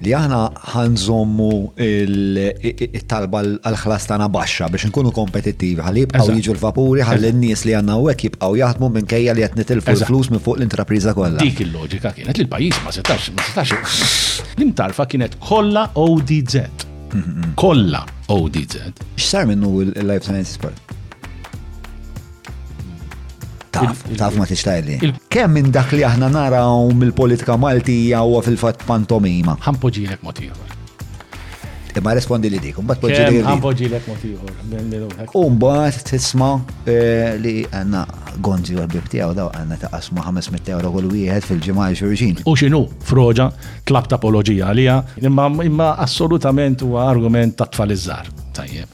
Li aħna ħa nżommu it-talba għall-ħlas tagħna baxxa biex inkunu kompetittivi ħalli jibqgħu jiġu l-vapuri ħalli n-nies li għandna hawnhekk jibqgħu jaħdmu minkejja li qed nitilfu l-flus minn fuq l-intrapriża kollha. Dik il-loġika kienet li l-pajjiż ma setax, ma setax. L-imtarfa kienet kollha ODZ. Kollha ODZ. X'sar minnu l-Life Sciences Park? Taf, taf ma tixtajli. Kemm minn dak li aħna naraw mill-politika Maltija huwa fil-fatt pantomima. Ħampoġilek mod ieħor. Imma respondi li dik, mbagħad poġġilek. Ħampoġilek mod ieħor. U mbagħad tisma' eh, li għandna gonzi u l-bib tiegħu daw għandna ta' qasma 500 euro kull wieħed fil-ġimgħa xurxin. U x'inhu froġa tlab tapoloġija għalija, imma assolutament huwa argument ta' tfal iż-żar. Tajjeb.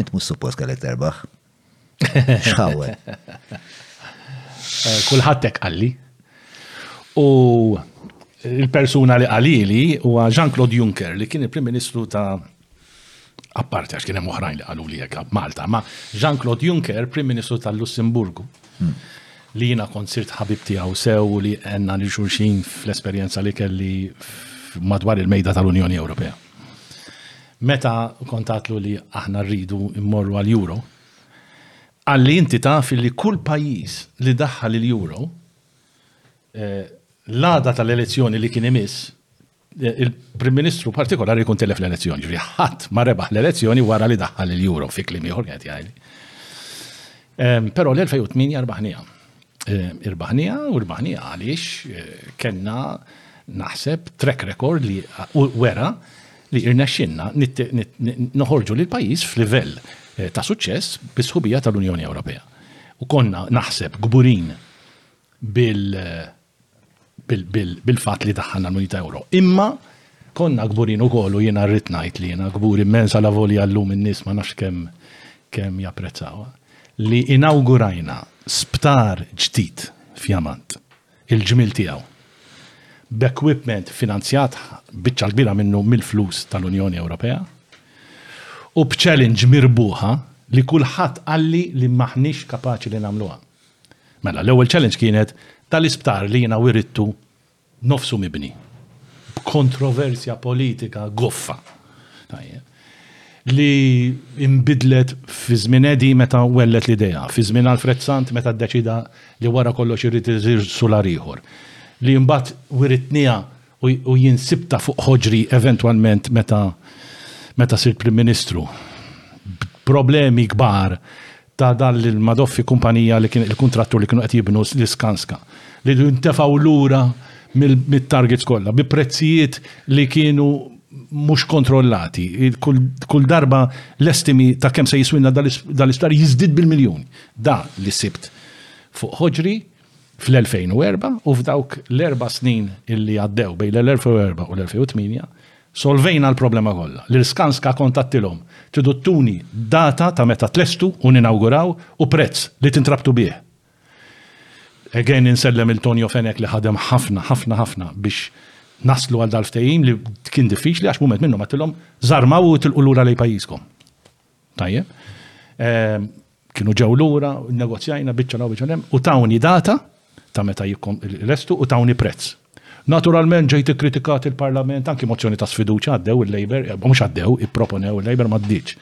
Int mhux suppost kellek terbaħ. X'ħawwel. Eh, kulħadd hekk qalli. U il-persuna li qalili huwa Jean-Claude Juncker li kien il-Prim Ministru ta' apparti għax kien hemm oħrajn li qalu li hekk Malta, ma Jean-Claude Juncker, Prim Ministru tal-Lussemburgu, hmm. li jiena kont sirt ħabib tiegħu sew li għenna li xulxin fl-esperjenza li kelli madwar il-mejda tal-Unjoni Ewropea. Meta kont għatlu li aħna rridu immorru għal-euro, għalli inti taf li kull pajjiż li daħħal il-euro eh, l-għada tal-elezzjoni li kien imiss eh, il-Prim Ministru partikolari jkun telef l-elezzjoni, ġri ħadd ma rebaħ l-elezzjoni wara li daħħal il-euro fi klim ieħor qed jgħid. Ehm, però l-2008 arbaħnija. Irbaħnija, u rbaħnija għaliex kellna naħseb track record li wera li irnexxinna noħorġu lil pajjiż f'livell eh, ta' suċċess bis-sħubija tal-Unjoni Ewropea. U konna naħseb gburin bil- bil-fatt li daħħalna l-munita euro. Imma konna gburin u kollu jena rrit najt li jena gbur immens għal voli għallum in-nis ma nafx kem kem japprezzawa li inaugurajna sptar ġdid fjamant il-ġmil tiegħu b'equipment finanzjat biċċa kbira minnu mill-flus tal-Unjoni Ewropea u b'challenge mirbuħa li kulħadd qalli li maħniex kapaċi li nagħmluha. Mela, l-ewwel challenge kienet tal-isptar li jiena wirittu nofsu mibni. B'kontroversja politika goffa. Tajjeb. Li imbidlet fi żmien Edi meta wellet l-idea, fi żmien Alfred Sant meta ddeċida li wara kollox irid iżir sular ieħor. Li mbagħad wiritniha U jien sibtha fuq ħoġri eventwalment meta meta sirt Prim Ministru. Problemi kbar ta' dan l-Madoffi kumpanija li kien il-kuntrattur li kienu qed jibnu l-Iskanska li ntefgħu lura mit-targets kollha bi prezzijiet li kienu mhux kontrollati. Kull darba l-estimi ta' kemm se jiswilna dan l-isptar jiżdied bil-miljuni. Dan li sibt fuq ħoġri. Fl-2004 u f'dawk l-erba' snin illi għaddew bejn l-2004 u l-2008, solvejna l-problema kollha. Lil Skanska kont għadtilhom, Tridu ttuni data ta' meta tlestu u ninawguraw u prezz li tintrabtu bih. Again insellem lil Tonio Fenech li ħadem ħafna, ħafna, ħafna biex naslu għal dal-ftehim li kien diffiċli għax mument minnhom għadtilhom żarmaw u tilqu lura lejn pajjiżkom. Tajjeb. Ehm, kienu ġew lura, negozjajna biċċa law biċċa u tawni data ta' meta jikkom l-estu u tawni prezz. Naturalment ġejt kritikat il-Parlament anki mozzjoni ta' sfiduċa għaddew il-Labor, eh, mhux għaddew, ipproponew il-Labor ma ddiċ.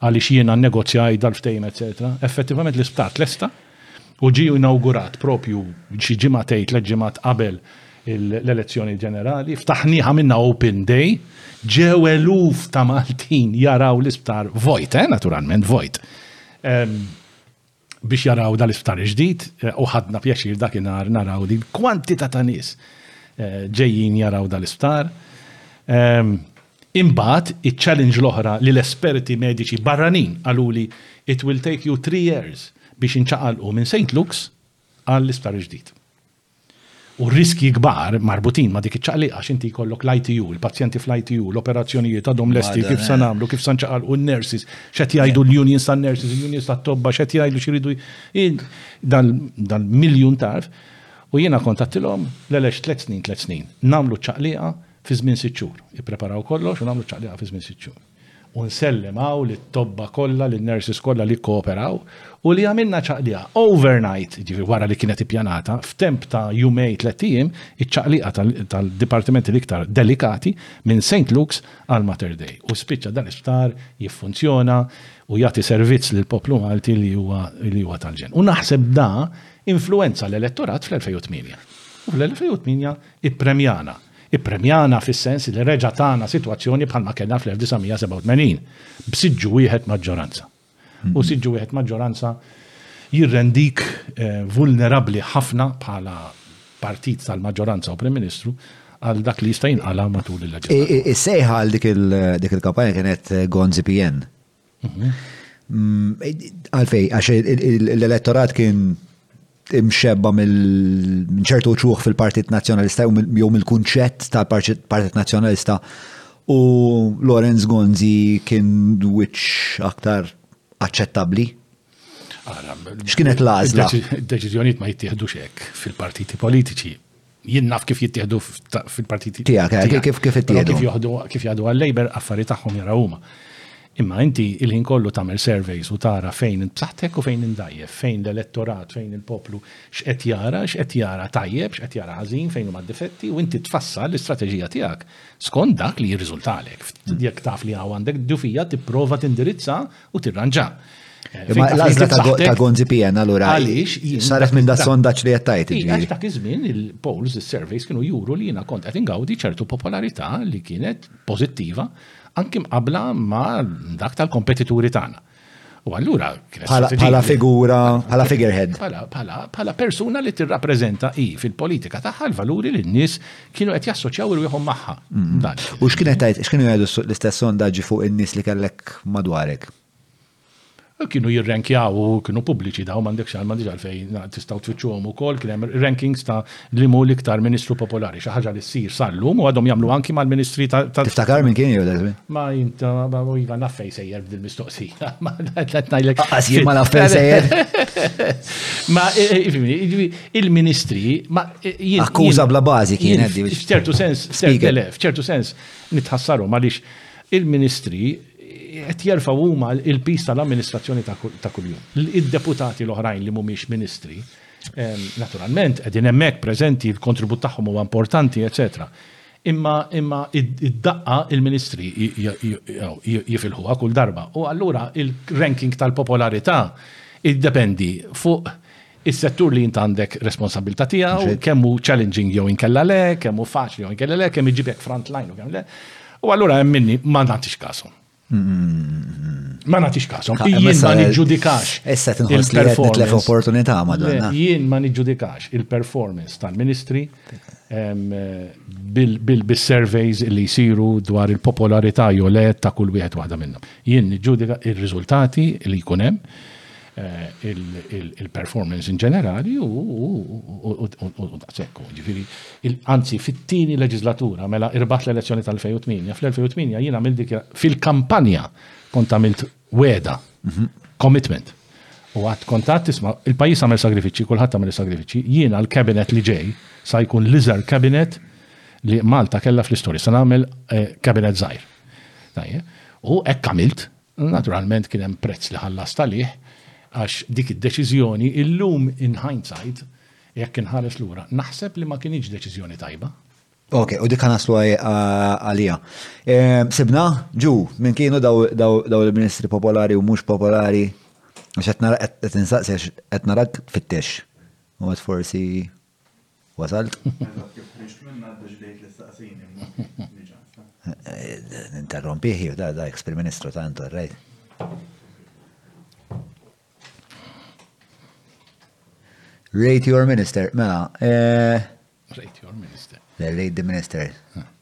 Għaliex jiena negozjaj dal-ftejm, eċetera. Effettivament l-isptar tlesta, u ġie inawgurat proprju xi ġimgħatej tliet ġimgħat qabel l-elezzjoni ġenerali, ftaħnieh għamilna open day, ġew eluf ta' Maltin jaraw l-isptar vojt, eh, naturalment vojt, biex jaraw dal-isptar il-ġdid u ħadna pjaċir dak inhar naraw din kwantità ta' nies ġejjin jaraw dal-isptar. Imbagħad, iċ-challenge l-oħra li l-esperti mediċi barranin qaluli it will take you three years biex inċaqalqu minn Saint Luke's għall-Isptar il-Ġdid. U r-riskji kbar marbutin ma' dik iċ-ċaqliqa għax inti jkollok l-ITU, il-pazjenti fl-ITU, l-operazzjonijiet għadhom lesti kif se nagħmlu, kif se nċaqalqu n-nurses, x'qed jgħidu l-unions tan-nurses, il-unions tat-tobba, x'qed jgħidu x'iridu dal-miljun tarf. U jiena kont għedtilhom, le le x'tliet snin, tliet snin. Nagħmlu ċ-ċaqliqa, Fi żmien sitt xhur. Ippreparaw kollox u nagħmlu ċ-ċaqliqa fi żmien sitt xhur. U nsellem hawn lit-tobba kollha, lin-nurses kollha li kkooperaw u li għamilna ċaqliqa overnight, jiġifieri wara li kienet ippjanata, f'temp ta' jumejn, tlett ijiem, iċ-ċaqliqa tal-dipartimenti l-iktar delikati minn Saint Luke's għal Mater Dei. U spiċċa dan l-isptar jiffunzjona u jagħti servizz lill-poplu Malti li huwa li huwa tal-ġenn. U naħseb da influwenza l-elettorat fl-2008. U fl-2008 Ippremjana. Ippremjana fis-sens li reġa' tana sitwazzjoni bħalma kellna fl-1987, b'siġġu wieħed maġġoranza. U siġġu wieħed maġġoranza jirrendik vulnerabbli ħafna bħala partit tal-maġġoranza u Prim Ministru għal dak li jista' jinqala' matul il-leġislatura. Is-sejħa għal dik il-kampanja kienet Gonzi PN. Għalfej, għax l-elettorat kien imxebba minn ċertu ċuħ fil-Partit Nazzjonalista jew mill-kunċett tal-Partit Nazzjonalista u Lorenz Gonzi kien wiċċ aktar aċċettabbli. X'kienet l-għażla? Deċiżjonijiet ma jittieħdux hekk fil-partiti politiċi. Jien naf kif jittieħdu fil-partiti. Tiegħek, eh, kif kif ittieħdu. Kif jgħadu għal-Labor affarijiet tagħhom jara huma. Imma inti il-ħin kollu tagħmel surveys u tara fejn b'saħħtek u fejn indajjef, fejn l-elettorat, fejn il-poplu x'qed jara, x'qed jara tajjeb, x'qed jara ħażin, fejn huma difetti u inti tfassal l-istrateġija tiegħek skont dak li jirriżultalek. Jekk taf li hawn għandek dufija tipprova tindirizza u tirranġa. Imma l-għazla ta' Gonzi PN allura. Għalix. Saret minn da sondaċ li jattajt. Għax dak iż-żmien il-polls, il-surveys kienu juru li jina kont qed ingawdi ċertu popolarità li kienet pozittiva anki mqabla ma' dak tal-kompetituri tagħna. U allura bħala figura, bħala figurehead. Bħala persuna li tirrappreżenta i fil-politika tagħha l-valuri li n-nies kienu qed jassoċjaw irwieħhom magħha. Mm-hmm. U x'kien qed x'kienu jgħidu l-istess sondaġġi fuq in-nies li kellek madwarek? Kienu jirrenkjaw u kienu pubbliċi daw m'għandek xal m'għandix għalfejn tistgħu tfittxuhom ukoll kien hemm rankings ta' li mu l-iktar ministru popolari xi ħaġa li ssir sallum u għadhom jagħmlu anki mal-ministri ta' Tiftakar minn kien jew Ma jinta ma iva naffej sejjer b'dil mistoqsija. Ma qed ngħidlek. Qas jien ma naffej sejjer. Ma eh, eh, il-ministri ma Akkuża bla bażi kienet di. F'ċertu sens, f'ċertu sens, nitħassaru għaliex il-ministri qed jerfgħu huma il-pis tal-amministrazzjoni ta' kuljum. Id-deputati l-oħrajn li mhumiex ministri, ehm, naturalment qegħdin hemmhekk preżenti l-kontribut tagħhom huwa importanti, eċetera imma imma id-daqqa il-ministri jifilħuha kull darba. U allura il-ranking tal-popolarità iddependi fuq is-settur li int għandek responsabbiltà tiegħu, kemm hu challenging jew inkella le, kemm hu faċli jew inkella le, kemm iġibek front line u kemm le. U allura hemm minni ma nagħtix kasom. Ma nagħtix kasom. Jien ma niġġudikax. Issa tinħoss li qed nitlef opportunità madonna. Jien ma niġġudikax il-performance tal-Ministri bil-surveys li jsiru dwar il-popolarità jew le ta' kull wieħed waħda minnhom. Jien niġġudika ir-riżultati li jkun hemm il-performance in ġenerali u daqshekk. Ġifieri, anzi fit-tieni leġislatura mela irbaħt l-elezzjoni tal-2008. Fl-2008 jien għamil dik fil-kampanja kont għamilt weda, mhm. commitment. U għat kontat tisma' il-pajjiż għamel sagrifiċċji, kulħadd għamel sagrifiċċji, jien għal kabinet li ġej sa jkun l-iżgħar kabinet li Malta kellha fl-istorja, sa nagħmel kabinet eh, żgħir. U hekk għamilt Naturalment kien hemm prezz li ħallast għalih għax dik id-deċiżjoni illum in hindsight jekk inħares lura naħseb li ma kinitx deċiżjoni tajba. Okej, u dik ħa naslu għaliha. Sibna ġu minn kienu daw il-ministri popolari u mhux popolari għax qed nara qed insaqsi qed narak tfittex. U forsi Wasalt? Ninterrompiħi, da, da, ex-Prim Ministru ta' għandu, rajt. Rate your minister, mela. Eh, rate your minister. Le, rate the minister.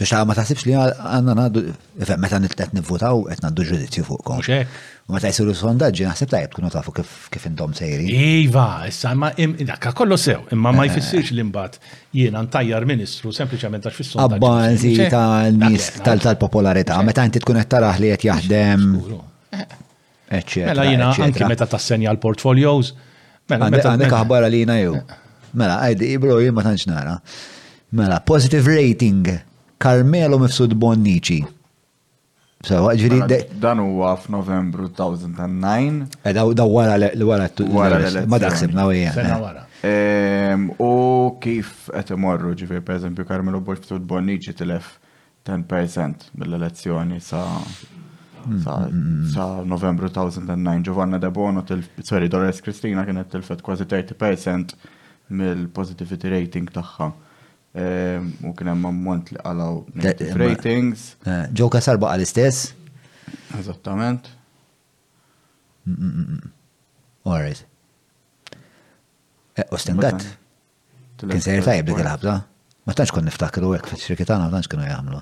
Biex ma taħsibx li għanna għaddu, meta nittet nivvutaw, għet għaddu ġudizzju fuqkom. U meta jisiru sondaġġi, naħseb tajb tkunu tafu kif intom sejri. Iva, issa, ma dakka kollu sew, imma ma eh. jfissirx li mbagħad jiena ntajjar ministru sempliċement għax fis-sondaġġi. Abbażi tal-nis tal-popolarità, meta inti tkun qed taraħ li qed jaħdem. eccetera. Mela jina anki meta tassenja l-portfolios. Mela meta. Għandek mela- aħbar għalina jew. Mela, għajdi, ibro jien ma tantx nara. Mela, positive rating. Carmelo Mifsud Bonnici. So, ġviri. Mela, dan huwa f'Novembru 2009. Eh, da wara l-wara t-tuqqa. Ma daħseb, na wija. Sena eh. wara. Ehm, u kif qed imorru ġifier pereżempju Carmelo Mifsud Bonnici tilef 10% mill-elezzjoni sa sa sa Novembru 2009 Giovanna De Bono tilf sorry Dolores Kristina kienet tilfet kważi 30% mill-positivity rating tagħha. Ehm, u kien hemm ammont li qalaw negative ratings. Eh, Joe Kasar baqa' l-istess? Eżattament. Alright. Eh, Ostengat. Kien sejr tajjeb dik il-ħabta. Ma tantx kon niftakru hekk fiċ-ċriki tagħna ma tantx kienu jagħmlu.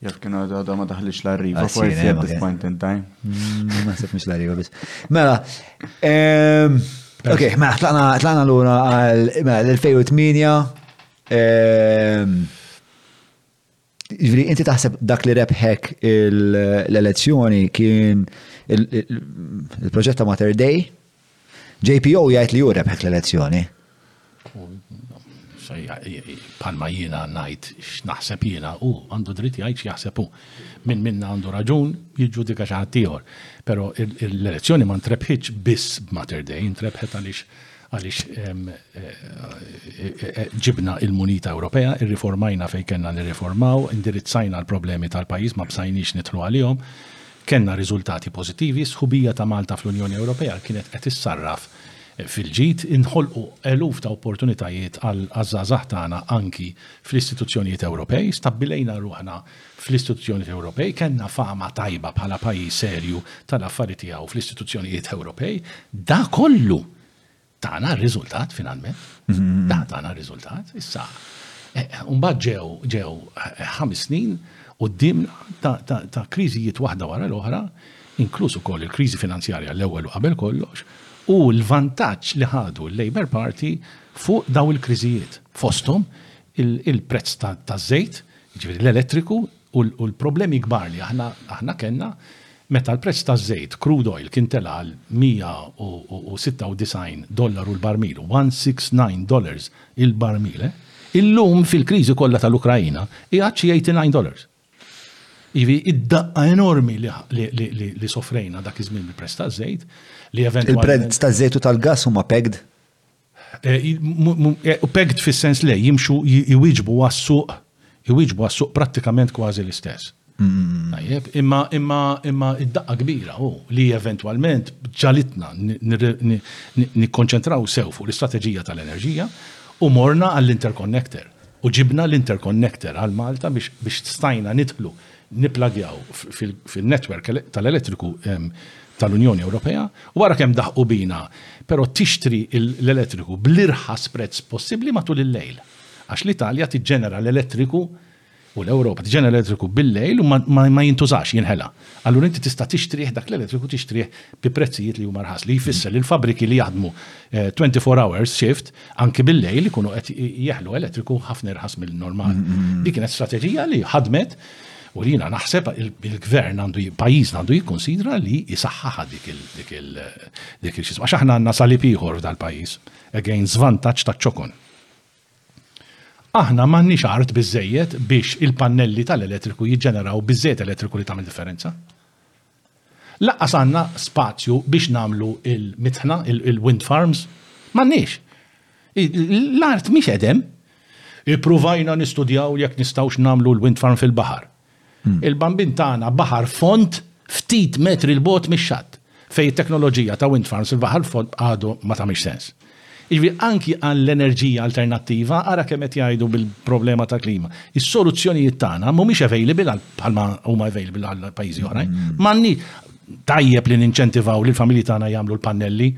Jaf kien għadha ma daħlix l-arriva, ah, forsi at this point in time. Mm, ma sibx l-arriva biss. Mela, ehm, ok, mela, tlaqna l-ura għal-2008, mela, ehm, Ġviri, inti taħseb dak li rebħek l-elezzjoni kien il-proġett ta' Mater Day? JPO jgħid li ju rebħek l-elezzjoni. Palma jiena najt x'naħseb jiena u għandu dritt jgħid x'jaħseb u. Min minna għandu raġun jiġġudika xi ħadd ieħor. Però l-elezzjoni ma ntrebħitx biss b'Mater Day, ntrebħet għaliex għaliex ġibna l-munita Ewropea, irriformajna fejn kellna nirriformaw, indirizzajna l-problemi tal-pajjiż, ma bżajniex nidħlu għalihom, kellna riżultati pożittivi, is-sħubija ta' Malta fl-Unjoni Ewropea kienet qed issarraf fil-ġid, inħolqu eluf ta' opportunitajiet għaż-żgħażagħ tagħna anki fl-istituzzjonijiet Ewropej, stabbilejna ruħna Fl-istituzzjonijiet Ewropej kellna fama tajba bħala pajjiż serju tal-affari tiegħu fl-istituzzjonijiet Ewropej. Da kollu tana r-riżultat finalment. Da tana r-riżultat. Issa, mbagħad ġew ġew ħames snin quddiem ta' kriżijiet waħda wara l-oħra, inkluż ukoll il-kriżi finanzjarja l-ewwel u qabel kollox, u l-vantaġġ li ħadu l-Labour Party fuq dawn il-kriżijiet, fosthom il-prezz taż-żejt, jiġifieri l-elettriku u l-problemi kbar li aħna kellna meta l-prezz taż-żejt, crude oil, kien tela' għal 196 dollaru l-barmil, 169 dollars il-barmil, illum fil-kriżi kollha tal-Ukraina qiegħed xi 89 dollars. Jiġifieri d-daqqa enormi li sofrejna dak iż-żmien bil-prezz taż-żejt li eventwalment. Il-prezz taż-żejt u tal-gass huma pegged? U pegged fis-sens li jimxu jwieġbu għas-suq, jwieġbu għas-suq prattikament kważi l-istess. Tajjeb, imma d-daqqa kbira hu li eventwalment ġagħlitna nikkonċentraw sew fuq l-istrateġija tal-enerġija u morna għall-interconnector u ġibna l-interconnector għal Malta biex stajna nidħlu nipplagjaw fin-netwerk tal-elettriku tal-Unjoni Ewropea u ara kemm daħqu bina, però tixtri l-elettriku bl-irħas prezz possibbli matul il-lejl. Għax l-Italja tiġġenera l-elettriku, u l-Ewropa, tiġġenera l-elettriku bil-lejl u ma jintużax, jinħela. Allura inti tista' tixtrih dak l-elettriku tixtrih bi prezzijiet li huma rħas, li jfisser li l-fabbriki li jaħdmu 24 hours shift anki bil-lejl ikunu qed jeħlu elettriku ħafna irħas mill-normal. Mm, mm, mm. Dik kienet strateġija li ħadmet u li jiena naħseb il-gvern għandu pajjiżna għandu jikkonsidra li jisaħħaħa dik il dik il dik il xisma. Aħna għandna salib ieħor dal-pajjiż, again żvantaġġ ta' ċokon. Aħna m'għandniex art biżejjed biex il-pannelli tal-elettriku jiġġeneraw biżejjed elettriku li tagħmel differenza. Lanqas għandna spazju biex nagħmlu l-mitħna, il-wind farms. M'għandniex. L-art mhix qed hemm. Ippruvajna nistudjaw jekk nistgħux nagħmlu l-wind farm fil-baħar. Hmm. Il-bambin tagħna baħar font ftit metri l-bot mix-xatt fejn it-teknoloġija ta' wind farms il-baħar font għadu ma tagħmilx sens. Jiġifieri anki għall-enerġija alternattiva, ara kemm qed jgħidu bil-problema tal-klima. Is-soluzzjonijiet tagħna mhumiex available bħalma huma available għal pajjiżi oħrajn. M'għandni tajjeb li ninċentivaw li l-familji tagħna jagħmlu l-pannelli,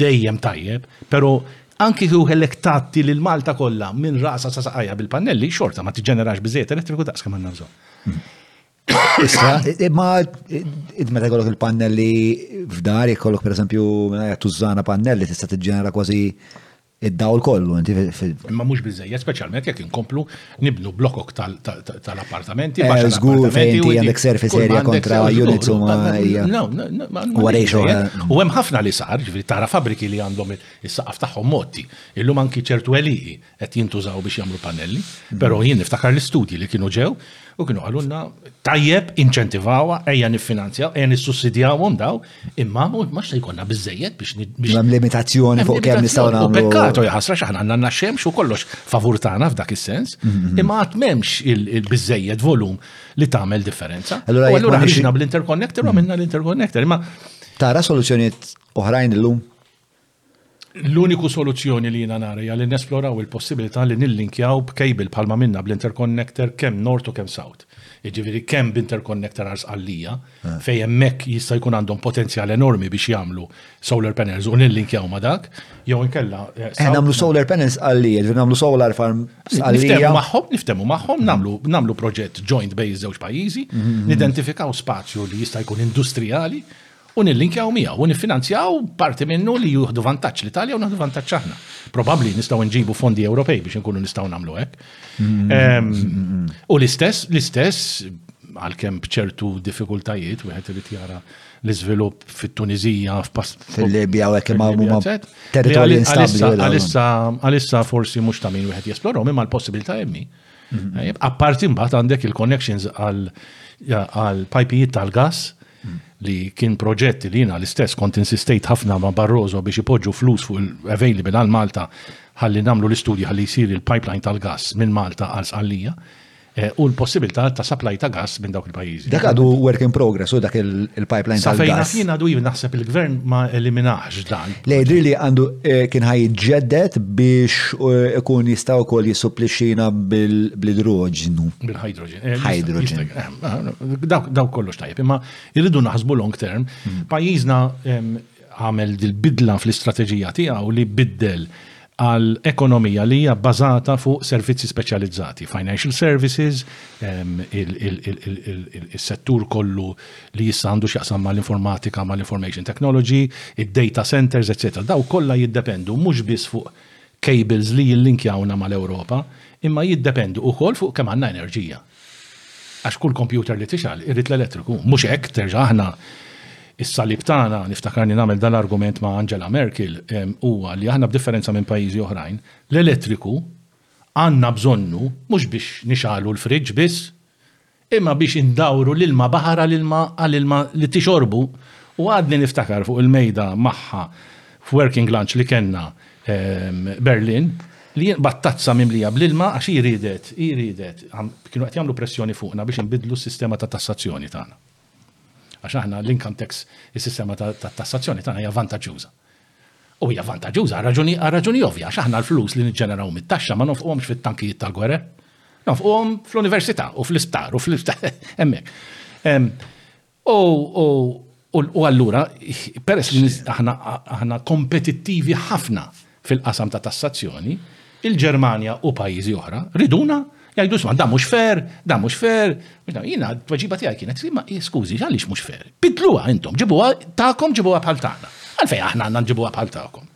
dejjem tajjeb, però anki kieku kellek tgħatti lil Malta kollha minn rasha sa saqajha bil-pannelli, xorta ma tiġġenerax biżżejjed elettriku daqs kemm għandna bżonn. Issa, imma id meta jkollok il-pannelli f'dar, jkollok per esempio, tużana pannelli tista' tiġġenera kważi id-dawl kollu, inti Ma mhux biżejjed, speċjalment jekk inkomplu nibnu blokok tal-appartamenti. Eh, żgur fejn inti għandek surface area kontra units u ma U hemm ħafna li sar, ġifieri tara fabriki li għandhom is-saqaf tagħhom motti. Illum anki ċertu eliji qed jintużaw biex jagħmlu pannelli, però jien niftakar l-istudji li kienu ġew u kienu qalulna tajjeb inċentivawha ejja niffinanzjaw, ejja nissussidjawhom daw, imma ma se jkollna biżejjed biex Hemm limitazzjoni fuq kemm nistgħu nagħmlu. Pekkato jaħasra x'aħna għandna xemx u kollox favur tagħna f'dak is-sens, mhm. imma qatt m'hemmx il-biżejjed volum li tagħmel differenza. Allura ħriġna bl-interconnector u għamilna l-interconnector, imma tara soluzzjonijiet oħrajn illum? L-uniku soluzzjoni li jiena nara hija li nesploraw il-possibilità li nillinkjaw b'cable bħal m'għamilna bl-interconnector kemm North u kemm South. Jiġifieri kemm b'interconnector għal Sqallija, fejn hemmhekk jista' jkun għandhom potenzjal enormi biex jagħmlu solar panels u nillinkjaw ma' dak, jew inkella South. Eħe nagħmlu solar panels Sqallija, jiġifieri nagħmlu solar farm Sqallija. Niftehmu magħhom, niftehmu magħhom, nagħmlu, nagħmlu proġett joint bejn iż-żewġ pajjiżi, nidentifikaw spazju li jista' jkun industrijali u nillinkjaw miegħu u niffinanzjaw parti minnu li jieħdu vantaġġ l-Italja u nieħdu vantaġġ aħna. Probabbli nistgħu nġibu fondi Ewropej biex inkunu nistgħu nagħmlu hekk. U l-istess, l-istess għalkemm bċertu diffikultajiet wieħed irid jara l-iżvilupp fit-Tunizija, fil-Libja u hekk imma territorju Għalissa għalissa forsi mhux ta' min wieħed jesplorom imma l-possibilità hemmi. Mhm. Apparti mbagħad għandek il-connections għal pajpijiet tal-gas li kien proġett li jiena l-istess kont insistejt ħafna ma' Barroso biex ipoġġu flus fuq il-available għal Malta ħalli nagħmlu l-istudji ħalli jsir il-pipeline tal-gass minn Malta għal Sqallija eh, u l-possibilità ta' supply ta' gass minn dawk il-pajjiżi. Dak għadu work in progress u dak il-pipeline tal-gass. Safejna kien għadu jien naħseb il-gvern ma eliminax dan. Le jidri li għandu eh, kien ħaj ġeddet biex eh, ikun jistaw kol jisupplixxina bil-idroġnu. Bil-hydrogen. Eh, hydrogen. Eh, eh, daw kollox tajb, imma irridu naħsbu long term. Hmm. Pajjiżna għamel dil-bidla fl-istrateġija tiegħu li biddel għal ekonomija li hija bbażata fuq servizzi speċjalizzati, financial services, il-settur kollu li jissa għandu x'jaqsam mal-informatika, mal-information technology, id-data centers, etc. Daw kollha jiddependu mhux biss fuq Cables li jillinkjawna mal-Ewropa, imma jiddependu ukoll fuq kemm għandna enerġija. Għax kull kompjuter li tixgħal irid l-elettriku. Mhux hekk, terġa' aħna s-salib tagħna, niftakarni nagħmel dan l-argument ma' Angela Merkel, huwa li aħna b'differenza minn pajjiżi oħrajn, l-elettriku għandna bżonnu mhux biex nixgħlu l-fridge biss, Imma biex indawru l-ilma baħar għal ilma għal ilma li tixorbu u għadni niftakar fuq il-mejda magħha f'working lunch li kellna Berlin li jien qbadt tazza mimlija bl-ilma għax hi riedet, hi riedet, kienu qed jagħmlu pressjoni fuqna biex inbiddlu s-sistema ta' tassazzjoni tagħna. Għax aħna l-income tax, is-sistema ta' tassazzjoni tagħna hija vantaġġjuża. U hija vantaġġuża għal raġuni għal raġuni ovvja għax aħna l-flus li niġġeneraw mit-taxxa ma nofquhomx fit-tankijiet tal-gwerer. Nofquhom fl-università u fl-isptar u hemmhekk. U allura peress li aħna kompetittivi ħafna fil-qasam ta' tassazzjoni, il-Ġermanja u pajjiżi oħra, riduna jgħidu isma' dan mhux fair, dan mhux fair. Jiena t-tweġiba tiegħi kienet imma skużi għaliex mhux fair. Bidluha intom, ġibuha tagħkom ġibuha bħal tagħna. Għalfejn aħna għandna nġibuha bħal tagħkom.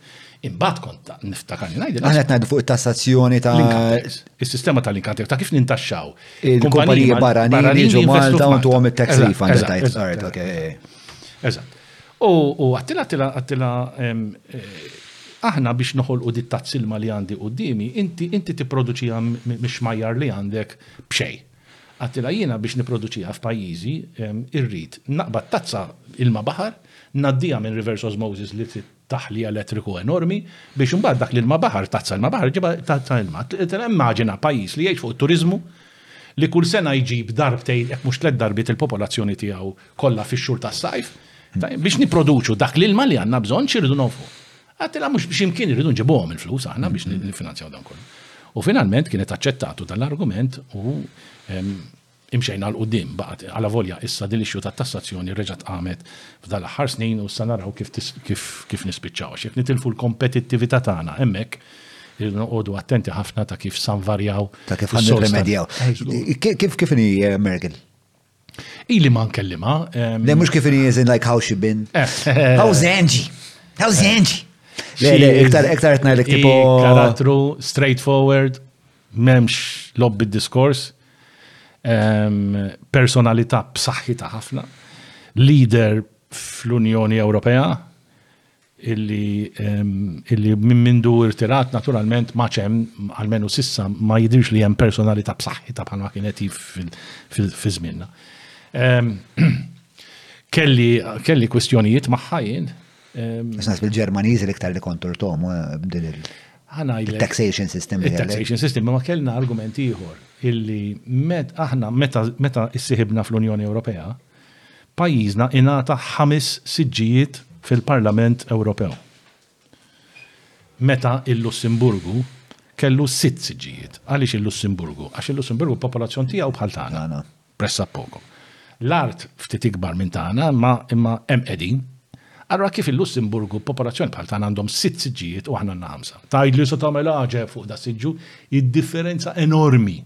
Imbagħad kont niftakar ngħidilek. Aħna qed ngħidu fuq it-tassazzjoni ta' is-sistema tal-inkantek ta' kif nintaxxaw. Il-kumpaniji barranin jiġu Malta u ntuhom it-tax refund tajt. Eżatt. U għattilha, għattilha, għattilha, Aħna biex noħolqu di t-tazzilma li għandi quddiemi, inti, inti tipproduċiha mix-xmajjar li għandek b'xejn. Għattilha, Jiena biex nipproduċiha f'pajjiżi, irrid naqbad tazza ilma baħar, ngħaddiha minn reverse osmosis li trid, taħlija elettriku enormi biex imbagħad dak l-ilma baħar, tazza ilma baħar ġibha tazza ilma. Immaġina pajjiż li jgħix fuq it-turiżmu li kull sena jġib darbtejn jekk mhux tliet darbiet il-popolazzjoni tiegħu kollha fix-xhur tas-sajf biex nipproduċu dak l-ilma li għandna bżonn x'irridu nofru. Għattilha mhux biex imkien irridu nġibuhom il-flus aħna biex nifinanzjaw dan kollu. U finalment kienet aċċettatu dan l-argument u Imxejna 'l quddiem, baqgħet, alavolja issa din l-issue tat-tassazzjoni reġgħet qamet f'dan l-aħħar snin u issa naraw kif kif kif nispiċċaw għax jekk nitilfu l-kompetittività tagħna hemmhekk irridu noqogħdu attenti ħafna ta' kif sa nvarjaw Ta' kif ħa is-sors ta' nirrimedjaw. Ki- Kif kif inhi eh, Merkel? Ili ma nkellimha. ehm, Le mhux kif inhi as in like how she been. How's Angie? How's Angie? Le, le, she is- iktar iktar qed ngħidlek hi tipo karattru straightforward, M'hemmx logħob bid-diskors. Personalità b'saħħitha ħafna. Leader fl-Unjoni Ewropea illi illi minn mindu irtirat naturalment ma ċem għalmenu sissa ma jidirx li hemm personalità b'saħħitha bħalma kienet fi żmienna. Kelli kelli kwistjonijiet magħha jien. Isnas bil-Ġermaniżi l-iktar li kontur tomu eh, b'din il- Il-taxation system. Il-taxation system, ma kellna argument ieħor illi met aħna meta issieħibna fl-Unjoni Ewropea, pajjiżna ingħata ħames siġġijiet fil-Parlament Ewropew. Meta il-Lussemburgu kellu sitt siġġijiet. Għaliex il-Lussemburgu? Għax il-Lussemburgu popolazzjon tiegħu bħal tagħna. Pressappoco. L-art ftit ikbar minn tagħna imma imma hemm qegħdin. Allura kif il-Lussemburgu b'popolazzjoni bħal tagħna għandhom sitt siġġijiet u aħna għandna ħamsa? Tgħidli se tagħmel għaġeb fuq das-siġġu? Id-differenza enormi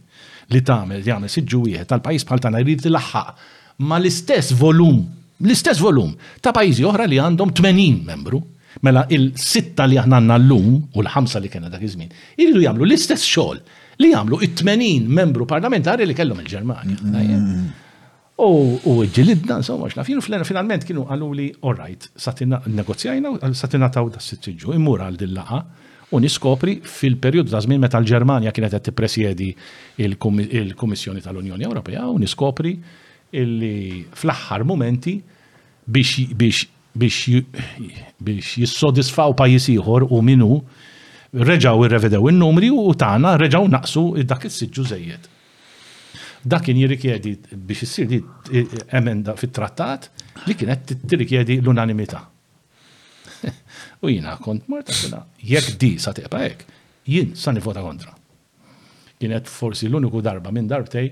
li tagħmel jagħmel siġġu wieħed għal pajjiż bħal tagħna jrid ilaħħaq mal-istess volum, l-istess volum, ta' pajjiżi oħra li għandhom 80 membru. Mela il-sitta li aħna għandna llum u l-ħamsa li kellna dak iż-żmien iridu jagħmlu l-istess xogħol li jagħmlu it-80 membru parlamentari li kellhom il-Ġermanja. U ġilidna, insomma, xnafin, finalment kienu għallu li, all right, satina negozjajna, satina taw da s-sittiġu, immur għal dillaqa, u niskopri fil-periodu ta' żmien meta l-Ġermanja kienet qed tippresjedi il-Kummissjoni tal-Unjoni Ewropea u niskopri illi fl-aħħar momenti biex biex jissodisfaw pajjiż ieħor u min hu, reġgħu irrevedew in-numri u tagħna reġgħu naqsu dak is-siġġu żejjed. Dak kien jirrikjedi biex issir din emenda fit-Trattat li kienet tirrikjedi l-unanimità. U jiena kont mort għax jekk di sa tibqa' hekk, jien sa nivvota kontra. Kienet forsi l-uniku darba minn darbtej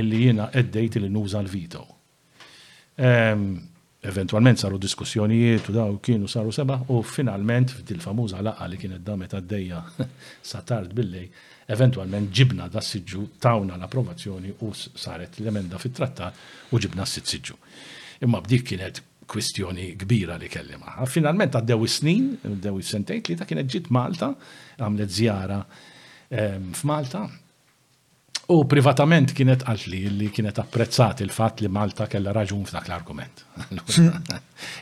illi jiena għeddejt li nuża l-veto. Eventualment saru diskussjonijiet u daw kienu saru seba' u finalment f'dil famuża laqgħa li kienet damet għaddejja sa tard billejl, eventualment ġibna da siġġu, tawna l-approvazzjoni u saret l-emenda fit-Trattat u ġibna s-sitt siġġu. Imma b'dik kienet kwistjoni kbira li kelli magħha. Finalment għaddew is-snin, għaddew is-sentejn tlieta kienet ġiet Malta, għamlet żjara f'Malta, U privatament kienet qaltli li kienet apprezzat il-fatt li Malta kellha raġun f'dak l-argument.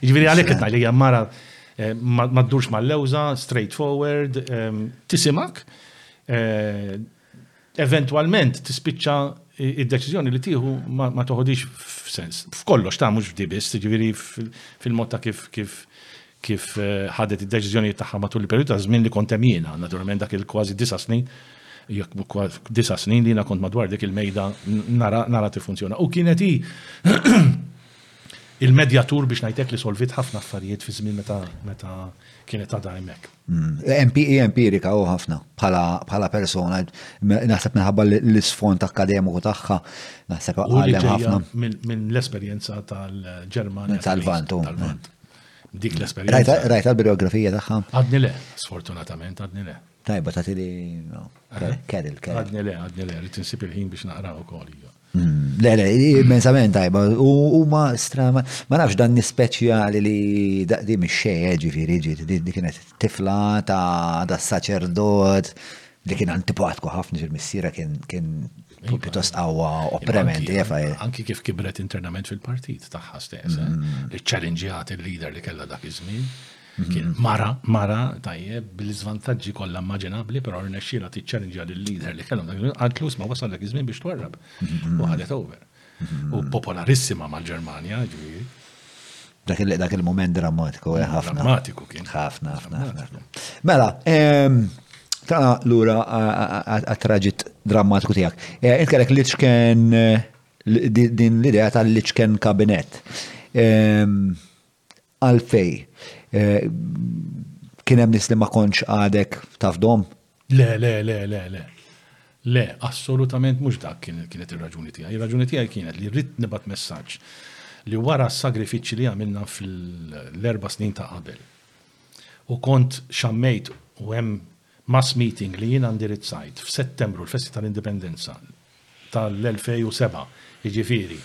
Ġifieri għalhekk qed li hija mara eh, ma ddurx mal-lewża, straightforward, ehm, tisimak, eh, eventualment tispiċċa id-deċiżjoni li tieħu ma toħodix f'sens. F'kollox ta' mhux f'dibis, ġifieri fil-mod ta' kif kif kif ħadet id-deċiżjonijiet tagħha matul il-perjodu ta' żmien li kont hemm jiena, naturalment dak il-kważi disa' snin, jekk disa' snin li jiena kont madwar dik il-mejda nara tiffunzjona. U kienet hi il-medjatur biex ngħidlek li solviet ħafna affarijiet fi żmien meta kienet għadha hemmhekk. Hi empirika u ħafna bħala persona, naħseb minħabba l-isfond akademiku tagħha, naħseb għalli ħafna. Minn l-esperjenza tal-Ġermanja. Tal-Vant. dik l-esperjenza. Rajta l-biografija tagħha? Għadni le, sfortunatament, għadni le. Tajba ta' tili, eh? Keril, Keril. Għadni le, għadni le, rrit nsib il-ħin biex naqraw ukoll. Iva. Mm, le, le, immensament tajba. U ma strama, ma nafx dan nispeċjali li daqdi mix-xejn, eh, ġifieri, ġiet, dik kienet tifla ta' da saċerdot. li kien antipatku ħafna ġil missira kien kien iva. pjuttost qawwa opprement jefa. Eh, eh. Anki kif kibret internament fil-partit tagħha stess, eh. mm. li ċċallenġjat il-leader li kellha dak iż-żmien. Mm-hmm. Kien mara, mara, tajjeb, bil-iżvantaġġi kollha immaġinabbli, però rnexxiela tiċċallenġja lill-leader li kellhom dak iż-żmien, għadlu ma wasal dak iż-żmien biex twarrab mm-hmm. u ħadet over. u popolarissima mal-Ġermanja, ġifieri. Dak il dak il-moment drammatiku eh, ħafna. Drammatiku kien. Ħafna, ħafna, ħafna. Mela, ehm, ta' lura għat-traġit drammatiku tiegħek. Eh, Intkellek li ċken eh, din l-idea tal-liċken kabinet. Ehm, Għalfej? Kien hemm nies li ma kontx għadek tafdhom? Le, le, le, le, le. Le, assolutament mhux dak kienet ir-raġuni tiegħi. Ir-raġuni tiegħi kienet li rrid nibgħat messaġġ li wara s-sagrifiċċji li għamilna fl-erba' snin ta' qabel. U kont xammejt u hemm Mass meeting li jiena ndirizzajt f'Settembru l-festi tal-Indipendenza tal-2007, jiġifieri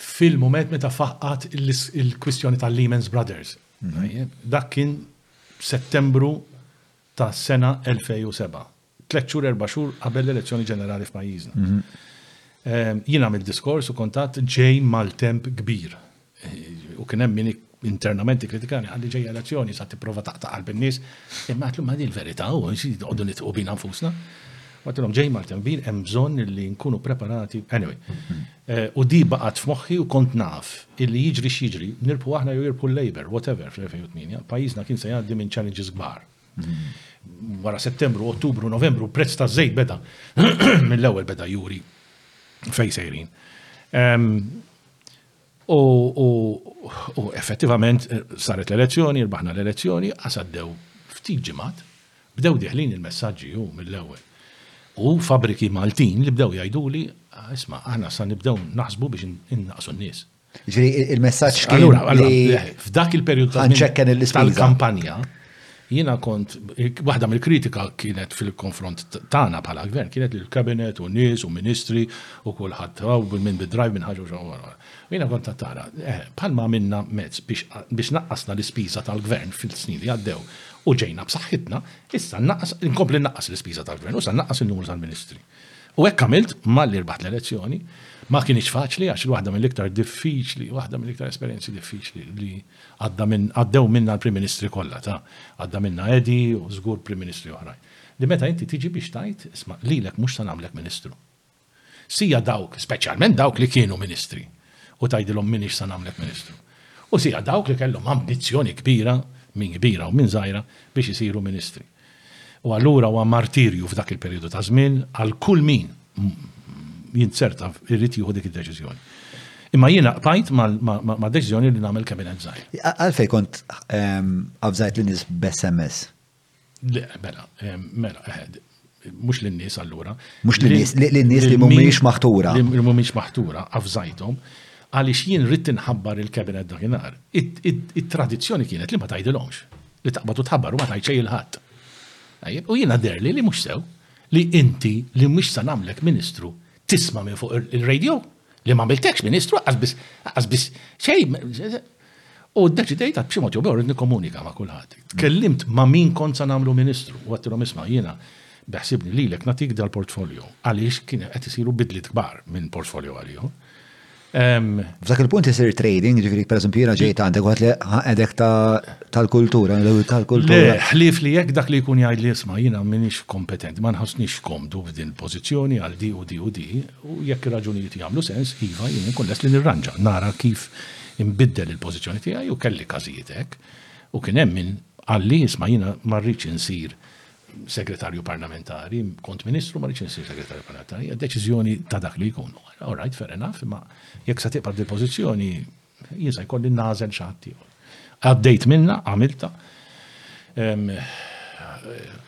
fil-mument meta faqqgħet il-kwistjoni tal-Lehman's Brothers. Tajjeb? Dak kien Settembru tas-sena 2007. Tliet xhur, erba' xhur qabel l-elezzjoni ġenerali f'pajjiżna. Jien għamilt diskors u kont għadt ġej maltemp kbir. U kien hemm min internament ikkritikani għalli ġejja elezzjoni sa tipprova taqta' qalb in-nies. Imma għatlu ma din verità u nqogħdu nitqu bina nfusna. Għatilhom ġej mal-tembin hemm bżonn li nkunu preparati. Anyway. Eh, u di baqgħet f'moħħi u kont naf illi jiġri x'jiġri, nirpu aħna jew jirpu l-Labor, whatever fl-2008, pajjiżna kien se jgħaddi minn challenges kbar. Mm-hmm. Wara Settembru, Ottubru, Novembru, prezz ta' żejt beda mill-ewwel beda juri fejn sejrin. Ehm, U effettivament saret l-elezzjoni, rbaħna l-elezzjoni, għasaddew ftit ġimgħat, bdew diħlin il-messaġġi hu mill-ewwel. U fabbriki Maltin li bdew jgħiduli, ah, isma' aħna sa nibdew naħsbu biex innaqsu n-nies. Ġri il-messaġġ kien. Allura, f'dak il-perjodu tal-kampanja, Jiena kont, waħda mill-kritika kienet fil-konfront tagħna bħala Gvern kienet li l-Cabinet u nies u Ministri u kulħadd hawn bil min bid-drive minn ħaġa u xi ħaġa. Jiena kont qed nara, eh, bħalma għamilna mezz biex biex naqqasna l-ispiża tal-Gvern fil-snin li għaddew u ġejna b'saħħitna, issa nnaqqas, inkompli nnaqqas l-ispiża tal-Gvern u se nnaqqas in-numru tal-Ministri. U hekk għamilt malli rbaħt l-elezzjoni, ma kienx faċli għax waħda mill-iktar diffiċli, waħda mill-iktar esperjenzi diffiċli li Għadda minn, għaddew minnha l-Prim Ministri kollha ta', għadda minnha Edi u żgur Prim Ministri oħrajn. Li meta inti tiġi biex tgħid, isma', lilek mhux se nagħmlek Ministru. Sija dawk, speċjalment dawk li kienu Ministri, u tgħidilhom m'iniex se nagħmlek Ministru. U sija dawk li kellhom ambizzjoni kbira, minn kbira u minn żgħira, biex isiru Ministri. U allura huwa martirju f'dak il-perijodu ta' żmien għal kull min jinzerta jrid jieħu dik id-deċiżjoni. Imma jiena qtajt ma' deċiżjoni li nagħmel kabinet żgħir. Għalfej kont ehm, avżajt li nies b'SMS? Le, mela, ehm, mela, eħed, eh, mux l-nis allura. Mux l-nis, l-nis li mumiex maħtura. Li mumiex maħtura, avżajtom, għalix jien rrit nħabbar il-kabinet dakinar. It-tradizjoni kienet li ma tajdilomx. li taqbad u tħabbar u ma tajt xejn il-ħadd. Tajjeb, u jiena derli li mhux sew li inti li mhux sa nagħmlek Ministru tisma' minn fuq ir-radio li m'għamiltekx Ministru qasbis qasbis xejn. U ddeċidejt għad b'xi mod jew b'għor nikkomunika ma' kulħadd. Tkellimt ma' min kont sa nagħmlu Ministru u għattilhom isma' jiena beħsibni lilek nagħtik dal-portfolio għaliex kien qed isiru bidliet kbar minn portfolio għal ieħor. F'dak il-punt isir trading, ġifiri, per esempio, jena ġejt għandek għat li għedek tal-kultura, tal-kultura. Ħlif li jek dak li jkun jgħid li jisma jena minix kompetent, ma nħosnix komdu f'din pozizjoni għal di u di u di, u jekk raġunijiet jgħamlu sens, jiva jena nkun les li nirranġa, nara kif imbiddel il-pozizjoni tiegħi u kelli każijiet hekk. U kien hemm min għalli jisma jena marriċ insir Segretarju Parlamentari, kont Ministru ma rridx insir Segretarju Parlamentari, hija deċiżjoni ta' dak li jkun. All right, fair enough, imma jekk sa tibqa' dil-pożizzjoni, jien se jkolli nażel xi ħadd ieħor. Għaddejt minna, għamilta. Ehm,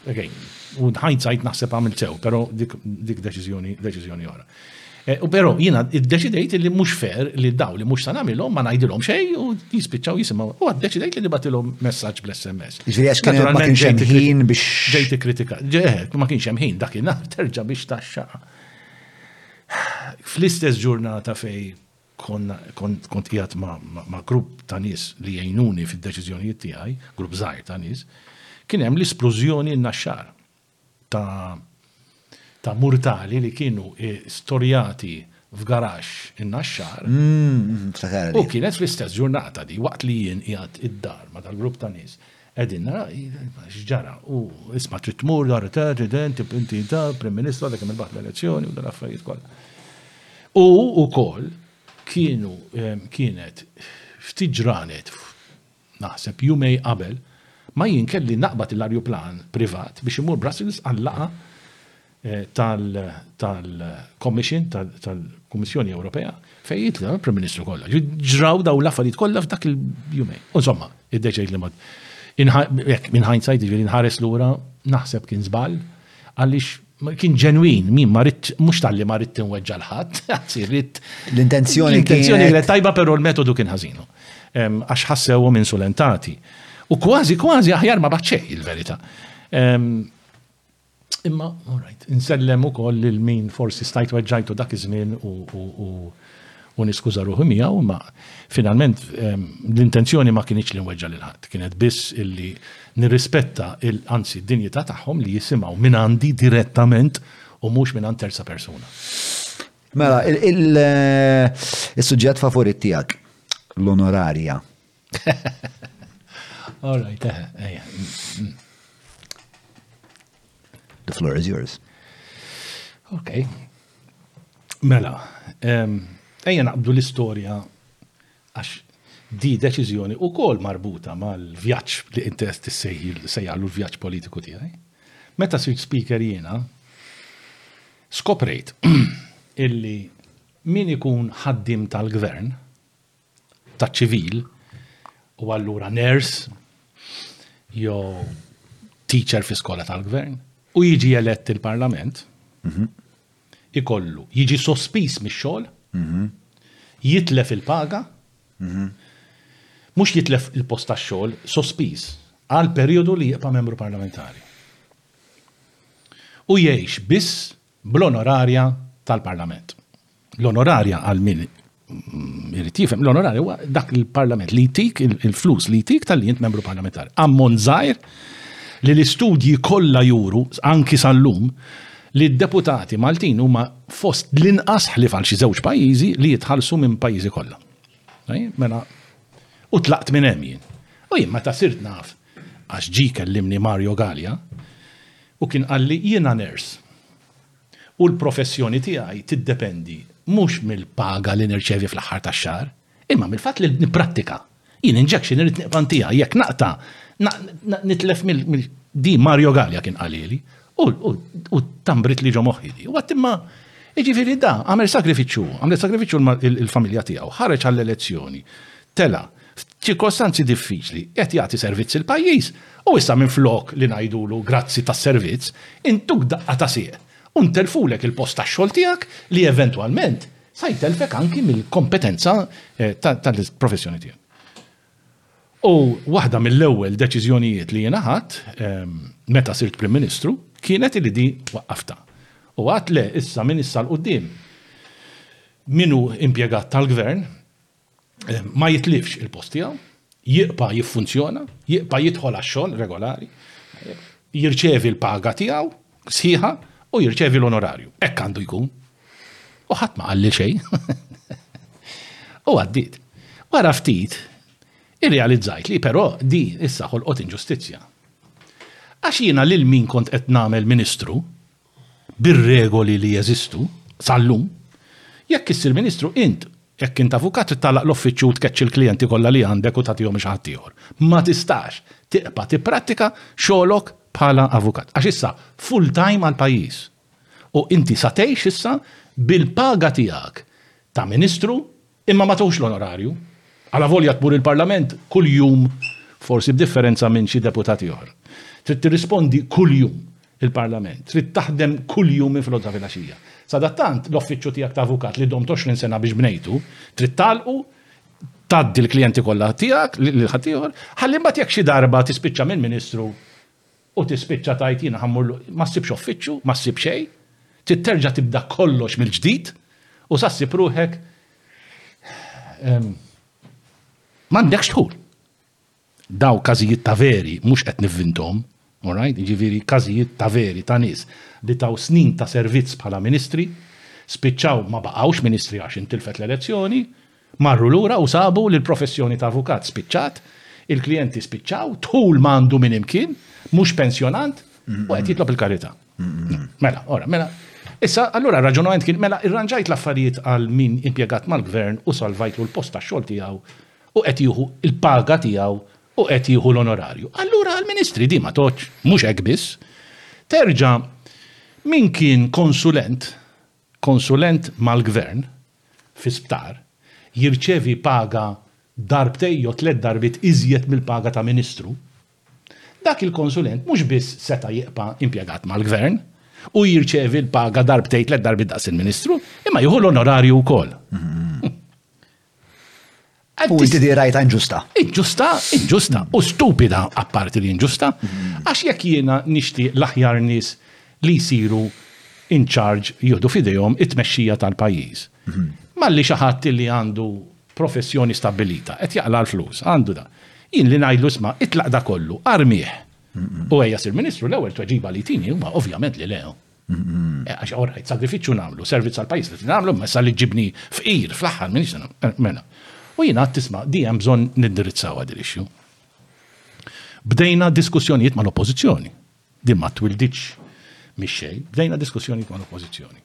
again, u hindsight naħseb għamil sew, però dik deċiżjoni deċiżjoni oħra. Eh, u pero jina id-deċidejt li mux fair li daw li mux sanamilom ma najdilom xej u jispiċaw jisimaw. U għad-deċidejt li nibatilom messaċ bl-SMS. Ġviri għax kien ma kienx hemm ħin biex. Ġejti kritika. Ġeħet, ma kienx hemm ħin dakinhar terġa' biex taxxa. Fl-istess ġurnata fej kont qiegħed ma' grupp ta' nies li jgħinuni fid-deċiżjonijiet tiegħi, grupp żgħir ta' nies, kien hemm l-isplużjoni n-naxxar. ta' murtali li kienu storjati f'garax in-Naxxar. U kienet fl-istess ġurnata di waqt li jien qiegħed id-dar ma' dal-grupp ta' nies. Qegħdin nara x'ġara u isma' trid tmur dar ta' ġident inti ta' Prim Ministru għadek kemm irbaħt l-elezzjoni u dal-affarijiet kollha. U wkoll kienu kienet ftit ġranet Naħseb jumej qabel ma jien kelli naqbad il-arjuplan privat biex imur Brussels għal-laqa tal-Commission, tal-Kummissjoni Ewropea, fejn jitlu l-Prim Ministru kollha. Ġraw daw l-affarijiet kollha f'dak il-jumej. U insomma, id-deċejt li mod. In hindsight, ġifieri nħares lura, naħseb kien żball, għaliex kien ġenwin, min ma rrit, mux tal-li ma rrit tinweġġa l-ħat, għazzi rrit. L-intenzjoni. L-intenzjoni kienet tajba, pero l-metodu kien ħazinu. Għax ħassewhom insulentati. U kważi, kważi aħjar ma baċċej il-verita. Imma, all right, insellem u koll il-min forsi stajt weġġajtu dak iż-żmien u u niskuża ruħi miegħu, imma finalment l-intenzjoni ma kinitx li nweġġa' lil ħadd, kienet biss illi nirrispetta il anzi d-dinjità tagħhom li jisimgħu minn għandi direttament u mhux mingħand terza persuna. Mela, il-suġġett favorit tiegħek, l-onorarja. All right, eh, eh, eh. The floor is yours. Okay. Mela, ejja naqbdu l-istorja għax di deċiżjoni u kol marbuta mal-vjaċ li intest sejjalu l-vjaċ politiku tiegħi. Meta sirt speaker jiena, skoprejt illi min ikun ħaddim tal-gvern, taċ-ċivil u allura ners jew teacher fi skola tal-gvern u jiġi elett il-parlament mhm. ikollu jiġi sospis mix-xogħol mhm. jitlef il-paga mhm. mhux jitlef il-post tax-xogħol sospis għal perjodu li jibqa' membru parlamentari. U jgħix biss bl-onorarja tal-Parlament. L-onorarja għal min irid jifhem, l-onorarja huwa dak il-Parlament li jtik il-flus li jtik tal-li jint membru parlamentari. Ammont żgħir li l-istudji kollha juru anki sal-lum li d-deputati Maltin huma fost l-inqas ħlif għal xi żewġ pajjiżi li jitħallsu minn pajjiżi kollha. Mela, u tlaqt minn hemm jien. U jien meta sirt naf Għax ġie jkellimni Mario Galea u kien qalli jiena nurse u l-professjoni tiegħi tiddependi mhux mill-paga li nirċevi fl-aħħar tax-xahar, imma mill-fatt li nipprattika. Jien injection irrid nieqfa ntiha, jekk naqta' nitlef mill. Di Mario Galea kien qalili u tambritli ġo moħħi di. U għedt imma jiġifieri da għamel sagrifiċċju hu, għamlet sagrifiċċju l-familja tiegħu, ħareġ għall-elezzjoni, tela', f'ċirkostanzi diffiċli, qed jagħti servizz il-pajjiż u issa minflok li ngħidulu grazzi tas-servizz, intuk daqqa ta' sieq u ntelfulek il-post tax-xogħol tiegħek li eventwalment sa jtellfek anki mill-kompetenza tal-professjoni tiegħek. U waħda mill-ewwel deċiżjonijiet li jiena ħadt meta sirt Prim Ministru kienet li din waqqaftha. U għidt le, issa minn issa 'l quddiem min hu impjegat tal-Gvern, ma jitlifx il-post tiegħu, jiqpa jiffunzjona, jiqpa jidħol għax-xogħol regolari, jirċevi l-paga tiegħu sħiħa u jirċevi l-onorarju. Hekk għandu jkun. U ħadd ma qalli xejn. U għaddit. Wara ftit, irrealizzajt li però di issa ħolqot inġustizzja. Għax jiena lil min kont qed nagħmel ministru, bir-regoli li jeżistu, sal-lum, jekk issir Ministru int, jekk int avukat trid tagħlaq l-offiċċju u tkeċċi l-klijenti kollha li għandek u tagħtihom lil xi ħadd ieħor. Ma tistax tibqa' tipprattika xogħlok bħala avukat. Għax issa full time għall-pajjiż. U inti sa tgħix issa bil-paga tiegħek ta' Ministru Imma ma tawx l-onorarju. Alavolja tmur il-Parlament kuljum, forsi b'differenza minn xi deputati oħra. Trid tirrispondi kuljum il-Parlament. Trid taħdem kuljum minn filgħodu sa filgħaxija. Sadattant, l-offiċċju tiegħek ta' avukat li domt 20 sena biex bnejtu, trid tagħlqu, tgħaddi l-klijenti kollha tiegħek lil ħaddieħor, ħalli mbagħad jekk xi darba tispiċċa minn Ministru, U tispiċċa tgħid jiena ħa mmur lura. Ma ssibx uffiċċju, ma ssib xejn. Trid terġa' tibda kollox mill-ġdid u sa ssib ruħek m'għandekx dħul. Daw każijiet ta' veri mhux qed nivvintom, alright? Jiġifieri każijiet ta' veri ta' nies li taw snin ta' servizz bħala ministri, spiċċaw ma baqgħux ministri għax intilfet l-elezzjoni, Marru lura u sabu li l-professjoni ta' avukat spiċċat, il-klijenti spiċċaw, dħul ma għandu minn imkien, mhux pensjonant, u qed jitlob il-karità. Mela, ora, mela. Issa, allura r-raġunament kien mela irranġajt l-affarijiet għal min impjegat mal-gvern u salvajtlu l-post tax-xogħol tiegħu u qed jieħu l-paga tiegħu u qed jieħu l-onorarju. Allura għall-ministri di ma toċ, mhux hekk biss. Terġa' min kien konsulent Konsulent mal-Gvern fi sptar jirċevi paga darbtej jew tliet darbiet iżjed mill-paga ta' Ministru, dak il-konsulent mhux biss seta' jibqa' impjegat mal-Gvern u jirċevi l-paga darbtej tliet darbiet daqs il-Ministru, imma jieħu l-onorarju wkoll. U inti di rajta inġusta. Inġusta, inġusta, u stupida apparti li inġusta, għax jekk jiena nixtieq l-aħjar nies li jsiru in charge jieħdu f'idejhom it-tmexxija tal-pajjiż. Malli xi ħadd li għandu professjoni stabbilita, qed jaqla' l-flus, għandu da. Jien li ngħidlu isma' itlaq da kollu, armih, u ejja sir Ministru, l-ewwel tweġiba li jtini huwa ovvjament li le. Eh, għax orajt, sagrifiċċju nagħmlu, servizz għal pajjiż li nagħmlu, ma sa li ġibni fqir fl-aħħar minn sena, eh, mela. U jiena tisma' di hemm bżonn nindirizzawha din issue. Bdejna diskussjonijiet mal-oppożizzjoni. Din ma twilditx mix-xejn, bdejna diskussjonijiet mal-oppożizzjoni.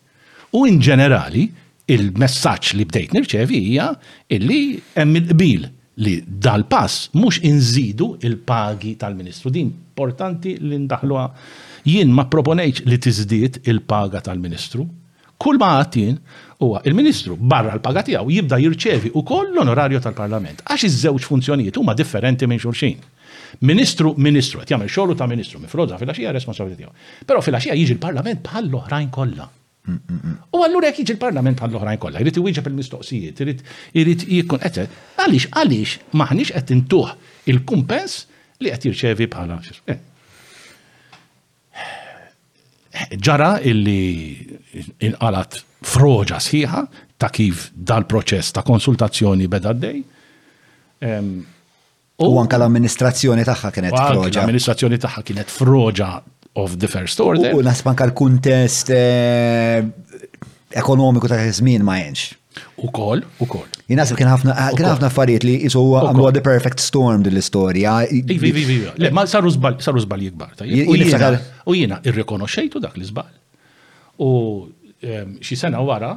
U in ġenerali, Il-messaġġ li bdejt nirċevi hija illi hemm il-qbil li dal-pass mhux inżidu l-pagi tal-Ministru. Din importanti li ndaħħluha. Jien ma pproponejtx li tiżdied il-paga tal-Ministru. Kull ma għadt jien huwa il-Ministru barra l-paga tiegħu jibda jirċevi wkoll l-onorarju tal-Parlament għax iż-żewġ funzjonijiet huma differenti minn xulxin. Ministru, Ministru, qed jagħmel xogħlu ta' Ministru, minn filgħodu sa filgħaxija responsabbiltà tiegħu. Però filgħaxija jiġi l-Parlament bħall-oħrajn kollha. U allura jekk jiġi l-Parlament bħal oħrajn kollha, jrid iwieġeb il-mistoqsijiet, irid jkun qed għaliex għaliex m'aħniex qed intuh il-kumpens li qed jirċevi bħala eh. Ġara illi inqalat froġa sħiħa ta' kif dal-proċess ta' konsultazzjoni beda dej. U anka l-amministrazzjoni tagħha kienet froġa. L-amministrazzjoni tagħha kienet froġa of the first order. U nasib anka l-kuntest eh, ekonomiku ta' żmien ma jenx. U kol, u kol. Jinasib kien ħafna kien ħafna affarijiet li jisu għamlu the perfect storm din l-istorja. Ivi, ivi, ivi. Le, ma saru żball, saru żball jikbar. U jiena irrikonoxxejtu dak l-iżball. U xi sena wara,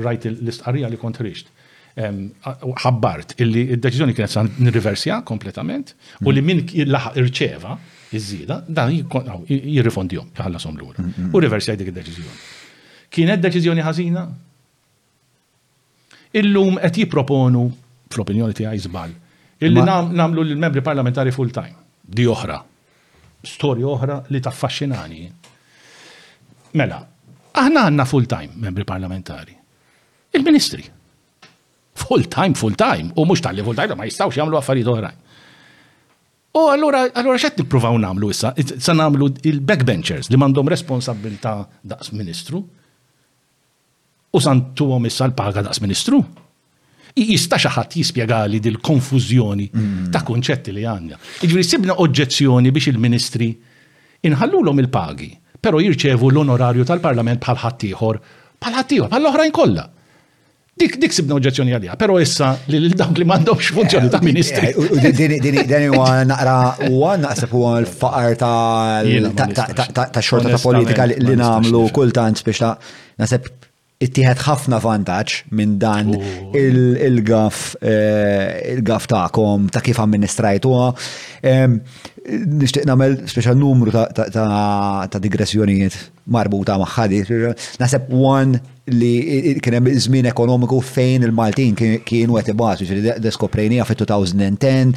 rajt l-istqarrija li kont rixt, ħabbart illi d-deċiżjoni kienet sa nirriversja kompletament u li min laħaq irċeva iż-żieda, dan jirrifondihom, jħallasom lura. U riversjaj dik id-deċiżjoni. Kienet deċiżjoni ħażina? Illum qed jipproponu, fl-opinjoni tiegħi żball, illi nagħmlu lill-membri parlamentari full time. Di oħra. Storja oħra li taffaxxinani. Mela, aħna għandna full time membri parlamentari. Il-ministri. Full time, full time, u mhux tal-li full time ma jistgħux jagħmlu affarijiet oħrajn. U allura, allura xed nippruvaw namlu issa, sa namlu il-backbenchers li mandom responsabilta daqs ministru. U sa ntuhom issa l-paga daqs Ministru? Jista' xi ħadd jispjegali dil-konfużjoni ta' kunċetti li għandna. Jiġifieri sibna oġġezzjoni biex il-Ministri inħallulhom il-pagi, però jirċevu l-onorarju tal-Parlament bħal ħaddieħor, bħal ħaddieħor, bħall-oħrajn kollha. Dik dik sibna oġġezzjoni għaliha, però issa li lil dawk li m'għandhomx funzjoni ta' ministri. Dan huwa naqra huwa naqseb huwa l-faqar ta' xorta ta' politika li nagħmlu kultant biex ta' Naseb ittieħed ħafna vantaġġ minn dan il-gaf eh, il-gaf tagħkom ta' kif amministrajtuha. Nixtieq nagħmel speċjal numru ta' digressjonijiet marbuta ma' ħadi. Naħseb one li kien hemm żmien ekonomiku fejn il-Maltin kienu qed ibatu, ġifieri deskoprejnija fit-2010,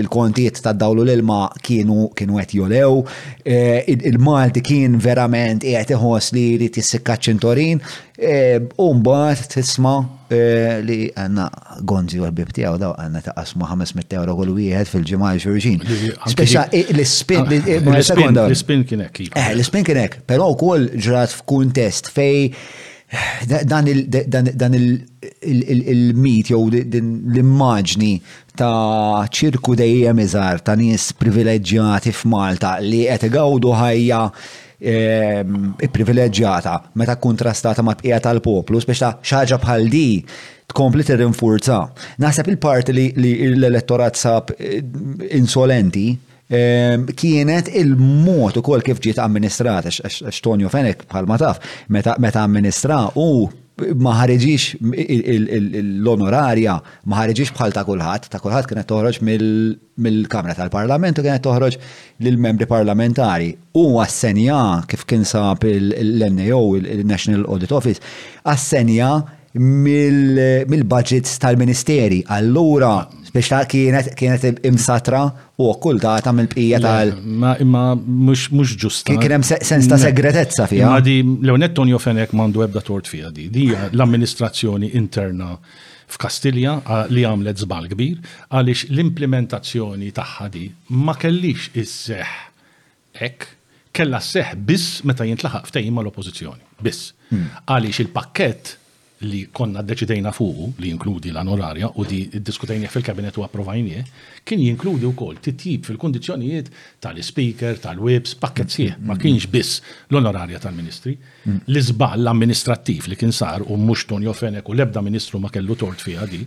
il-kontijiet tad-dawlu l-ilma kienu kienu qed jolew, Eh, il-Malti kien verament qiegħed iħoss li jrid jissikka ċintorin eh, u mbagħad tisma' eh, li għandna gonzi u l-bib tiegħu daw għandna ta' qasmu 500 euro kull wieħed fil-ġimgħa xurxin. Speċa l-ispin ah, l-ispin kien hekk. Iva. Eh, l-ispin kien hekk, però wkoll ġrat f'kuntest fej dan il-mit jew l-immaġni ta' ċirku dejjem iżgħar ta' nies privileġġjati f'Malta li qed igawdu ħajja ehm, ipprivileġġjata meta kkuntrastata ma' bqija tal-poplu, spiex ta' xi ħaġa bħal di tkompli tirrinfurza. Naħseb il-parti li l-elettorat sab eh, insolenti Ehm, kienet il-mod ukoll kif ġiet amministrat, għax Tonio Fenek bħalma taf, meta amministra u ma ħareġix l-onorarja, ma ħareġix bħal ta' kulħadd, ta' kulħadd kienet toħroġ mill-Kamra tal-Parlament u kienet toħroġ lill-membri parlamentari. U assenja kif kien sab l-NAO, il-National Audit Office, assenja mill-budgets tal-ministeri. Allura, biex ta' kienet kienet imsatra u okkultata mill-bqija tal. Ma imma mhux ġusta. Kien hemm sens ta' segretezza fiha. Ma di Leonet Tonio Fenek m'għandu ebda tort fiha di. Di l-amministrazzjoni interna f'Kastilja li għamlet żball kbir għaliex l-implimentazzjoni tagħha di ma kellix isseħħ hekk, kellha sseħħ biss meta jintlaħaq ftehim mal-Oppożizzjoni. Biss. Għaliex il-pakkett li konna ddeċidejna fuqu, li jinkludi l-anorarja u di ddiskutejnieh fil-Kabinet u approvajnieh, kien jinkludi wkoll titjib fil-kundizzjonijiet tal-Ispeaker, tal-Whips, pakkett sħiħ, ma kienx biss l-onorarja tal-Ministri. Mm. L-iżball amministrattiv li kien sar u mhux Tonio Fenek u l-ebda ministru ma kellu tort fiha di.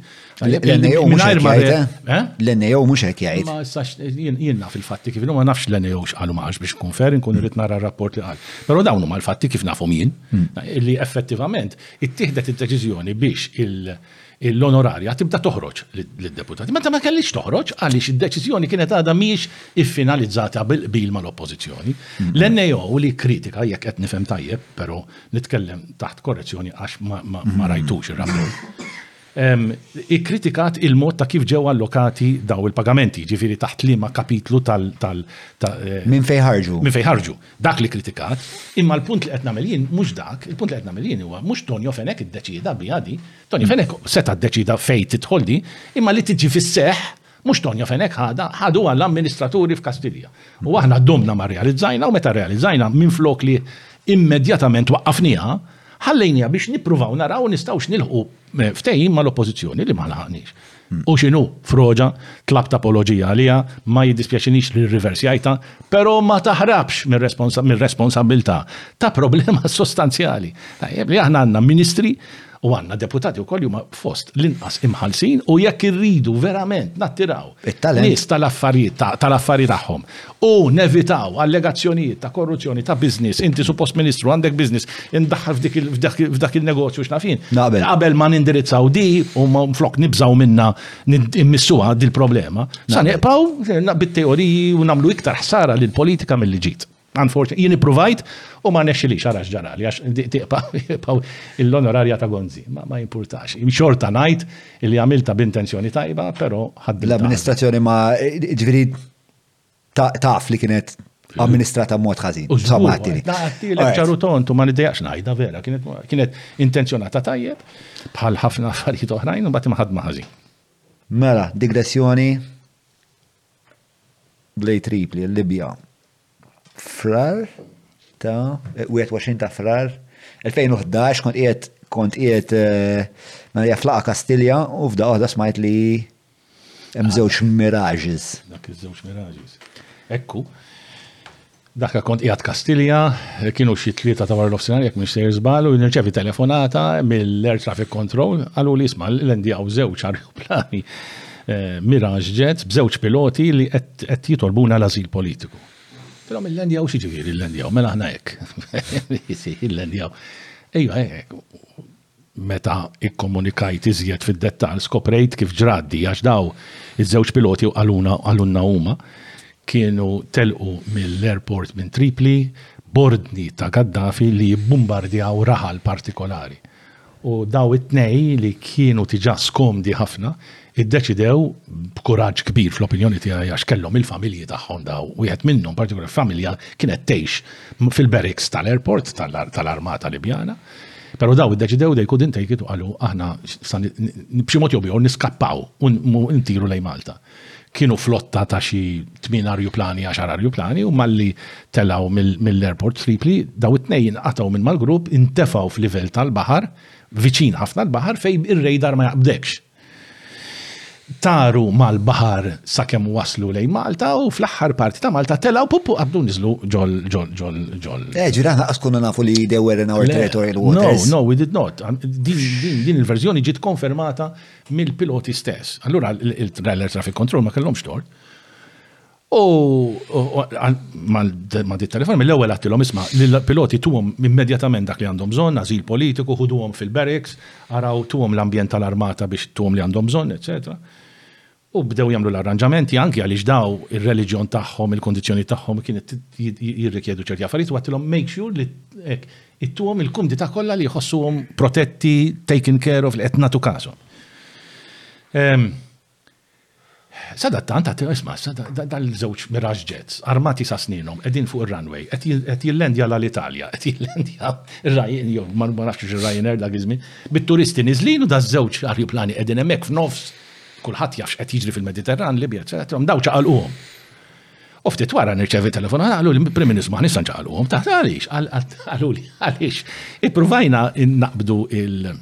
L-NEO mhux hekk jgħid. Eh? Eh? L-NEO mhux hekk jgħid. Ma sax jien naf il-fatti kif ma nafx l-NEO x'qalu ma biex nkun fer inkun mm. irid nara r-rapport li qal. Però dawn huma l-fatti kif nafhom jien mm. li effettivament ittieħdet id-deċiżjoni biex il- l-onorarja tibda toħroġ lid-deputati. Meta ma kellix toħroġ għaliex id-deċiżjoni kienet għadha mhix iffinalizzata bil-qbil mal-Oppożizzjoni. L-NAO li kritika jekk qed nifhem tajjeb, però nitkellem taħt korrezzjoni għax ma rajtux ir-rapport. Ikkritikat il-mod ta' kif ġew allokati daw il-pagamenti, ġifieri taħt liema kapitlu tal- Minn fejn ħarġu? Minn fejn ħarġu. dak li kkritikat, imma l-punt li qed nagħmel jien mhux dak, il-punt li qed nagħmel jien huwa mhux Tonio Fenech iddeċieda biha di, Tonio Fenech seta' ddeċieda fejn tidħol di, imma li tiġi fis-seħħ mhux Tonio Fenech ħadha, ħaduha l-amministraturi f'Kastilja. U aħna dumna ma rrealizzajna u meta rrealizzajna minflok li immedjatament waqqafniha, ħallejniha biex nippruvaw naraw nistgħux nilħqu ftehim mal-Oppożizzjoni li ma laħaqniex. u x'inhu froġa, tlabt apoloġija għaliha, ma jiddispjaċinix li rriversjajtha, però ma taħrabx mir-responsabbiltà ta' problema sostanzjali. Tajjeb li aħna għandna ministri U għanna deputati u koll juma fost l-inqas imħalsin u jekk irridu verament nattiraw nis tal-affarijiet tal-affarijiet tagħhom u nevitaw allegazzjonijiet ta' korruzzjoni ta' business, inti suppost Ministru għandek business indaħħal f'dak il-negozju x'naf jien. Qabel ma nindirizzaw di u flok nibżgħu minnha immissuha dil-problema, sa neqbgħu bit-teoriji u nagħmlu iktar ħsara lill-politika milli ġiet. Unfortunately, jien ippruvajt u ma rnexxilix ara x'ġarali għax tibqa' l-onorarja ta' Gonzi. Ma jimpurtax. Xorta ngħid li għamiltha b'intenzjoni tajba, però ħaddimt. L-amministrazzjoni ma ġifieri taf li kienet amministrata mod ħażin. Insomma, għattili. Għattili, ċaru tontu, ma nidejaqx najda, vera, kienet intenzjonata tajjeb, bħal ħafna affarijiet oħrajn, u bat maħad maħazin. Mela, digressjoni, blej tripli, l-Libja. Frar, ta' 21 ta' frar, 2011 kont qiegħed kont qiegħed eh, Marija Flaqa Kastilja u f'da waħda smajt li Hemm żewġ mirages. Dak iż-żewġ mirages. Ekku. Dak li kont qiegħed Kastilja, kienu xi tlieta ta' wara l-ofsinhar jekk mhux sejr żball u nirċevi telefonata mill-Air Traffic Control qalu li isma' l-endi hawn żewġ arjoplani eh, Mirage Jets b'żewġ piloti li qed jitolbuna l-ażil politiku. Tilhom il-lendjaw xi ġifieri l-lendjaw, mela aħna hekk. Il-lendjaw. Ejja, hekk. Meta ikkomunikajt iżjed fid-dettall skoprejt kif ġrat di għax daw iż-żewġ piloti u qaluna qalulna huma kienu telqu mill-airport minn Tripli b'ordni ta' Gaddafi li jibbumbardjaw raħal partikolari u daw it-tnej li kienu diġa skomdi ħafna iddeċidew b'kuraġġ kbir fl-opinjoni tiegħi għax kellhom il-familji tagħhom daw wieħed minnhom partikolari familja kienet tgħix fil-barracks tal-airport tal-armata Libjana Pero daw iddeċidew they couldn't take it u qalu aħna b'xi mod jew ieħor niskappaw u ntiru lejn Malta. Kienu flotta ta' xi tmien arjuplani, għaxar arjuplani u malli telgħu mill-airport Tripli daw it-tnejn inqatgħu minn mal-grupp intefgħu f'livell tal-baħar viċin ħafna l-baħar fejn ir-radar ma jaqbdekx. Taru mal-baħar sakemm waslu lejn Malta u fl-aħħar parti ta' Malta telgħu puppu qabdu niżlu ġol ġol ġol ġol. Eh, ġira ħna qaskunna nafu li they were in our territorial waters. No, no, we did not. Din il-verżjoni ġiet konfermata mill-piloti stess. Allura l-trailer traffic control ma kellhomx tort. U ma dit telefon, mill-ewwel għattilhom isma' li l-piloti tuhom immedjatament dak li għandhom bżonn, ażil politiku, ħuduhom fil-barracks, araw tuhom l-ambjent tal-armata biex tuhom li għandhom bżonn, eċċetera. U bdew jagħmlu l-arranġamenti anki għaliex daw ir-reliġjon tagħhom, il-kundizzjoni tagħhom kienet jirrikjedu ċerti affarijiet u għattilhom make sure li hekk, ittuhom il-kumdità kollha li jħossuhom protetti, taken care of, li qed nagħtu każhom. Sadattant, għad, isma', dal-żewġ Mirage Jets, armati sa snierhom, qegħdin fuq ir-runway, qed jillandja l-Alitalia, qed jillandja r-Ryanair, jew ma nafx x'inhu r-Ryanair dak iż-żmien, bit-turisti niżlin u daż-żewġ arjuplani qegħdin hemmhekk f'nofs, kulħadd jaf x'qed jiġri fil-Mediterran, Libja, eċċetera, qed jgħidilhom daw ċaqalquhom. U ftit wara nirċevi telefonata qaluli mill-Prim Ministru ma nista' nċaqalquhom, taf għaliex? Qaluli għaliex ippruvajna naqbdu il-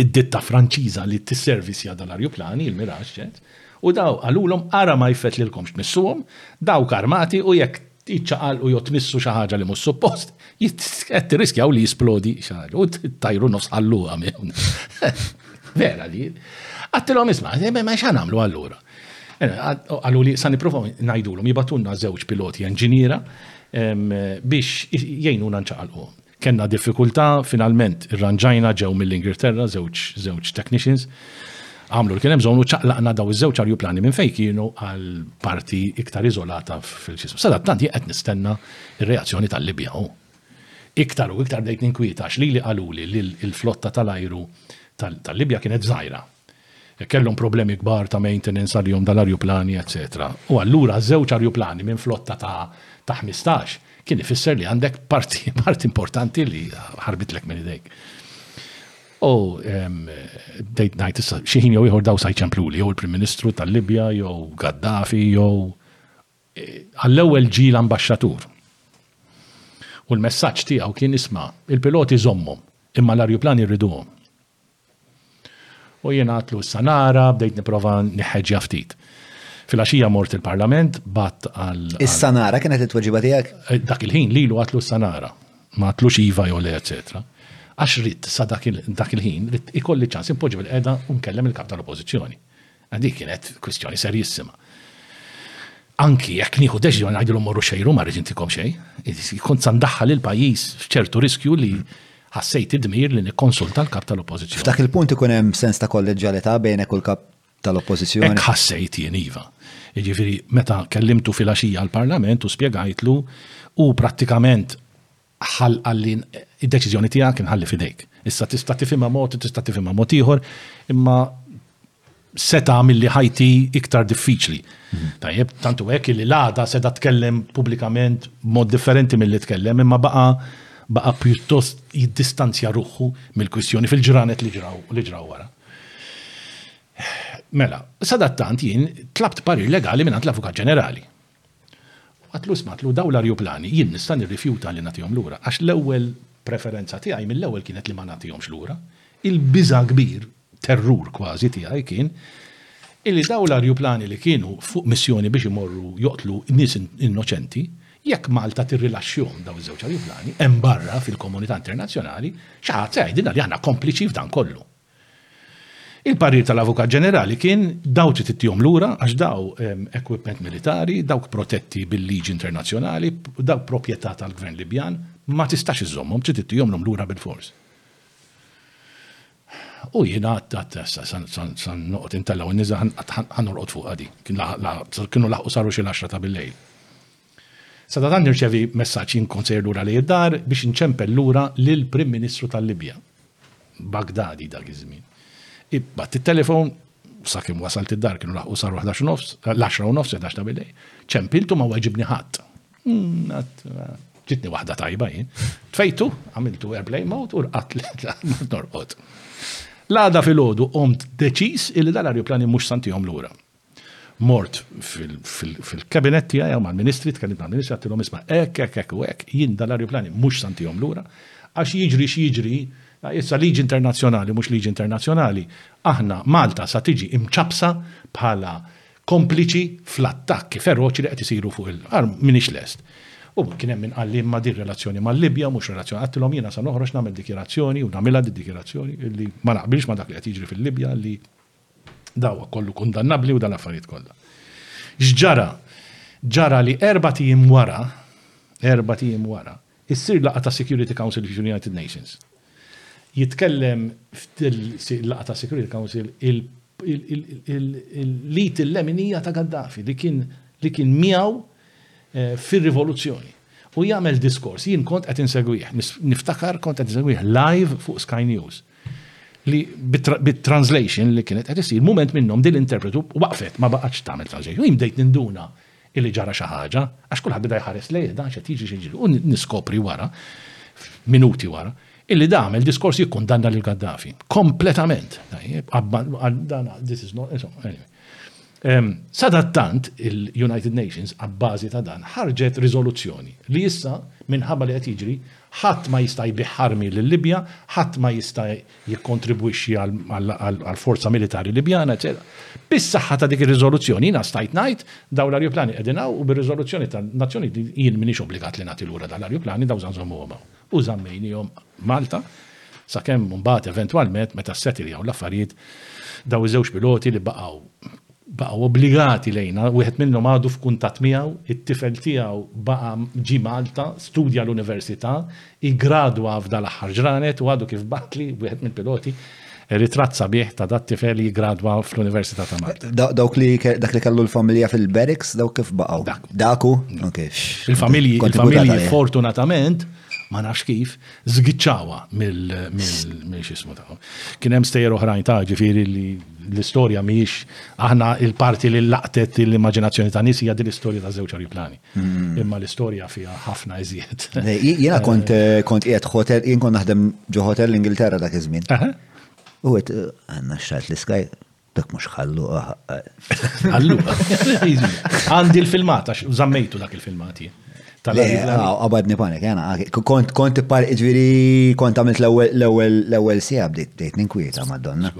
id-ditta Franċiża li tisservisja dal-arjuplani, il-Mirage, u daw qalulhom ara ma jfet lilkomx tmissuhom, dawk armati u jekk jiċċaqalqu jew tmissu xi ħaġa li mhux suppost, qed tirriskjaw li jisplodi xi ħaġa u tajru nofs qalluha minn. Vera di. Għattilhom isma', ma x'għan nagħmlu allura? Għallu li sa niprofaw najdulhom jibatunna żewġ piloti enġiniera biex jgħinuna nċaqalqu. Kellna diffikultà, finalment irranġajna ġew mill-Ingilterra żewġ żewġ technicians, għamlu li kien hemm bżonn u ċaqlaqna daw iż-żewġ arjuplani minn fejn kienu għal parti iktar iżolata fil-ġisem. Sadattant jien qed nistenna r-reazzjoni tal-Libja u iktar u iktar bdejt ninkwieta għax lili qaluli li l-flotta tal-ajru tal-Libja kienet żgħira. Kellhom problemi kbar ta' maintenance għalihom dal-arjuplani eċċetera. U allura żewġ arjuplani minn flotta ta' ta' ħmistax kien ifisser li għandek parti parti importanti li ħarbitlek minn idejk. U bdejt ngħid issa xi ħin jew ieħor daw sa jċempluli jew il-Prim Ministru tal-Libja jew Gaddafi jew għall-ewwel ġie l-ambaxxatur. U l-messaġġ tiegħu kien isma' il-piloti żommhom imma l-arjuplani rriduhom. U jien għadtlu issa nara, bdejt nipprova niħħeġġja ftit. Filgħaxija mort il-Parlament, bgħatt għal. Issa nara kienet it-tweġiba tiegħek? Eh, dak il-ħin lilu għadtlu issa nara. Ma għadtlux iva jew le, eċetera. Għax rrid sa dak il-ħin, rrid ikolli ċans impoġġi bil-qeda u nkellem il-kap tal-Oppożizzjoni. Dik kienet kwistjoni serjissima. Anki jekk nieħu deċiżjoni ngħidilhom morru xejru ma rrid intikom xejn, kont sa ndaħħal il-pajjiż f'ċertu riskju li ħassejt id-dmir li nikkonsulta l-kap tal-oppożizzjoni. F'dak il-punt ikun hemm sens ta' kolleġġalità bejnek u l-kap tal-oppożizzjoni. Hekk ħassejt jien iva. Jiġifieri meta kellimtu fil-għaxija l-Parlament u spjegajtlu u prattikament Hal qal li, Id-deċiżjoni tiegħek inħalli f'idejk. Issa tista' tifhimha mod u tista' tifhimha mod ieħor, imma se tagħmilli ħajti iktar diffiċli. Tajjeb, tant hu hekk illi l-għada setgħet tkellem pubblikament b'mod differenti milli tkellem, imma baqa' baqa' pjuttost jiddistanzja ruħu mill-kwistjoni fil-ġranet li ġraw li ġraw wara. Mela, sadattant jien tlabt parir legali mingħand l-Avukat Ġenerali. Qatlu smatlu, dawn l-arjuplani jien nista' nirrifjuta li nagħtihom lura għax l-ewwel preferenza tiegħi mill-ewwel kienet li ma nagħtihomx lura. Il-biża' kbir, terrur kważi tiegħi kien illi dawn l-arjuplani li kienu fuq missjoni biex imorru joqtlu nies innoċenti, jekk Malta tirrilaxxjhom dawn iż-żewġ arjuplani hemm barra fil-komunità internazzjonali xi ħadd se jgħidilna li aħna kompliċi f'dan kollu. Il-parir tal-Avukat Ġenerali kien daw trid ittihom lura għax daw equipment militari, dawk protetti bil-liġi internazzjonali, dawk proprjetà tal-Gvern Libjan, ma tistax iżżommhom, trid ittihomlhom lura bil-fors. U jien għadt għadt issa sa noqgħod intellgħu n-niża' ħa norqod fuqha din. Kienu laħqu saru xi l-għaxra ta' bil-lejl. Sadantant nirċevi messaġġ jien kont sejjer lura lejn id-dar biex inċempel lura lill-Prim Ministru tal-Libja, Baghdadi dak iż-żmien. Ibatt it-telefon, sakemm wasalt id-dar kienu laħqu saru 11 u nofs, l-10 u nofs, 11 ta' bilej, ċempiltu ma weġibni ħadd. Hmm, ġitni waħda tajba jien. Tfejtu, għamiltu airplane mode u rqat norqod. L-għada fil-ħodu omt deċis illi dal-arjuplani mux santijom l-ura. Mort fil-cabinet tiegħi hawn mal-ministri, tkellimt mal-ministri għattilhom isma' hekk, hekk, hekk u hekk, jien dal-arjuplani mhux se ntihom lura, għax jiġri x'jiġri, issa liġi internazzjonali mhux liġi internazzjonali, aħna Malta sa tiġi imċappsa bħala kompliċi fl-attakki feroċi li qed isiru fuq il m'iniex lest. U kien hemm min qal li imma din relazzjoni mal-Libja mhux relazzjoni għattilhom jiena sa noħroġ nagħmel dikjarazzjoni u nagħmilha did-dikjarazzjoni li ma naqbilx ma' dak li qed jiġri fil-Libja li Dan huwa kollu kundannabbli u dal-affarijiet kollha. X'ġara? Ġara li erbat ijiem wara, erbat ijiem wara, issir laqgħa ta' Security Council fil-United Nations. Jitkellem f'dil laqgħa ta' Security Council il-lit il-leminija ta' Gaddafi li kien li kien miegħu eh, fir-rivoluzzjoni. U jagħmel diskors, jien kont qed insegwih, niftakar kont qed insegwih live fuq Sky News. li bit-translation li kienet qed isir mument minnhom din l-interpretu waqfet ma baqgħetx tagħmel translation. Jien bdejt ninduna illi ġara xi ħaġa għax kulħadd beda jħares lejha dan x'qed jiġri x'qed jiġri u niskopri wara minuti wara illi da għamel diskors jikkundanna lil Gaddafi. Kompletament. Tajjeb, dan this is not, insomma, anyway. Sadattant, il-United Nations, abbażi ta' dan, ħarġet riżoluzzjoni li issa minħabba li qed jiġri ħadd ma jista' jbih armi lil Libja, ħadd ma jista' jikkontribwixxi għal forza militari Libjana, eċetera. Bis-saħħa ta' dik ir-riżoluzzjoni jiena stajt ngħid dawn l-arjuplani qegħdin hawn u bir-riżoluzzjoni tan-Nazzjoni jien m'iniex obbligat li nagħti lura dawn l-arjuplani dawn żgħażagħ u żammejniehom Malta sakemm mbagħad eventwalment meta ssetiljaw l-affarijiet dawn iż-żewġ piloti li baqgħu baqgħu obbligati lejna, wieħed minnhom għadu f'kuntatt miegħu, it-tifel tiegħu baqa' ġie Malta, studja l-università, iggradwa f'dal-aħħar ġranet u għadu kif bagħatli, wieħed mill-piloti, Ritratt sabiħ ta' dat tifel jiggradwa fl-Università ta' Malta. Dawk li dak li kellu l-familja fil-barracks, dawk kif baqgħu? Dak. Daku? Il-familji, il-familji fortunatament, ma nafx kif, zgiċċawa mill-xismu tagħhom. Kien hemm stejjer oħrajn ta' ġifieri li l-istorja mhijiex aħna il-parti li laqtet l-immaġinazzjoni ta' nies hija din l-istorja ta' żewġ aeroplani. Hmm. Imma l-istorja fiha ħafna iżjed. Jiena kont eh, kont qiegħed hotel, jien kont naħdem ġo hotel l-Ingilterra dak iż-żmien. U għet eh, għanna xtajt l-iskaj, dak mux ħallu ah, eh. ħallu. Għandi l-filmata, zammejtu dak il-filmati. Għabadni panik, jena, kont kont par iġviri, kont għamilt l-ewel sija bdejt ninkwieta, madonna.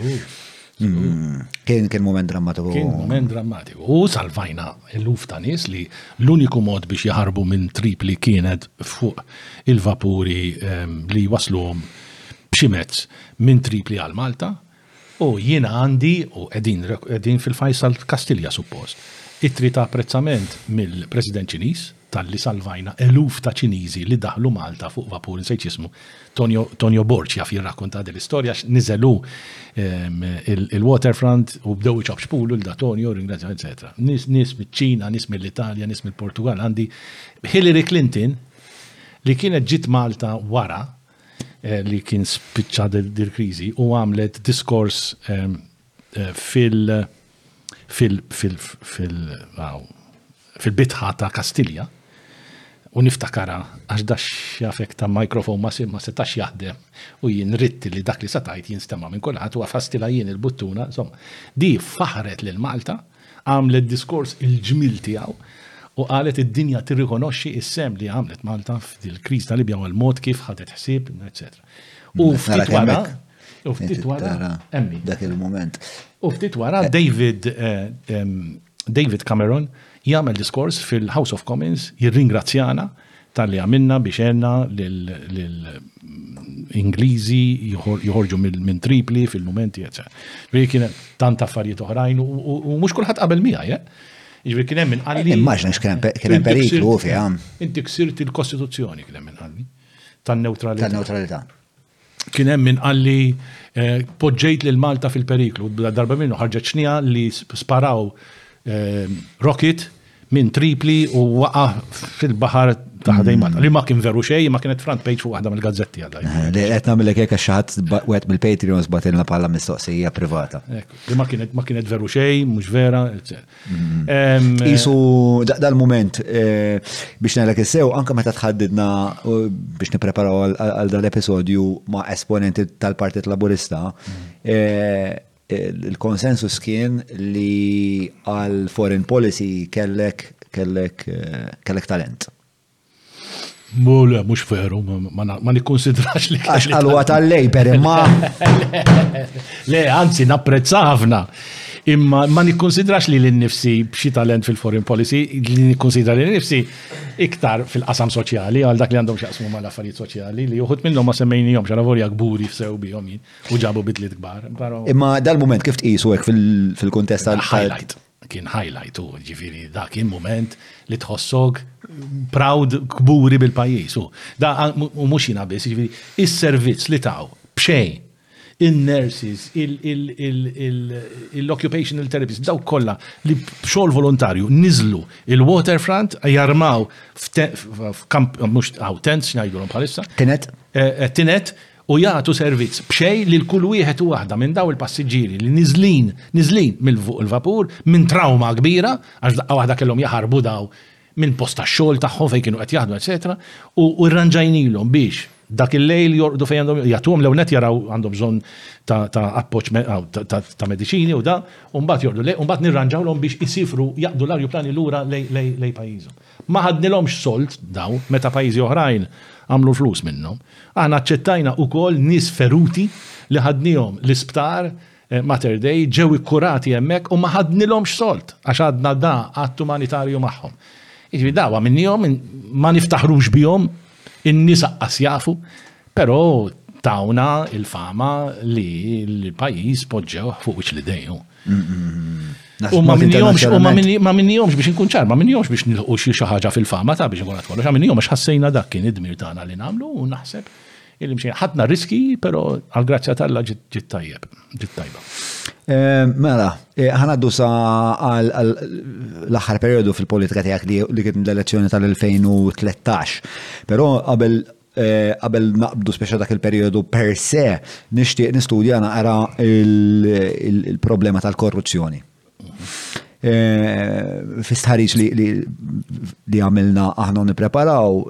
Mm. Kien kien moment drammatiku. Kien moment drammatiku. U salvajna l-luf ta' nies li l-uniku mod biex jaħarbu minn Tripli kienet fuq il-vapuri ehm, li wasluhom b'xi mezz minn Tripli għal Malta. U jiena għandi, u qegħdin fil-Fajsal Kastilja suppost, itri ta' apprezzament mill-President Ċiniż talli salvajna eluf ta' Ċiniżi li daħlu Malta fuq vapur, insejt x'ismu, Tonio, Tonio Borg jaf jirrakkonta din l-istorja għax niżel hu il-waterfront u bdew iċapċpu lil da Tonio, ringrazzjaw, eċċetera. Nies, nies miċ-Ċina, nies mill-Italja, nies mill-Portugall, għandi Hillary Clinton li kienet ġiet Malta wara li kien spiċċa dil-kriżi u għamlet diskors fil- fil- fil- fil- fil-bitħa ta' Kastilja u niftakara għax dax jafek ta' mikrofon ma ma setax jaħdem u jien ritti li dak li satajt jinstema minn kulħadd u għafastila jien il-buttuna, insomma, di faħret lil Malta, għamlet diskors il-ġmil tiegħu u qalet id-dinja tirrikonoxxi is-sehem li għamlet Malta f'dil-kriż ta' Libja u l-mod kif ħadet ħsieb, etc. U ftit wara, u ftit wara, emmi. Dak il-moment. U ftit wara, eh. David, eh, David Cameron jagħmel diskors fil-House of Commons jirringrazzjana tal-li għamilna biex għenna l-Ingliżi joħorġu minn tripli fil-momenti, etc. Ġviri kien tant affarijiet oħrajn u mux kullħat qabel mija, je? Eh? Ġviri kien hemm inqalli. Immaġna x'kien hemm periklu fiha. Inti ksirt il-Kostituzzjoni kien hemm inqalli. tan-newtralità. Tan-newtralità. Kien hemm min qalli eh, poġġejt lil Malta fil-periklu, darba minnu ħarġet xnija li sparaw eh, rocket minn Tripli u waqa fil-bahar ta' ħadej Malta. Li ma kien veru xej, ma kienet front page fuq waħda mill-gazzetti għadha. Eh, li qed nagħmilek hekk għax ħadd wet mill-Patreons batilna bħala mistoqsija privata. Li ma kienet ma kienet veru xej, mhux vera, etc. Mm-hmm. Isu dal-moment eh, biex nara kissew, anka meta tħaddidna eh, biex nipreparaw għal dal-episodju ma' esponenti tal-Partit Laburista, mm-hmm. eh, il-konsensus kien li għal foreign policy kellek kellek kellek talent. Mu le, mux veru, ma nikkonsidrax li. Għax għalwa tal-lejber imma. Le, anzi, napprezza ħafna. Imma ma nikkonsidrax li l-nifsi b'xi talent fil-foreign policy, li nikkonsidra li l-nifsi iktar fil-qasam soċjali, għal dak li għandhom xaqsmu ma l-affarijiet soċjali, li uħut minnhom ma semmejni jom, xana vorja kburi f'sew bihom jien, u ġabu bidliet kbar. Imma dal-moment kif tqisu hekk fil-kontest tal-highlight. kien highlight u ġifiri da kien moment li tħossok proud kburi bil-pajis u da u mux jina bis ġifiri il-servizz li taw bxejn il-nurses, il-occupational therapists, daw kolla li bxol volontarju nizlu il-waterfront jarmaw f'kamp, mux għaw tents, xnajdulom bħalissa. Tinet. Eh, eh, tinet, u jagħtu servizz b'xejn lil kull wieħed u waħda minn dawn il-passiġġieri li niżlin niżlin minn fuq il-vapur minn trawma kbira, għax f'daqqa waħda kellhom jaħarbu dawn minn post tax-xogħol tagħhom fejn kienu qed jaħdmu eċċetera u u rranġajnilhom biex dak il-lejl jorqdu fejn għandhom jorqdu. Jagħtuhom l-ewwel nett jaraw għandhom bżonn ta' ta' appoġġ me- aw, ta' ta' ta' mediċini u da, u mbagħad jorqdu lejl u mbagħad nirranġawlhom biex isifru jaqbdu l-arjuplani lura lej lej lej pajjiżhom. Ma ħadnilhomx sold dawn meta pajjiżi oħrajn għamlu l-flus minnhom. Aħna aċċettajna ukoll nies feruti li ħadnihom l-isptar Mater Dei, ġew ikkurati hemmhekk u ma ħadnilhomx sold għax għadna da att umanitarju magħhom. Jiġifieri dawa minnihom ma niftaħrux bihom In-nies aqqas jafu, però tawna l-fama li l-pajjiż poġġewh fuq wiċċ l-idejn. U ma minnihomx, u ma minnihomx biex inkun ċar, ma minnihomx biex nilħu xi ħaġa fil-fama ta' biex inkun għad kollox, minnihom għax ħassejna dak kien id-dmir tagħna li nagħmlu u naħseb illi mxejn ħadna riski, però għall-grazzja tal-Alla ġiet tajjeb, ġiet tajba. Mela, Eh, ħanaddu sa l-aħħar periodu fil-politika tiegħek li kien l-elezzjoni tal-2013. Però qabel eh, qabel naqbdu speċa dak il-periodu per se nixtieq nistudja naqra il-problema tal-korruzzjoni. Eh, Fistħarix li għamilna aħna nipreparaw,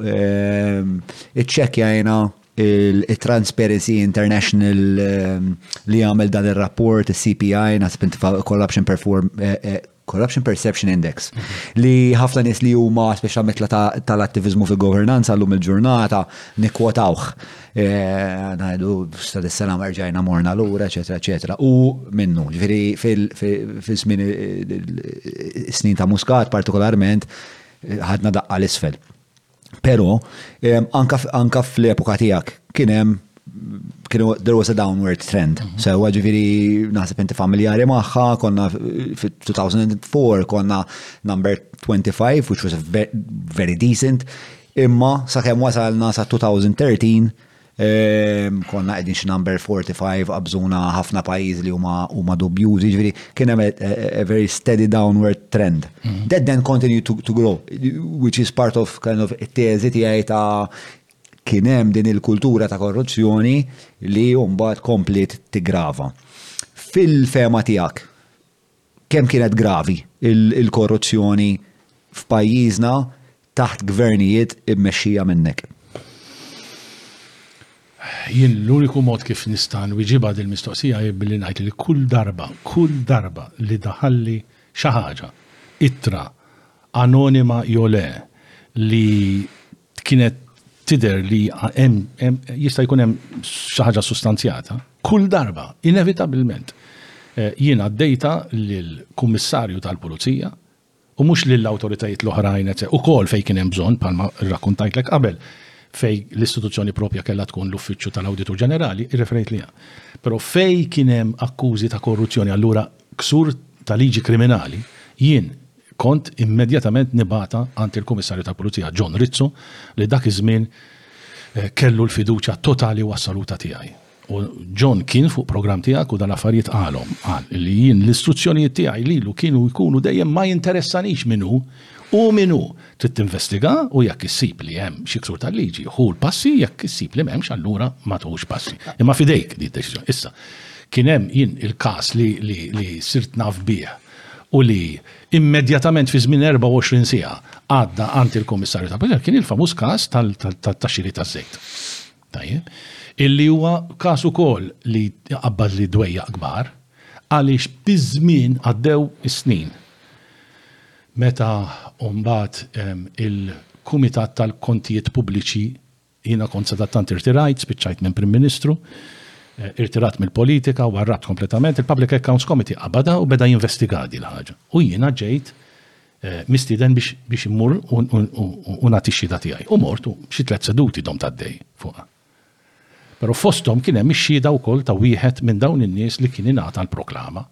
iċċekja jena il-Transparency International ehm, li għamel dan il-rapport, il-CPI, nasib Corruption Perform eh, eh, Corruption Perception Index, mhm. li ħafna nies li huma speċa mitla tal-attivizmu fi governanza llum il-ġurnata nikkwotawh. Eh, ngħidu sta dis-sena merġajna morna lura, eċetera, eċetera. U minnu, ġifieri fil-snin snin ta' muskat partikolarment ħadna daqqa l-isfel. Pero, anka fl-epoka tijak, kienem kienu there was a downward trend. Mhm. So, ġifiri, naħseb inti familjari maħħa, konna f-2004, konna number 25, which was very decent, imma saħem wasalna sa' 2013, Konna qegħdin xi number 45 qabżuna ħafna pajjiżi li huma huma dubjużi, ġifieri kien hemm a very steady downward trend. Mhm. That then continued to, to grow, which is part of kind of it-teżi tiegħi ta' kien hemm din il-kultura ta' korruzzjoni li mbagħad komplet tigrava. Fil-fema tiegħek, kemm kienet gravi l-korruzzjoni f'pajjiżna taħt gvernijiet immexxija minnek? Jien l-uniku mod kif nista' nwiġibha din il-mistoqsija hi billi ngħid li kull darba, kull darba li daħalli xi ħaġa, ittra, anonima jew le, li kienet tidher li jista' jkun hemm xi ħaġa sustanzjata, kull darba, inevitabilment, jien għaddejtha lill-Kummissarju tal-Pulizija u mhux lill-awtoritajiet l-oħrajn, ukoll fejn kien hemm bżonn, bħalma rrakkuntajtlek qabel, fejn l-istituzzjoni proprja kellha tkun l-Uffiċċju tal-Awditur Ġenerali, irreferejt liha. Però fejn kien hemm akkużi ta' korruzzjoni, allura ksur ta' liġi kriminali, jien Kont immedjatament nibgħatha għand il-Kummissarju tal-Pulizija John Rizzo li dak iż-żmien kellu l-fiduċja totali u assoluta tiegħi. U John kien fuq programm tiegħek u dal-affarijiet qalhom, qal li jien l-istruzzjonijiet tiegħi lilu kienu jkunu dejjem ma jinteressanix min hu u min hu. Trid tinvestiga u jekk issib li hemm xi ksur tal-liġi ħu l-passi jekk issib li m'hemmx allura ma tħux passi. Imma f'idejk din id-deċiżjoni. Issa, kien hemm jien il-każ li sirt naf bih. u li immedjatament fi żmien 24 siegħa għadda għand il-Kummissarju tal-Pulizija kien il-famuż każ tat-taxxieri taż-żejt. Tajjeb. Illi huwa każ ukoll li qabbad li dwejjaq kbar għaliex biż-żmien għaddew is-snin meta mbagħad il-Kumitat tal-Kontijiet Pubbliċi Jiena kont sadattant irtirajt, spiċċajt minn Prim Ministru, irtirat mill-politika, warrabt kompletament, il-Public Accounts Committee qabadha u beda jinvestiga din il-ħaġa. U jiena ġejt mistieden biex immur u nagħti x-xhieda tiegħi. U mort u xi tliet seduti domt għaddej fuqha. Però fosthom kien hemm ix-xhieda wkoll ta' wieħed minn dawn in-nies li kien ingħata l-proklama.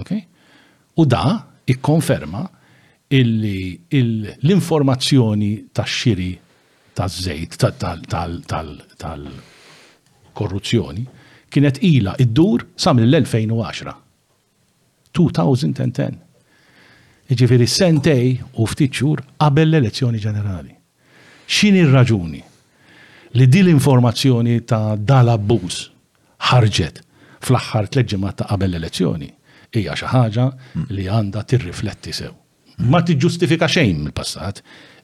Okay? U da ikkonferma illi l-informazzjoni tax-xiri taż-żejt tal-korruzzjoni kienet ilha ddur sa mill-2010. 2010. Jiġifieri sentej u ftit xhur qabel l-elezzjoni ġenerali. X'inhi r-raġuni li din l-informazzjoni ta' dal-abbuż ħarġet fl-aħħar tliet ġimgħat ta' qabel l-elezzjoni hija xi ħaġa li għandha tirrifletti sew. ma tiġġustifika xejn mill-passat,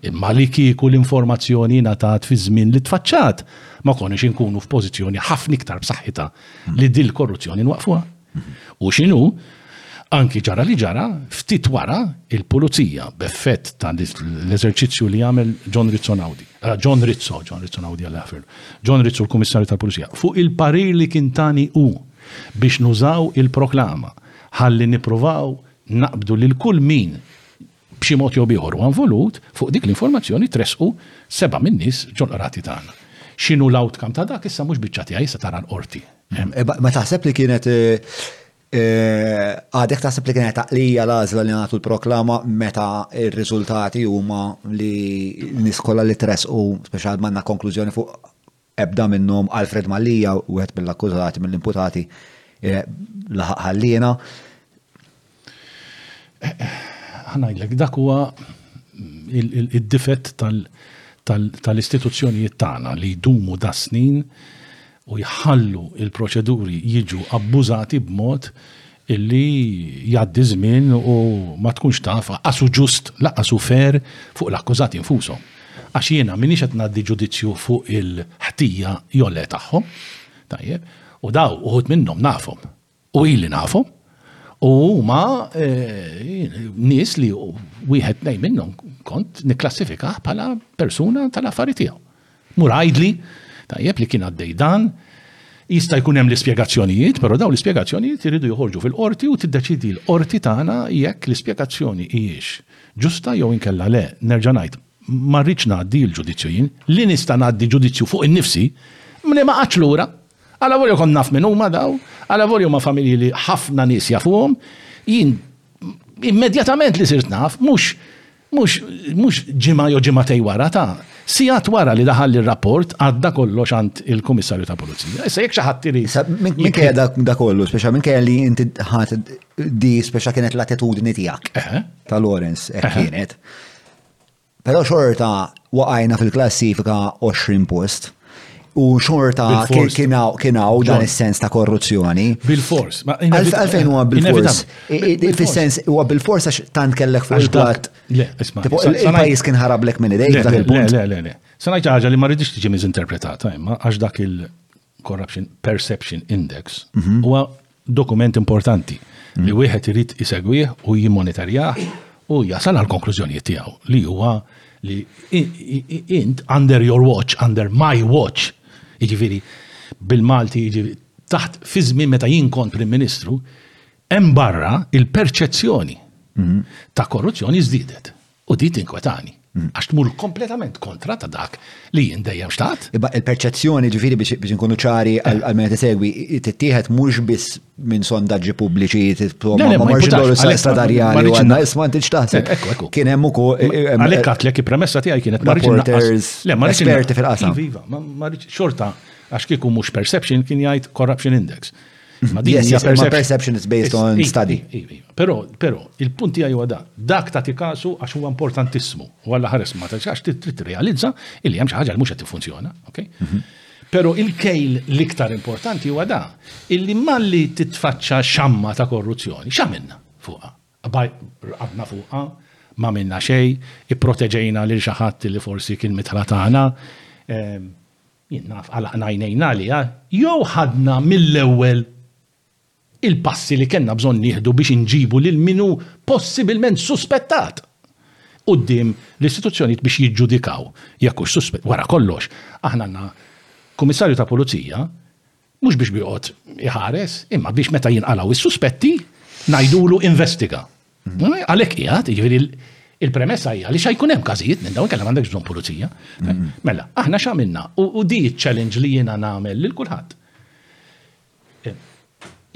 imma li kieku l-informazzjoni ingħatat fi żmien li tfaċċat, ma konniex inkunu f'pożizzjoni ħafna iktar b'saħħitha li dil-korruzzjoni nwaqqfuha. U x'inhu, anki ġara li ġara, ftit wara il-Pulizija b'effett ta' l-eżerċizzju li għamel John Rizzo Einaudi, eh, John Rizzo, John Rizzo Einaudi għal ħafir, John Rizzo l-Kummissarju tal-Pulizija, fuq il-parir li kien tani u biex nużaw il-proklama ħalli nippruvaw naqbdu lil kull min b'xi mod jew b'ieħor huwa involut, fuq dik l-informazzjoni jtressqu sebgħa min-nies ġol-qrati tagħna. X'inhu l-outcome ta' dak issa mhux biċċa tiegħi, issa tara l-Qorti. Ma taħseb li kienet għadek taħseb li kienet għaqlija l-għażla li nagħtu l-proklama meta r-riżultati huma li nies kollha li tressqu speċjal manna konklużjoni fuq Ebda minnhom, Alfred Mallia, wieħed mill-akkużati, mill-imputati, laħaq ħalliena. Ħa ngħidlek, dak huwa id-difett tal-istituzzjonijiet tagħna li jdumu da snin u jħallu il-proċeduri jiġu abbużati b'mod illi jgħaddi ż-żmien u ma tkunx taf, laqqas hu ġust, laqqas hu fair fuq l-akkużati nfushom. Għax jiena m'iniex qed ngħaddi ġudizzju fuq il-ħtija jew le tagħhom. Tajjeb? U dawn, uħud minnhom nafhom. U ili nafhom. U huma nies li wieħed tnejn minnhom kont nikklassifikah bħala persuna tal-affari tiegħu. Mur għidli, tajjeb li kien għaddej dan, jista' jkun hemm l-ispjegazzjonijiet, però dawn l-ispjegazzjonijiet iridu joħorġu fil-qorti u tiddeċidi l-qorti tagħna jekk l-ispjegazzjoni hijiex ġusta jew inkella le. Nerġa' ngħid, ma rridx ngħaddi l-ġudizzju jien, li nista' ngħaddi ġudizzju fuq innifsi, li ma qgħadx lura, alavolja kont naf min huma dawn, alavolja huma familji li ħafna nies jafuhom, jien immedjatament li sirt naf, mhux Mhux, mhux ġimgħa jew ġimgħatej wara, ta. Sigħat wara li daħalli r-rapport għadda kollox għand il-Kummissarju ta' Pulizija. Issa jekk xi ħadd irid. Issa min- minkejja dak da kollu, speċa minkejja li inti ħadd di speċa kienet l-attitudni tiegħek Eħe. ta' Lawrence hekk Eħe. kienet. Però xorta waqajna fil-klassifika 20 post. U xorta kien hawn dan is-sens ta' korruzzjoni. Bil-fors. Għalfejn huwa bil-fors? Fis-sens huwa bil-fors għax tant kellek fuq il-platt. Le, isma'. Il-pajjiż kien ħarablek minn idejk dak il-punt. Le, le, le. Se ngħid ħaġa li ma rridix tiġi miżinterpretata imma għax dak il-Corruption Perception Index mhm. huwa dokument importanti li mm. wieħed irid isegwih u jimmonitorjah u jasal għal konklużjonijiet tiegħu li huwa li int under your watch, under my watch, jiġifieri bil-Malti jiġifieri taħt fi żmien meta jien kont Prim Ministru, hemm barra il-perċezzjoni mm-hmm. ta' korruzzjoni żdiedet. U di tinkwetani, għax tmur kompletament kontra ta' dak li jien dejjem xtaqt. Iba il-perċezzjoni ġifiri biex nkunu ċari eh. għal-meta segwi, tittieħed mhux biss minn sondaġġi pubbliċi ma marx dolu stadarjali għandna isma' inti x'taħseb. Eh, kien hemm ukoll. Eh, eh, għalhekk għatlek il-premessa tiegħi kienet ma reporters, esperti fil-qasam. Iva, iva, ma xorta għax kieku mhux perception kien jgħid corruption index. Ma din hija perception is based on study. Però, però, il-punti għaj għada, dak ta' tikasu għax huwa importantissimu, u għalla ħares ma ta' għax trid realizza illi hemm xi ħaġa li mhux qed tiffunzjona, ok? Mhm. Però il-kejl l-iktar importanti huwa da, illi malli titfaċċa xamma ta' korruzzjoni, x'għamilna fuqha? Għadna fuqha, ma minna xej, ipproteġejna lil xi ħadd li forsi kien mitħla tagħna, ehm, Jien naf għalaqna għajnejna għaliha jew ħadna mill-ewwel il-passi li kellna bżonn nieħdu biex inġibu lil min hu possibilment suspettat quddiem l-istituzzjonijiet biex jiġġudikaw jekk hux suspett. Wara kollox, aħna għandna Kummissarju ta' Pulizija Mhux biex biqgħod iħares, imma biex meta jinqalgħu is-suspetti ngħidulu investiga. Mm. Għalhekk qiegħed, jiġifieri il-premessa hija li xajkun hemm każijiet minn dawn kellha m'għandekx bżonn pulizija. Mm. Mela, aħna x'għamilna u di challenge li jiena nagħmel lil kulħadd. Eh,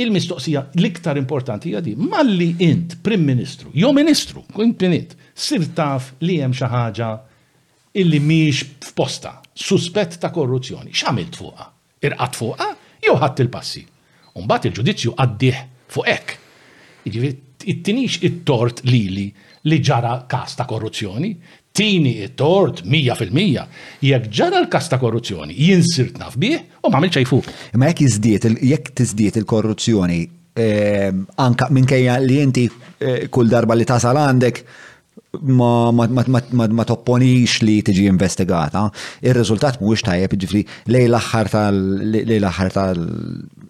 il-mistoqsija l-iktar importanti hija di, malli int Prim Ministru, jew Ministru, int int, sir taf li hemm xi ħaġa illi miex f'posta, suspett ta' korruzzjoni, x'għamilt fuqha? Irqadt fuqha jew ħadt il-passi. U mbagħad il-ġudizzju qaddih fuq hekk. Jiġifieri, ittinix it-tort lili li ġara każ ta' korruzzjoni, tini t-tort mija fil-mija. Jekk ġara l-każ ta' korruzzjoni, jien sirt naf bih u m'għamilt xejn fuq. Imma jekk jiżdied, jekk tiżdied il-korruzzjoni, anke minkejja li inti kull darba li tasal għandek ma topponix li tiġi investigata, ir-riżultat mhuwiex tajjeb ġifri lej l-aħħar tal lej l-aħħar tal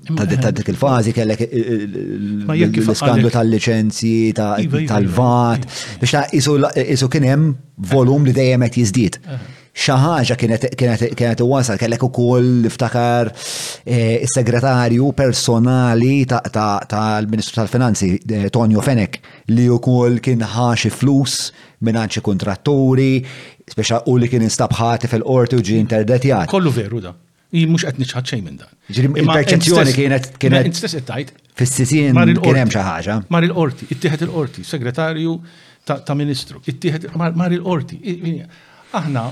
ta' dik il-fażi kellek l-iskandlu tal-liċenzji iva, iva, iva. tal-vat biex ta' isu kien hemm volum li dejjem qed jiżdied. Eh. Xi ħaġa kienet iwasal kellek ukoll niftakar eh, is-segretarju personali tal-Ministru tal-Finanzi eh, Tonio Fenek li wkoll kien ħa xi flus mingħand xi kuntratturi, speċa u li kien instab ħati fil-qorti u ġie interdetjat. Kollu veru dan. Jien mhux qed niċħad xejn minn dan. Ġifieri il-perċezzjoni kienet kienet. Int stess qed tgħid. Fis-sisien kien hemm xi ħaġa. Mar il-qorti, ittieħed il-qorti, segretarju ta' Ministru, ittieħed mar il-qorti. Aħna.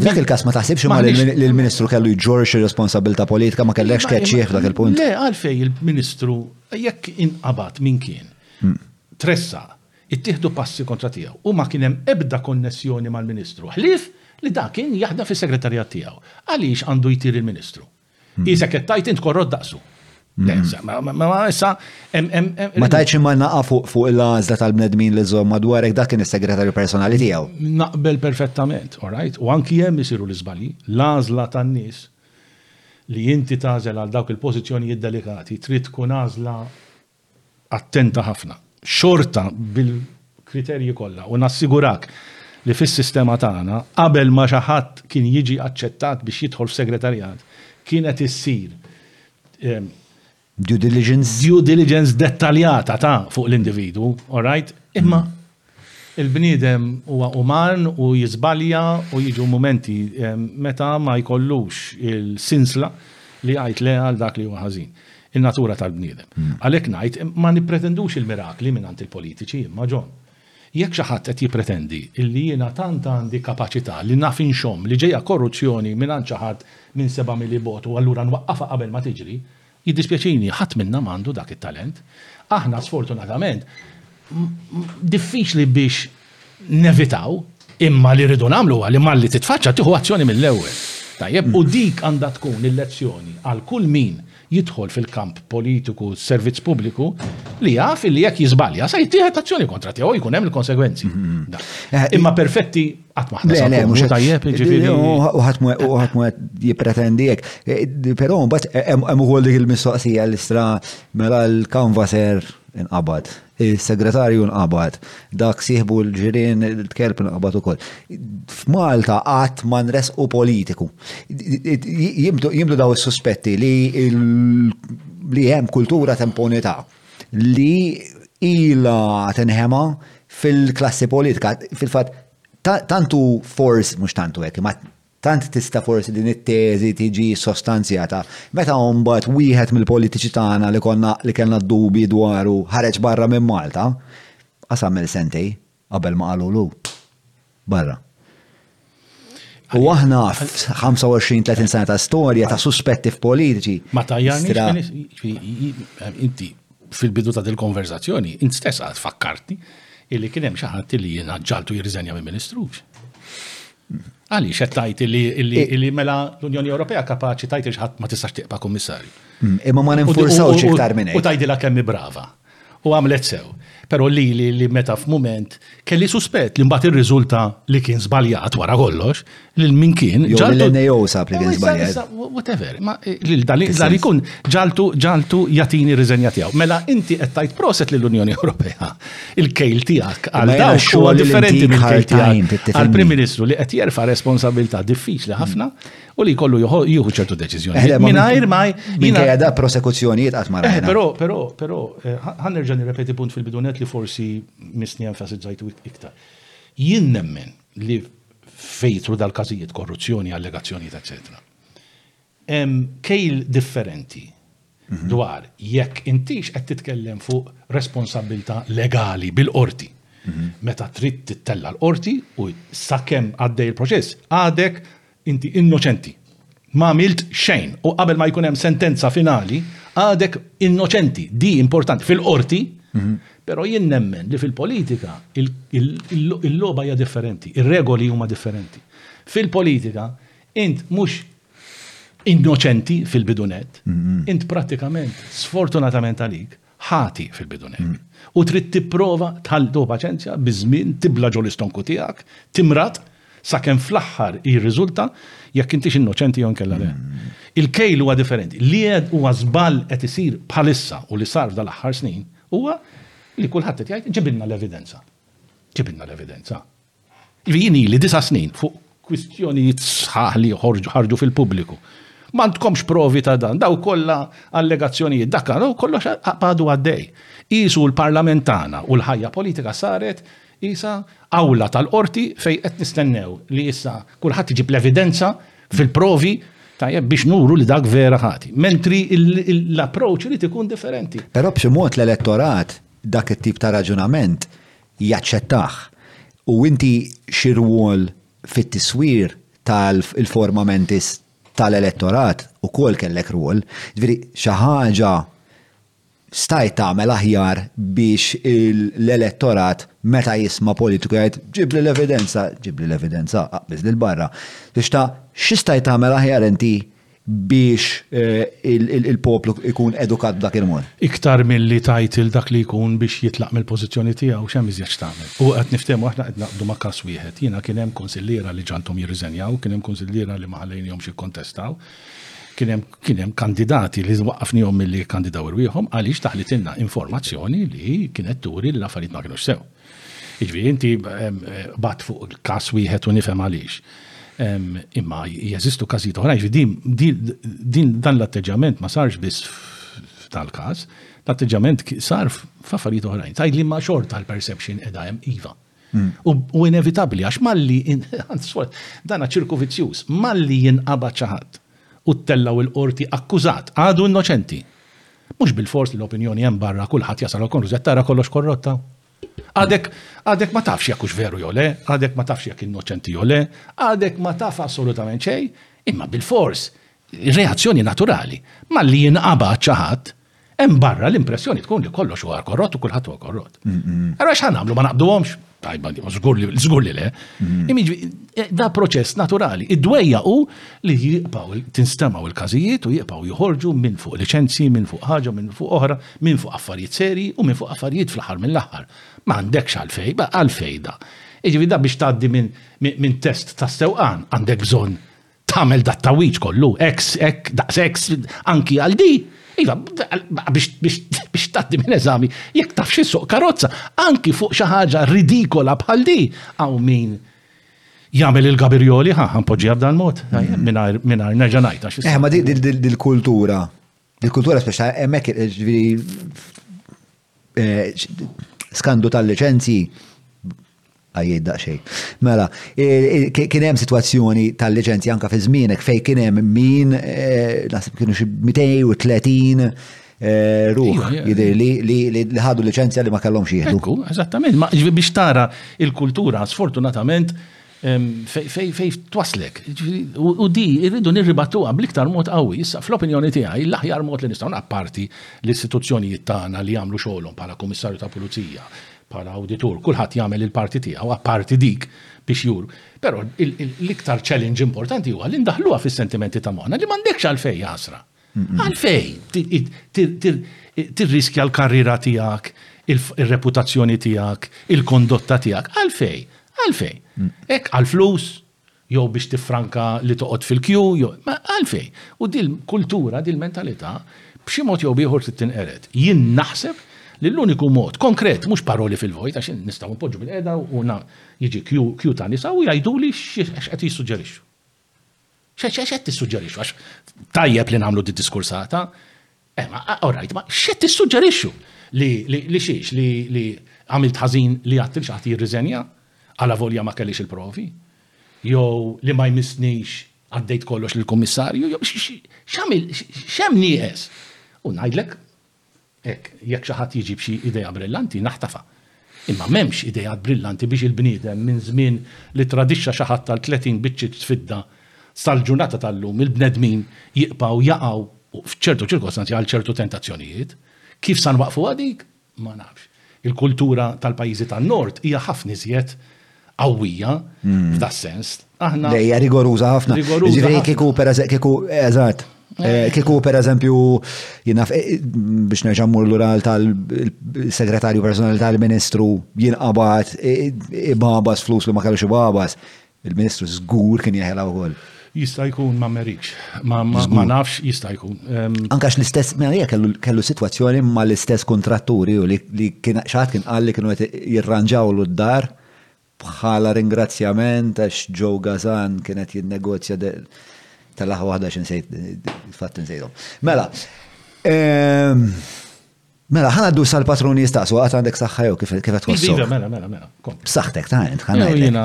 Dak il-kas ma taħsibx ma li l-Ministru kellu jġorx responsabilta politika ma kellekx keċċieħ dak il-punt. Le, għalfej il-Ministru, jekk inqabat minn kien, tressaq, ittieħdu passi kontra tiegħu u ma kien hemm ebda konnessjoni mal-Ministru, ħlief li dan kien jaħdem fis-Segretarjat tiegħu. Għaliex għandu jtir il-Ministru? Qisek qed tgħid int korrott daqsu. Le, ma issa Ma tajtx imma naqa' fuq il-għażla tal-bnedmin li żomm madwarek dak kien is-segretarju personali tiegħu. Naqbel perfettament, all right? U anki hemm isiru l-iżbalji, l-għażla tan-nies li inti tagħżel għal dawk il-pożizzjonijiet delikati trid tkun għażla attenta ħafna, xorta bil-kriterji kollha, u nassigurak li fis-sistema tagħna, qabel ma xi ħadd kien jiġi aċċettat biex jidħol f'segretarjat, kienet issir due diligence dettaljata ta' fuq l-individwu, all right, imma Il-bniedem huwa uman u jiżbalja u jiġu mumenti meta ma jkollux il-sinsla li jgħid le għal dak li huwa ħażin. In-natura tal-bniedem. Għalhekk ngħid, ma nippretendux il-mirakli mingħand il-politiċi imma John. Jekk xi ħadd qed jippretendi illi jiena tant għandi kapaċità li naf inxomm li ġejja korruzzjoni mingħand xi ħadd minn seba' mili bogħod u allura nwaqqafha qabel ma tiġri, Jiddispjaċini, ħadd minna m'għandu dak it-talent. Aħna sfortunatament diffiċli biex nevitaw, imma li rridu nagħmlu huwa li malli titfaċċa tieħu azzjoni mill-ewwel. Tajjeb? U dik għandha tkun il-lezzjoni għal kull min jidħol fil-kamp politiku, servizz pubbliku, li jaf li jekk jiżbalja se jittieħed azzjoni kontra tiegħu u jkun hemm il-konsegwenzi. Imma perfetti? Qatt ma ħna Le, mhux tajjeb, jiġifieri. U ħadd mu qed jippretendi hekk. E, però mbagħad e, hemm ukoll dik il-mistoqsija li stra mela l-kanvaser inqabad, il-segretarju inqabad, dak sieħbu l-ġirien il-kelb inqabad ukoll. F'Malta qatt ma nresqu politiku. Jimdu daw is-suspetti li li hemm kultura ta' impunità. li ilha tinħema fil-klassi politika. Fil-fatt, tantu forsi, mhux tantu hekk, ma tant tista' forsi din it-teżi tiġi sostanzjata. Meta mbagħad wieħed mill-politiċi tagħna li konna li kellna dubi dwaru ħareġ barra minn Malta, qasam il-sentej. Qabel ma qalulu barra. U aħna 25-30 sena ta' storja ta' suspetti f'politiċi. Ma ta' jani, inti fil-bidu ta' dil-konverzazzjoni, inti stess għad fakkarti illi kienem xaħat illi jena ġaltu jirriżenja minn ministru. Għali, xettajt illi mela l-Unjoni Ewropea kapaċi tajt il-ħat ma tistax tiqpa kommissarju. Mm, imma ma ninfurzawx iktar minn. U tajdila kemmi brava. U għamlet sew. Però lili li meta f'mument kelli suspett li mbagħad irriżulta li kien żbaljat wara kollox, lil min kien. Jew l-NAO sab li kien żbaljat. Whatever. Lil dan ikun ġaltu ġaltu jagħtini riżenja tiegħu. Mela inti qed tgħid proset lill-Unjoni Ewropea. Il-kejl tiegħek għal dawn xogħol differenti mill-kejl tiegħek għall-Prim Ministru li qed jerfa' responsabilità diffiċli ħafna u li kollu jieħu ċertu deċiżjoni. Minajr ma jina da prosekuzzjonijiet qatt ma rajna. Però, però, però, ħan nerġa' nirrepeti punt fil-bidunet li forsi misni enfasizzajtu iktar. Jien nemmen li fejtru dal-każijiet korruzzjoni, allegazzjonijiet, eċetera. Hemm kejl differenti dwar jekk intix qed titkellem fuq responsabilità legali bil-qorti. Meta trid tittella l-qorti u sakemm għaddej il-proċess, għadek Inti innoċenti. M'għamilt xejn u qabel ma jkun hemm sentenza finali għadek innoċenti. Di importanti fil-qorti, però jien nemmen li fil-politika il-logħba hija differenti, ir-regoli huma differenti. Fil-politika int mhux innoċenti fil-bidu nett, int prattikament, sfortunatament għalik, ħati fil-bidu nett. U trid tipprova tħalli tuħu paċenzja, biż-żmien tibla' ġo l-istonku tiegħek, timrad, sakemm fl-aħħar jirriżulta jekk intix innoċenti jew inkella le. Il-kejl huwa differenti. Li qed huwa żball qed isir bħalissa u li sar f'dal-aħħar snin huwa li kulħadd qed jgħid ġibilna l-evidenza. Ġibilna l-evidenza. Ivi jien ili disa' snin fuq kwistjonijiet sħaħ li ħarġu fil-pubbliku. M'għandkomx provi ta' dan, dawk kollha allegazzjonijiet, dak kollox għadu għaddej. Qisu l-Parlament tagħna u l-ħajja politika saret qisha awla tal-Qorti fejn qed nistennew li issa kulħadd iġib l-evidenza fil-provi tajjeb biex nuru li dak vera ħati. Mentri l-approach irid ikun differenti. Però b'xi mod l-elettorat dak it-tip ta' raġunament jaċċettah. U inti xi rwol fit-tiswir ta' l-forma mentis ta' l-elettorat ukoll kellek rwol. Jiġifieri xi ħaġa stajt tagħmel aħjar biex l-elettorat meta jisma' politiku jgħid ġibli l-evidenza, ġibli l-evidenza, aqbiżli 'l barra. Biex ta' xi stajt tagħmel aħjar inti biex il-poplu jkun edukat b'dak il-mod. Iktar milli tgħid lil dak li jkun biex jitlaq mill-pożizzjoni tiegħu, x'hemm iżjed x'tagħmel? U qed niftehmu aħna qed naqbdu ma' każ wieħed. Jiena kien hemm kunsilliera li ġagħalthom jirriżenjaw, kien hemm kunsilliera li ma ħallejnihomx jikkontestaw, kien hemm kien hemm kandidati li waqqafnihom milli jikkandidaw irwieħhom għaliex daħlitilna informazzjoni li kienet turi li l-affarijiet ma kinux sew. Iġbi, inti bat fuq il-kas wieħed u nifhem għaliex. Imma jeżistu każijiet oħra, jiġri din dan l-atteġġament ma sarx biss tal-kas, l-atteġġament sar f'affarijiet oħrajn. Tajd li ma xorta l-perception edha hemm iva. Hmm. U inevitabli, għax malli, dana ċirku vizzjuż, malli jinqabad ċaħat u t-tellaw il-qorti akkużat, għadu innoċenti. Mhux bilfors li l-opinjoni hemm barra kulħadd jasal għall-konklużjoni tara kollox korrotta. Għadek għadek ma tafx jekk hux veru jew le, għadek ma tafx jekk innoċenti jew le, għadek ma taf assolutament xejn, imma bilfors reazzjoni naturali malli jinqabad xi ħadd hemm barra l-impressjoni tkun li kollox huwa korrott u kulħadd huwa korrott. Allura x'ħa nagħmlu ma naqbduhomx? tajba li, zgur li, zgur li le. Mm. Eh, da proċess naturali. Id-dwejja u li jiqpaw, tinstemaw il-kazijiet u jiqpaw joħorġu minn fuq licenzi, minn fuq ħaġa, minn fuq oħra, minn fuq affarijiet seri u minn fuq affarijiet fl-ħar minn l-ħar. Ma għandekx għalfej, ba għalfej da. Iġivi da biex taddi minn test ta' sewqan għandek bżon tagħmel dat tawiċ kollu, ex, ek, daqs ex, anki għal di. Iva, biex taddi minn eżami, jekk taf xi suq karozza, anki fuq xi ħaġa ridikola bħal di, għaw min jagħmel il-gabirjoli, ħa, ħanpoġġija b'dan mod, mm. mingħajr nerġa' ngħid għax. Eh, ma dil-kultura, dil-kultura speċa hemmhekk ġifieri Eh, skandlu tal-liċenzji għajjed daqxej. Mela, kien hemm situazzjoni tal-liċenzja anka fi żmienek fej kien hemm min eh, naħseb kienu xi 230 eh, ruħ jidir li ħadu liċenzja li ma kellhomx jieħdu. Eżattament, biex tara il-kultura sfortunatament Fejn twasslek. U di irridu nirribattuha bl-iktar mod qawwi. Issa, fl-opinjoni tiegħi, l-aħjar mod li nistgħu, apparti l-istituzzjonijiet tagħna li jagħmlu xogħolhom bħala Kummissarju ta' Pulizija, bħala Awditur, kulħadd jagħmel il-parti tiegħu, apparti dik biex jur. Però l-iktar challenge importanti huwa li ndaħħluha fis-sentimenti ta' moħħna li m'għandekx għalfejn, jaħasra. Għalfejn tirriskja l-karriera tiegħek, ir-reputazzjoni tiegħek, il-kondotta tiegħek? Għalfejn? Għalfejn? Hekk għall-flus? Jew biex tiffranka li toqgħod fil-kju? Għalfejn? U dil-kultura, dil-mentalità, b'xi mod jew b'ieħor trid tinqered. Jien naħseb li l-uniku mod, konkret, mhux paroli fil-vojt, għax nistgħu npoġġu bil-qiegħda u jiġi kju ta' nisa u jgħiduli x'qed jissuġġerixxu. X'qed tissuġġerixxu? Għax tajjeb li nagħmlu d-diskursata. Eh, ma, all right, ma x'qed tissuġġerixxu? Li xiex, li għamilt ħażin li għadt il xaħti jirriżenja? Għala volja ma kellix il-provi? Jew li ma jmissnix għaddejt kollox lill-Kummissarju? Jew x'għamil, x'hemm nieqes? U ngħidlek, Hekk, jekk xi ħadd jiġi b'xi idea brillanti, naħtafha. Imma m'hemmx ideat brillanti biex il-bniedem minn żmien li tradixxa xi ħadd għal tletin biċċiet fidda sal-ġurnata tal-lum il-bnedmin jiqbgħu jaqgħu, f'ċertu ċirkostanzi, għal ċertu tentazzjonijiet. Kif sa nwaqqfuha dik? Ma nafx. Il-kultura tal-pajjiżi tan-Nord hija ħafna iżjed qawwija f'da sens. Aħna. Lejja rigoruża ħafna. Ġifieri kieku per kieku eżatt. Eh, kieku per eżempju jinaf eh, biex nerġa' mmur lura tal-segretarju personali tal-Ministru jinqabad eh, ibabas flus li ma kellux ibabas. Il-Ministru żgur kien jeħela wkoll. Jista' jkun ma merikx, ma nafx jista' jkun. Anka l-istess Merija kellu sitwazzjoni ma l-istess kuntratturi u li kien xaħat kien qal li kienu qed jirranġawlu d-dar bħala ringrazzjament għax Joe Gazan kien qed jinnegozja tal-aħħa waħda x'insejt fatt insejthom. Mela, Mela, ħana ddu sal-patruni jistaqsu, għat għandek saħħa jew kif qed tħossu. Iva, mela, mela, mela. B'saħħtek ta' int, ħana. Jina.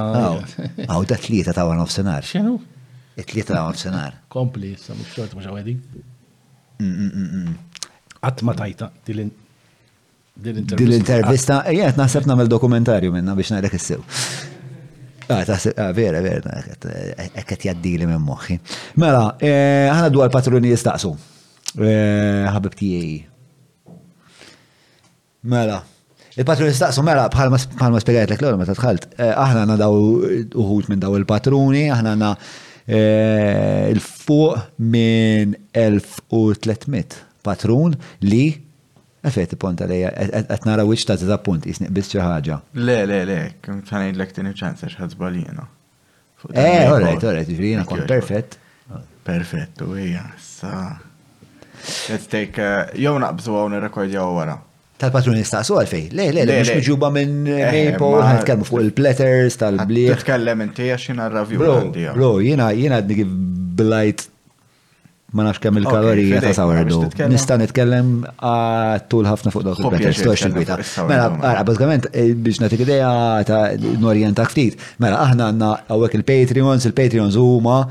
Għaw, da tlieta ta' għan offsenar. Xenu? Tlieta ta' għan offsenar. Kompli, sa' mux xort mux għawedi. Għat ma tajta, tilin. Dil-intervista, jgħet naħseb namel dokumentarju minna biex najdek s-sew. Ah, ah, vera, vera, ekket jaddili minn moħħi. Mela, eh, ħana dwar patruni jistaqsu. Eh, ħabib tiegħi. Mela. Il-patruni staqsu mela bħalma bħalma spjegajtlek l-ewwel meta dħalt. Eh, aħna għandna daw uħud minn daw il-patruni, aħna għandna eh, il-fuq minn 1300 patrun li Għafet, ponta li għat nara wieċ ta' zida punt, jisni bis ħaġa. Le, le, le, kum ċanajd l-ek tini ċansa xħad zbaljena. Eh, all right, all right, ġifri jena kont perfett. Perfett, u hija, sa. Let's take, uh, jow naqbżu għaw nirrekordjaw wara. Tal-patrun nistaqsu għalfej, le, le, le, mux mġuba minn eh, eh, Maple, għan fuq il-platters tal-bliet. Titkellem inti għax jena r-ravju. Bro, jena, jena għadni kif blajt Ma nafx kemm il-kalorija ta' sourdough. Nista' Nista' nitkellem ah, tul ħafna fuq dawk Ħu il-petals, pjaċir tox tkellem il-bita. fuq is-sourdough, Mela, mela. ara, bażikament, eh, biex nagħtik idea ta' norjentak ftit, mela aħna għandna hawnhekk il-Patreons, il-Patreons huma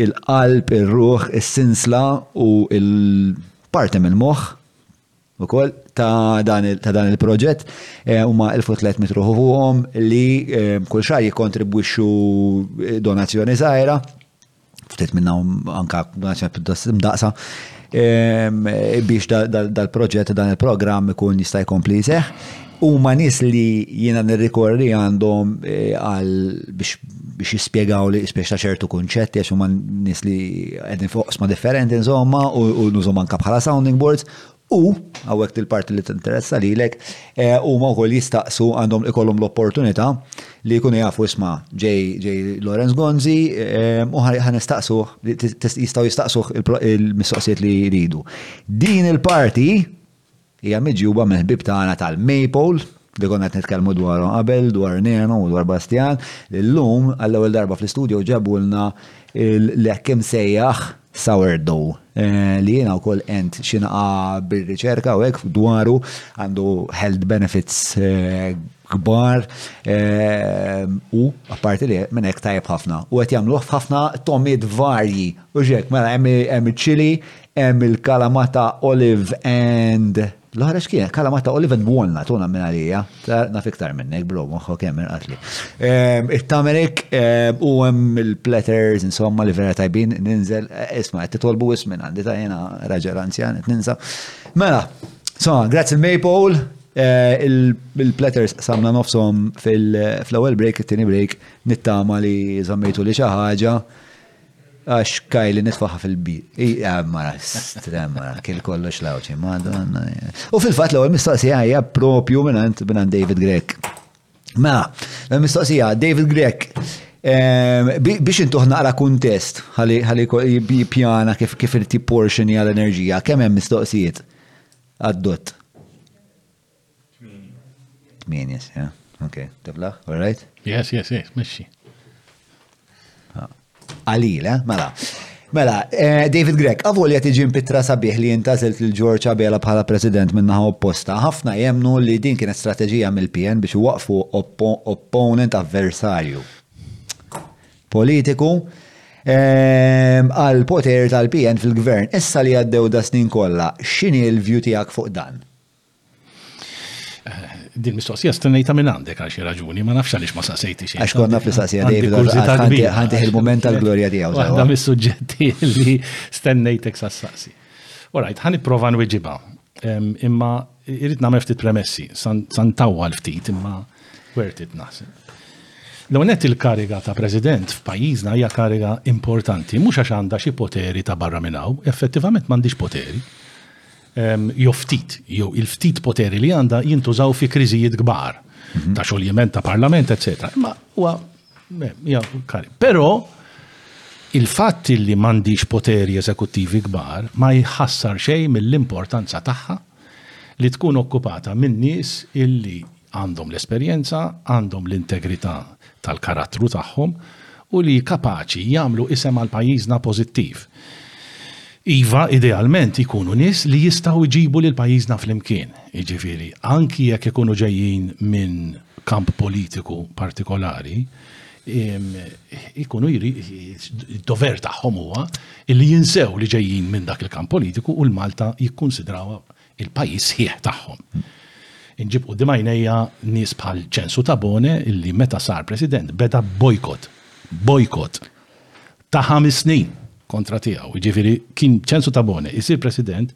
il-qalb, ir-ruħ, is-sinsla u il-parti mill-moħħ ukoll ta' dan il-proġett huma 1300 ruħu fuqhom li kull xahar jikkontribwixxu donazzjoni żgħira ftit minnhom anka donazzjoni pjuttost mdaqsa biex dal-proġett dan il-programm ikun jista' jkompli jseħħ. Huma nies li jiena nirrikorri għandhom eh, għal biex biex jispjegaw li spiex ta' ċertu kunċetti għax huma nies li qegħdin fuq sma differenti insomma u nużhom anke bħala sounding boards u hawnhekk il-parti li tinteressa lilek eh, huma wkoll jistaqsu għandhom ikollhom l-opportunità li jkunu jafu isma' ġej ġej Lorenz Gonzi eh, u ħan nistaqsu jistgħu jistaqsu il-mistoqsijiet li jridu. Din il-parti Hija miġjuba mill-ħbieb tagħna tal-Maypole, li konna qed nitkellmu dwarhom qabel, dwar Neno u dwar Bastian, li llum, għall-ewwel darba fl-istudio ġabulna l-hekk imsejjaħ sourdough, li jiena wkoll għent xi naqgħa bir-riċerka u hekk dwaru, għandu health benefits kbar u, apparti li minn hekk, tajjeb ħafna. U qed jagħmluh f'ħafna togħmiet varji, hux hekk? Mela hemm iċ-chili, Hemm il-Kalamata Olive and L-oħra x'kien, kalamata olive and walnut, u nammin għalija, naf iktar minnek, bro, moħħok hemm inqatli. Ehm, It-tamerik ehm, u hemm il-platters, insomma, li vera tajbin, ninżel, eh, isma, qed titolbu ismin għandi ta' jena raġel anzjan, qed ninsa. Mela, so, grazzi l-Maple, eh, il-platters samna nofsom fil-ewwel break, it-tieni break, nittama li żammejtu li xi ħaġa. Għax Kylie nitfaħa fil-bi. Ija mara, strem mara, kil kollox lawċi, madonna. U fil-fat l-ewwel mistoqsija hija propju minant minant David Grek. Ma, l-ewwel mistoqsija David Grek ehm, biex intuħ naqra kuntest ħalli pjana kif kif irti portion hija l-enerġija, kemm hemm mistoqsijiet għad-dott. Tmien, yes, yeah. Ok, tabla, all right? Yes, yes, yes, meċi. Ah. Għalil, eh? Mela. Mela, eh, David Grek, għavol jati ġim pitra sabiħ li jintazelt l-ġorġ għabela bħala president minnaħa opposta, ħafna jemnu li din kienet strategija mill-PN biex waqfu opponent avversarju. Politiku, eh, għal poter tal-PN fil-gvern, issa li għaddew da snin kolla, xini l-vju tijak fuq dan? Din mistoqsija stennejta minn għandek għal xi raġuni, ma nafx għaliex ma saqsejti xejn. Għax konna fi saqsija David, ħantih il-moment tal-glorja tiegħu. Waħda mis-suġġetti li stennejtek sa saqsi. Orajt, ħan ipprova nwiġibha. Imma irrid nagħmel ftit premessi, san tawwal ftit imma worth it naħseb. L-onet il-kariga ta' president f'pajjiżna hija kariga importanti, mhux għax għandha xi poteri ta' barra minnaw, effettivament m'għandix poteri. jew ftit, jew il-ftit poteri li għandha jintużaw fi kriżijiet kbar mhm. ta' xoljiment ta' parlament, eċetera. Imma huwa Però il-fatt li m'għandix poteri eżekuttivi kbar ma jħassar xejn mill-importanza tagħha li tkun okkupata minn nies illi għandhom l-esperjenza, għandhom l-integrità tal-karattru tagħhom u li kapaċi jagħmlu isem għal pajjiżna pożittiv. Iva, idealment ikunu nies li jistgħu jġibu lil pajjiżna flimkien, jiġifieri anki jekk ikunu ġejjin minn kamp politiku partikolari, ikunu jiri dover tagħhom huwa li jinsew li ġejjin minn dak il-kamp politiku u l-Malta jikkunsidrawha il-pajjiż sħiħ tagħhom. Inġib quddiem għajnejja nies bħal ċensu ta' Bone illi meta sar President beda bojkot, bojkot ta' ħames snin kontra tiegħu. Jiġifieri kien ċensu ta' Bone isir President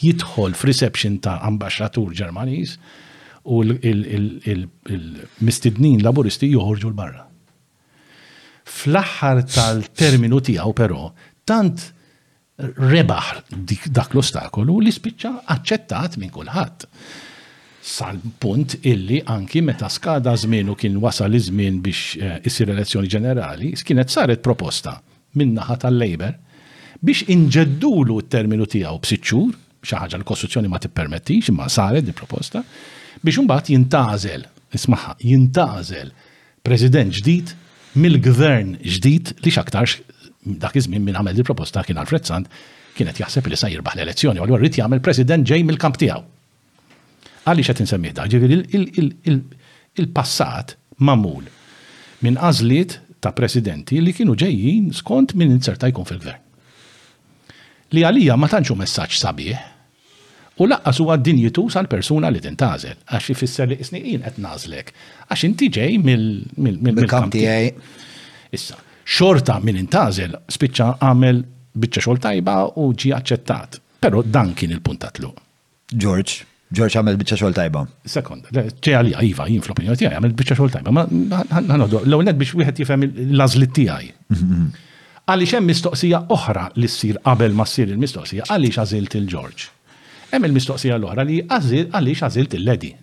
jidħol f'reception ta' ambaxxatur Ġermaniż u l-mistednin laburisti joħorġu l-barra. Fl-aħħar tal-terminu tiegħu però tant rebaħ dak l-ostakolu li spiċċa aċċettat minn kulħadd. Sal-punt illi anki meta skada żmienu kien wasal iż-żmien biex eh, isir elezzjoni ġenerali, kienet saret proposta min-naħa tal-Labor biex inġeddulu t-terminu tiegħu b'sitt xhur, xi ħaġa l-Kostituzzjoni ma tippermettix imma saret di proposta, biex imbagħad jintażel, ismaħħa, jintażel President ġdid mill-Gvern ġdid li x'aktarx dak iż-żmien min għamel dil-proposta kien Alfred Sant kien qed jaħseb li sa jirbaħ l-elezzjoni u allura ried jagħmel President ġej mill-kamp tiegħu. Għaliex qed insemmih dan? Ġifieri il-passat magħmul minn għażliet ta' Presidenti li kienu ġejjin skont min inzerta jkun fil-Gvern. Li għalija ma tantx hu messaġġ sabiħ U lanqas huwa dinjituż għall-persuna li tintgħażel, għax ifisser li qisni jien qed nagħżlek, għax inti ġej mill-kamp tiegħi. Issa, xorta min intgħażel spiċċa għamel biċċa xogħol tajba u ġie aċċettat. Però dan kien il-punt ta' tluq. George, George għamel biċċa xogħol tajba. Sekond, ġej għalija, iva, jien fl-opinjoni tiegħi għamel biċċa xogħol tajba, ma ħanodu, l-ewwel biex wieħed jifhem l-għażlit tiegħi. Mhm, mhm. Għaliex hemm mistoqsija oħra li ssir qabel ma ssir il-mistoqsija għaliex għażilt lil George. Hemm il-mistoqsija l-oħra li hi għaliex għażilt lil Eddie.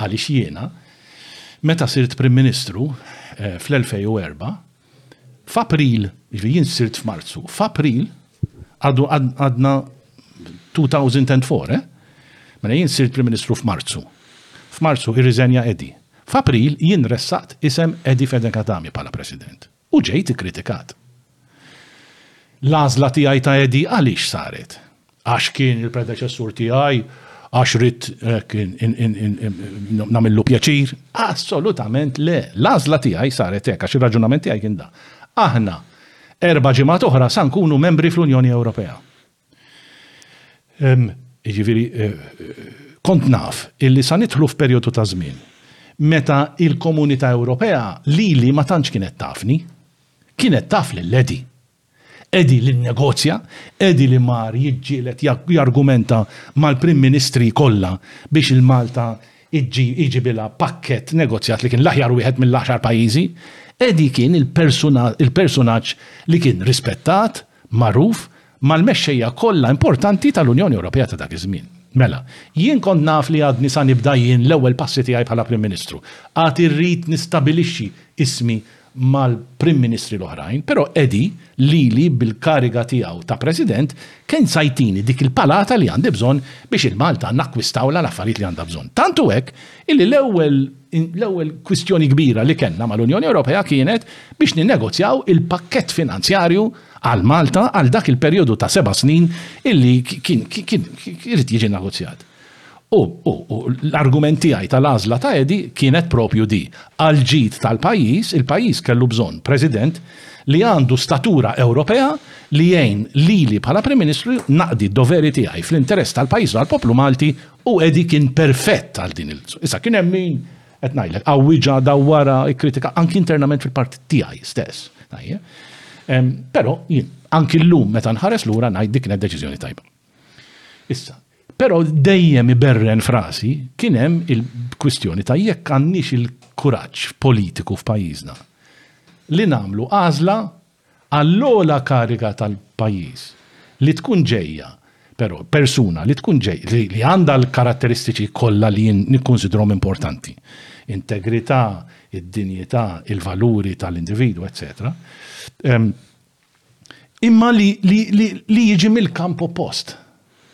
Għaliex jiena, meta sirt Prim Ministru fl-2004, f'April, jiġifieri jien sirt f'Marzu, f'April għadu għadna 2004, eh? Mela jien sirt Prim Ministru f'Marzu. F'Marzu irriżenja Eddie. F'April jien ressaqt isem Eddie Fedek Adami bħala President u ġejt ikkritikat. L-għażla tiegħi ta' Eddie għaliex saret? Għax kien il-predeċessur tiegħi? Għax ridt hekk nagħmillu pjaċir? Assolutament le! L-għażla tiegħi saret hekk għax ir-raġunament tiegħi kien dan, aħna erba' ġimgħat oħra sa nkunu membri fl-Unjoni Ewropea. Jiġifieri eh, kont naf illi sa nidħlu f'perjodu ta' żmien meta il-Komunità Ewropea li li ma tantx kienet tafni, kienet taf lil Edi. Edi li negozja, Edi li mar jiġġielet jargumenta mal-Prim Ministri kollha biex il-Malta iġibila pakket negozjat li kien l-aħjar wieħed mill-aħjar pajjiżi, Edi kien il-personaġġ li kien rispettat, magħruf mal-mexxejja kollha importanti tal-Unjoni Ewropea ta' dak iż-żmien. Mela, jien kont naf li għadni sa nibda jien l-ewwel passi tiegħi bħala Prim Ministru. Għad irrid nistabilixxi ismi mal-Prim Ministri l-oħrajn, però Eddie, lili bil-kariga tiegħu ta' President, kien sa jtini dik il-palata li għandi bżonn biex il-Malta nakkwistawlha l-affarijiet li għandha bżonn. Tant hu hekk illi l-ewwel. L-ewwel kwistjoni kbira li kellna mal-Unjoni Ewropea kienet biex ninnegozjaw il-pakkett finanzjarju għal Malta għal dak il-perjodu ta' seba' snin illi kien irid jiġi negozjat. U l-argument tiegħi tal-għażla ta' Edi kienet proprju di. Għall-ġid tal-pajjiż, il-pajjiż kellu bżonn President li għandu statura Ewropea li jgħin lili bħala Prim Ministru naqdi d-doveri tiegħi fl-interess tal-pajjiż u għall-poplu Malti U Eddie kien perfett għal din il-lzum. Issa kien hemm min qed ngħidlek qawwiġa dawwara ikkritika anki internament fil-partit tiegħi stess. Però jien anki llum meta nħares lura ngħid dik kienet deċiżjoni tajba. Issa, però dejjem iberren frasi kien hemm il-kwistjoni ta' jekk għandniex il-kuraġġ politiku f'pajjiżna li nagħmlu għażla għall-ogħla kariga tal-pajjiż li tkun ġejja, però persuna li tkun ġej, li li għandha l-karatteristiċi kollha li jien nikkunsidrhom importanti, integrità, id-dinjità, il-valuri tal-individwu, eċċetera ehm, imma li li li li jiġi mill-kamp oppost.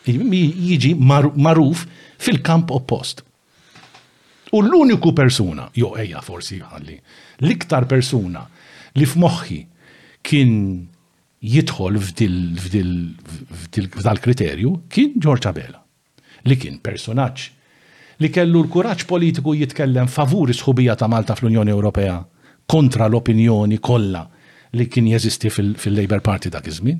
Jiġi magħruf fil-kamp oppost. U l-uniku persuna, jew ejja forsi ħalli, l-iktar persuna li f'moħħi kien jidħol f'dal-kriterju kien Ġorġ Abela, li kien personaġġ li kellu l-kuraġġ politiku jitkellem favur is-sħubija ta' Malta fl-Unjoni Ewropea kontra l-opinjoni kollha li kien jeżisti fil-Labour Party dak iż-żmien,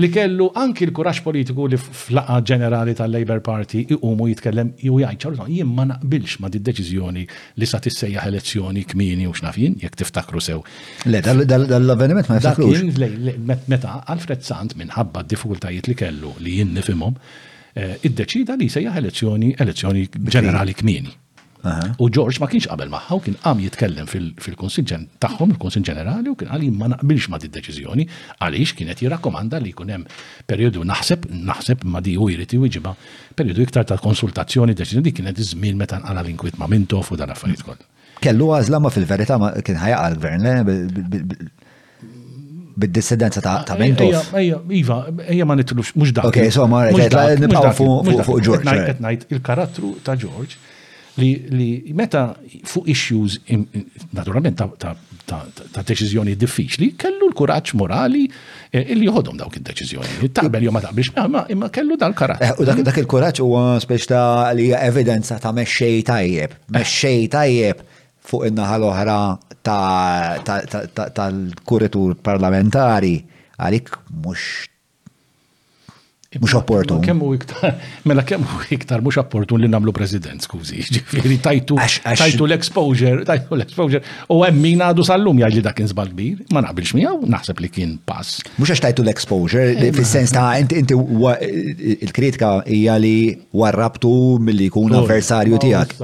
li kellu anki l-kuraġġ politiku li f'laqgħa ġenerali tal-Labour Party iqum u jitkellem u jgħid ċaru tond, jien ma naqbilx ma' did-deċiżjoni li sa tissejjaħ elezzjoni kmieni u x'naf jien, jekk tiftakru sew. Le, dan l-avveniment ma niftakrux. Dak kien meta Alfred Sant minħabba d-diffikultajiet li kellu li jien nifhimhom, iddeċieda li jsejjaħ elezzjoni elezzjoni ġenerali kmieni. U George ma kienx qabel magħha u kien qam jitkellem fil-Kunsill tagħhom, il-Kunsill Ġenerali, u kien qal ma naqbilx ma' deċiżjoni għaliex kienet jirrakkomanda li jkun hemm perjodu naħseb naħseb ma di u jrid iwiġibha perjodu iktar ta' konsultazzjoni deċiżjoni kienet iż-żmien meta nqala l-inkwit ma' Mintoff u dan affarijiet kollha. Kellu għażla ma fil-verità kien ħajaqal gvern le bid-dissidenza ta' ta' Mintos. Ejja, ejja, Iva, ejja ma nitlux, mhux dak. Ok, so ma Mhux dak, mhux nibqgħu dak, fuq mhux fuq- dak. fuq George. Qed ngħid- eh. qed ngħid il-karattru ta' George li, li meta fuq issues im- naturalment ta', ta, ta, ta deċiżjoni diffiċli, kellu l-kuraġġ morali eh, illi joħodhom dawk id-deċiżjoni. Taqbel jew ma taqbilx, ma- ma- imma kellu dal-karattru. Eh, U dak, dak il-kuraġġ huwa speċ ta' li hija evidenza ta' mexxej tajjeb. Mexxej tajjeb fuq in-naħa l-oħra tal-kuritur parlamentari għalik mhux mhux opportun. Kemm hu iktar, mela kemm hu iktar mhux opportun li nagħmlu president, skużi, ġifieri tajtu tajtu l-exposure, tajtu l-exposure, u hemm min għadu sal-lum jgħid li dak kien żball kbir, ma naqbilx miegħu, naħseb li kien pass. Mhux għax tajtu l-exposure, fis-sens ta' inti il-kritika hija li warrabtu milli jkun avversarju tiegħek.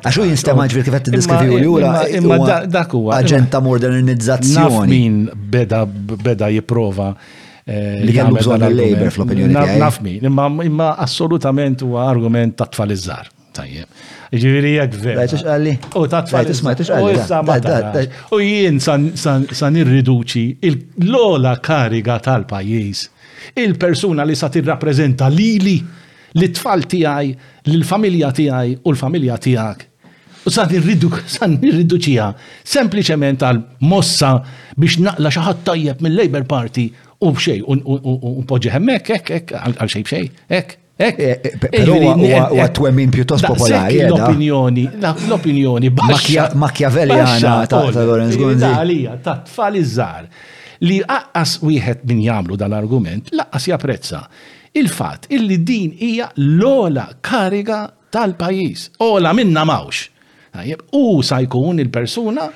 Għax hu jinstema' ġifier kif qed tiddiskrivi li ura. Imma dak huwa aġent ta' modernizzazzjoni. Min beda beda jipprova eh, li kellu bżonn il-labor fl-opinjoni tiegħi. Naf min, imma assolutament huwa argument ta' tfal iżgħar. Tajjeb. Ġiviri jek vera. Rajtux għalli. U ta' tfal. Ismajtux għalli. U jien san irriduċi l-ola kariga tal-pajis il-persuna li sa tirrappreżenta lili, lit-tfal tiegħi, lill-familja tiegħi u l-familja tiegħek, u sa nirriduċiha sempliċement għal mossa biex naqla' xi ħadd tajjeb mil-Labour Party u b'xejn u npoġġih hemmhekk, hekk, hekk, għalxejn b'xejn, hekk. Ek, eh, eh, eh, huwa twemmin pjuttost popolari. L-opinjoni, l-opinjoni baxxa. Makjaveljana ta' Lorenz Gonzi. Għalija, ta' tfal iżżar li aqqas wieħed min jagħmlu dan argument, laqqas japprezza il-fatt illi din hija l-ola kariga tal-pajjiż. Ola minna mawx. U sa jkun il-persuna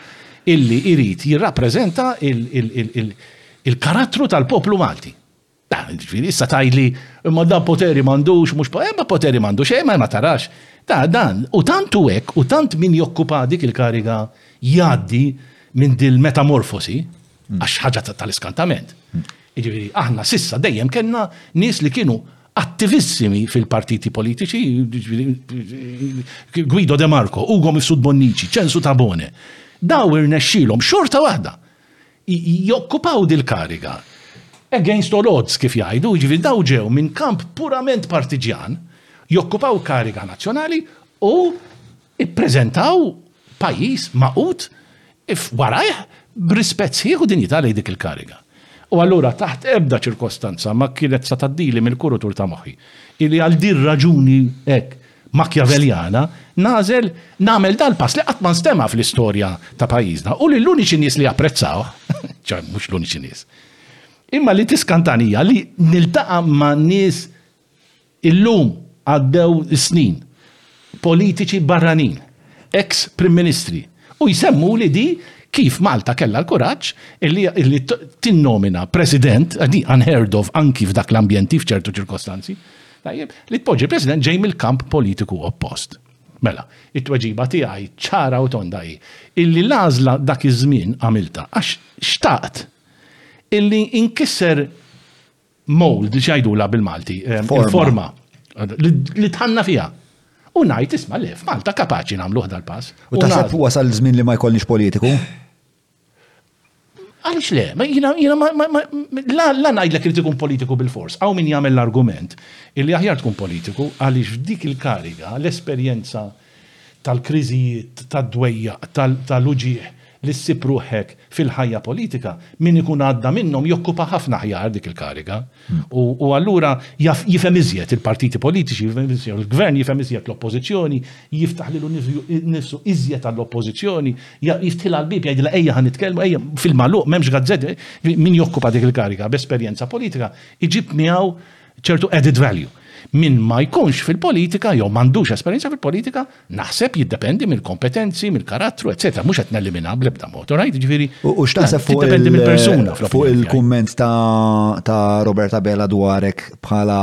illi irrit jirrappreżenta il-karattru tal-poplu Malti. Ġifieri issa tgħidli imma dan poteri m'għandux, mhux eh, ma poteri m'għandux, eh, ma ma tarax. Ta' dan, u tant hu hekk, u tant min jokkupa dik il-kariga jgħaddi minn din il-metamorfosi, għax ħaġa ta- tal-iskantament. Jiġifieri aħna sissa dejjem kellna nies li kienu attivissimi fil-partiti politiċi, jiġifieri, Guido De Marco, Ugo Mifsud Bonnici, Ċensu Tabone. Daw irnexxilhom xorta waħda jokkupaw dil-kariga against all odds kif jgħidu, jiġifieri dawn ġew minn kamp purament partiġġjan, jokkupaw kariga nazzjonali u ppreżentaw pajjiż magħqud warajh b'rispett sħiħ u dinjità lejn dik il-kariga. U allura taħt ebda ċirkostanza ma kienet sa tgħaddili mill-kurutur ta' moħħi illi għal din raġuni hekk Makkjaveljana, nagħżel nagħmel dal-pass li qatt ma nstema' fl-istorja ta' pajjiżna u li l-uniċi nies li japprezzawh, ċa mhux l-uniċi nies, imma li tiskantani hija li niltaqa' ma' nies illum għaddew is-snin, politiċi barranin, eks Prim Ministri, u jsemmuli di kif Malta kellha l-kuraġġ li tinnomina President, di unheard of anki f'dak l-ambjenti f'ċertu ċirkostanzi, Tajjeb, li tpoġġi President ġej mill-kamp politiku oppost. Mela, it-tweġiba tiegħi ċara u tonda hi illi l-għażla dak iż-żmien għamiltha għax xtaqt illi inkisser mold x'jgħidulha bil-Malti, ehm, forma li tħanna fiha. U ngħid isma' le, f'Malta kapaċi nagħmluh dal-pass. U taħseb wasal żmien li ma jkollniex politiku? Għalix le, jina, jina, la, la najdlek li tkun politiku bil-fors, għaw min jagħmel l-argument illi aħjar tkun politiku għalix f'dik il-kariga l-esperjenza tal-kriżijiet, tad-dwejja, tal-uġieħ li ssib ruħek fil-ħajja politika, min ikun għadda minnhom jokkupa ħafna aħjar dik il-kariga. U allura jifhem iżjed il-partiti politiċi, jifhem iżjed il-gvern, jifhem iżjed l-oppożizzjoni, jiftaħ lilu nifsu iżjed għall-oppożizzjoni, jiftħil għal-bib, jgħidilha ejja ħan nitkellmu, ejja fil-maluq, m'hemmx gazzett, min jokkupa dik il-kariga b'esperjenza politika, iġib miegħu ċertu added value. Min ma jkunx fil-politika jew m'għandux esperjenza fil-politika, Naħseb jiddependi mill-kompetenzi, mill-karattru, eċetera. Mhux qed neliminaw bl-ebda mod, right? Ġifieri. U x'taħseb fuq jiddependi mill-persuna fuq il-kumment ta' Roberta Bela dwarek bħala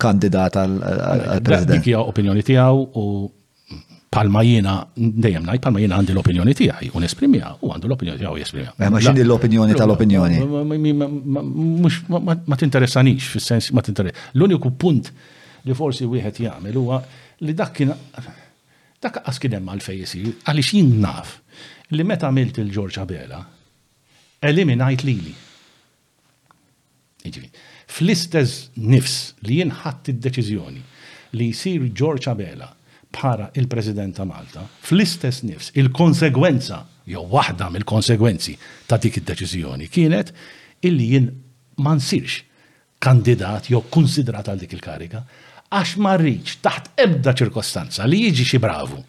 kandidat għal-President. Dik hija opinjoni tiegħu u palma jiena dejjem ngħid palma jiena għandi l-opinjoni tiegħi u nesprimiha u għandu l-opinjoni tiegħu jesprimiha. Eh, ma x'inhi l-opinjoni tal-opinjoni? Mhux ma tinteressanix fis-sens ma tinteressanix. L-uniku punt li forsi wieħed jagħmel huwa Li dak kien dak aqqas kien hemm għalfejn isir, għaliex jien naf li meta għamilt il-Ġorġ Abela, eliminajt lili. Jiġifieri, fl-istess nifs li jien ħadt id-deċiżjoni li jsir Ġorġ Abela bħala il-President ta' Malta, fl-istess nifs il-konsegwenza jew waħda mill-konsegwenzi ta' dik id-deċiżjoni kienet illi jien ma nsirx kandidat jew kkunsidrat għal dik il-kariga, għax ma rridx taħt ebda ċirkostanza li jiġi xi bravu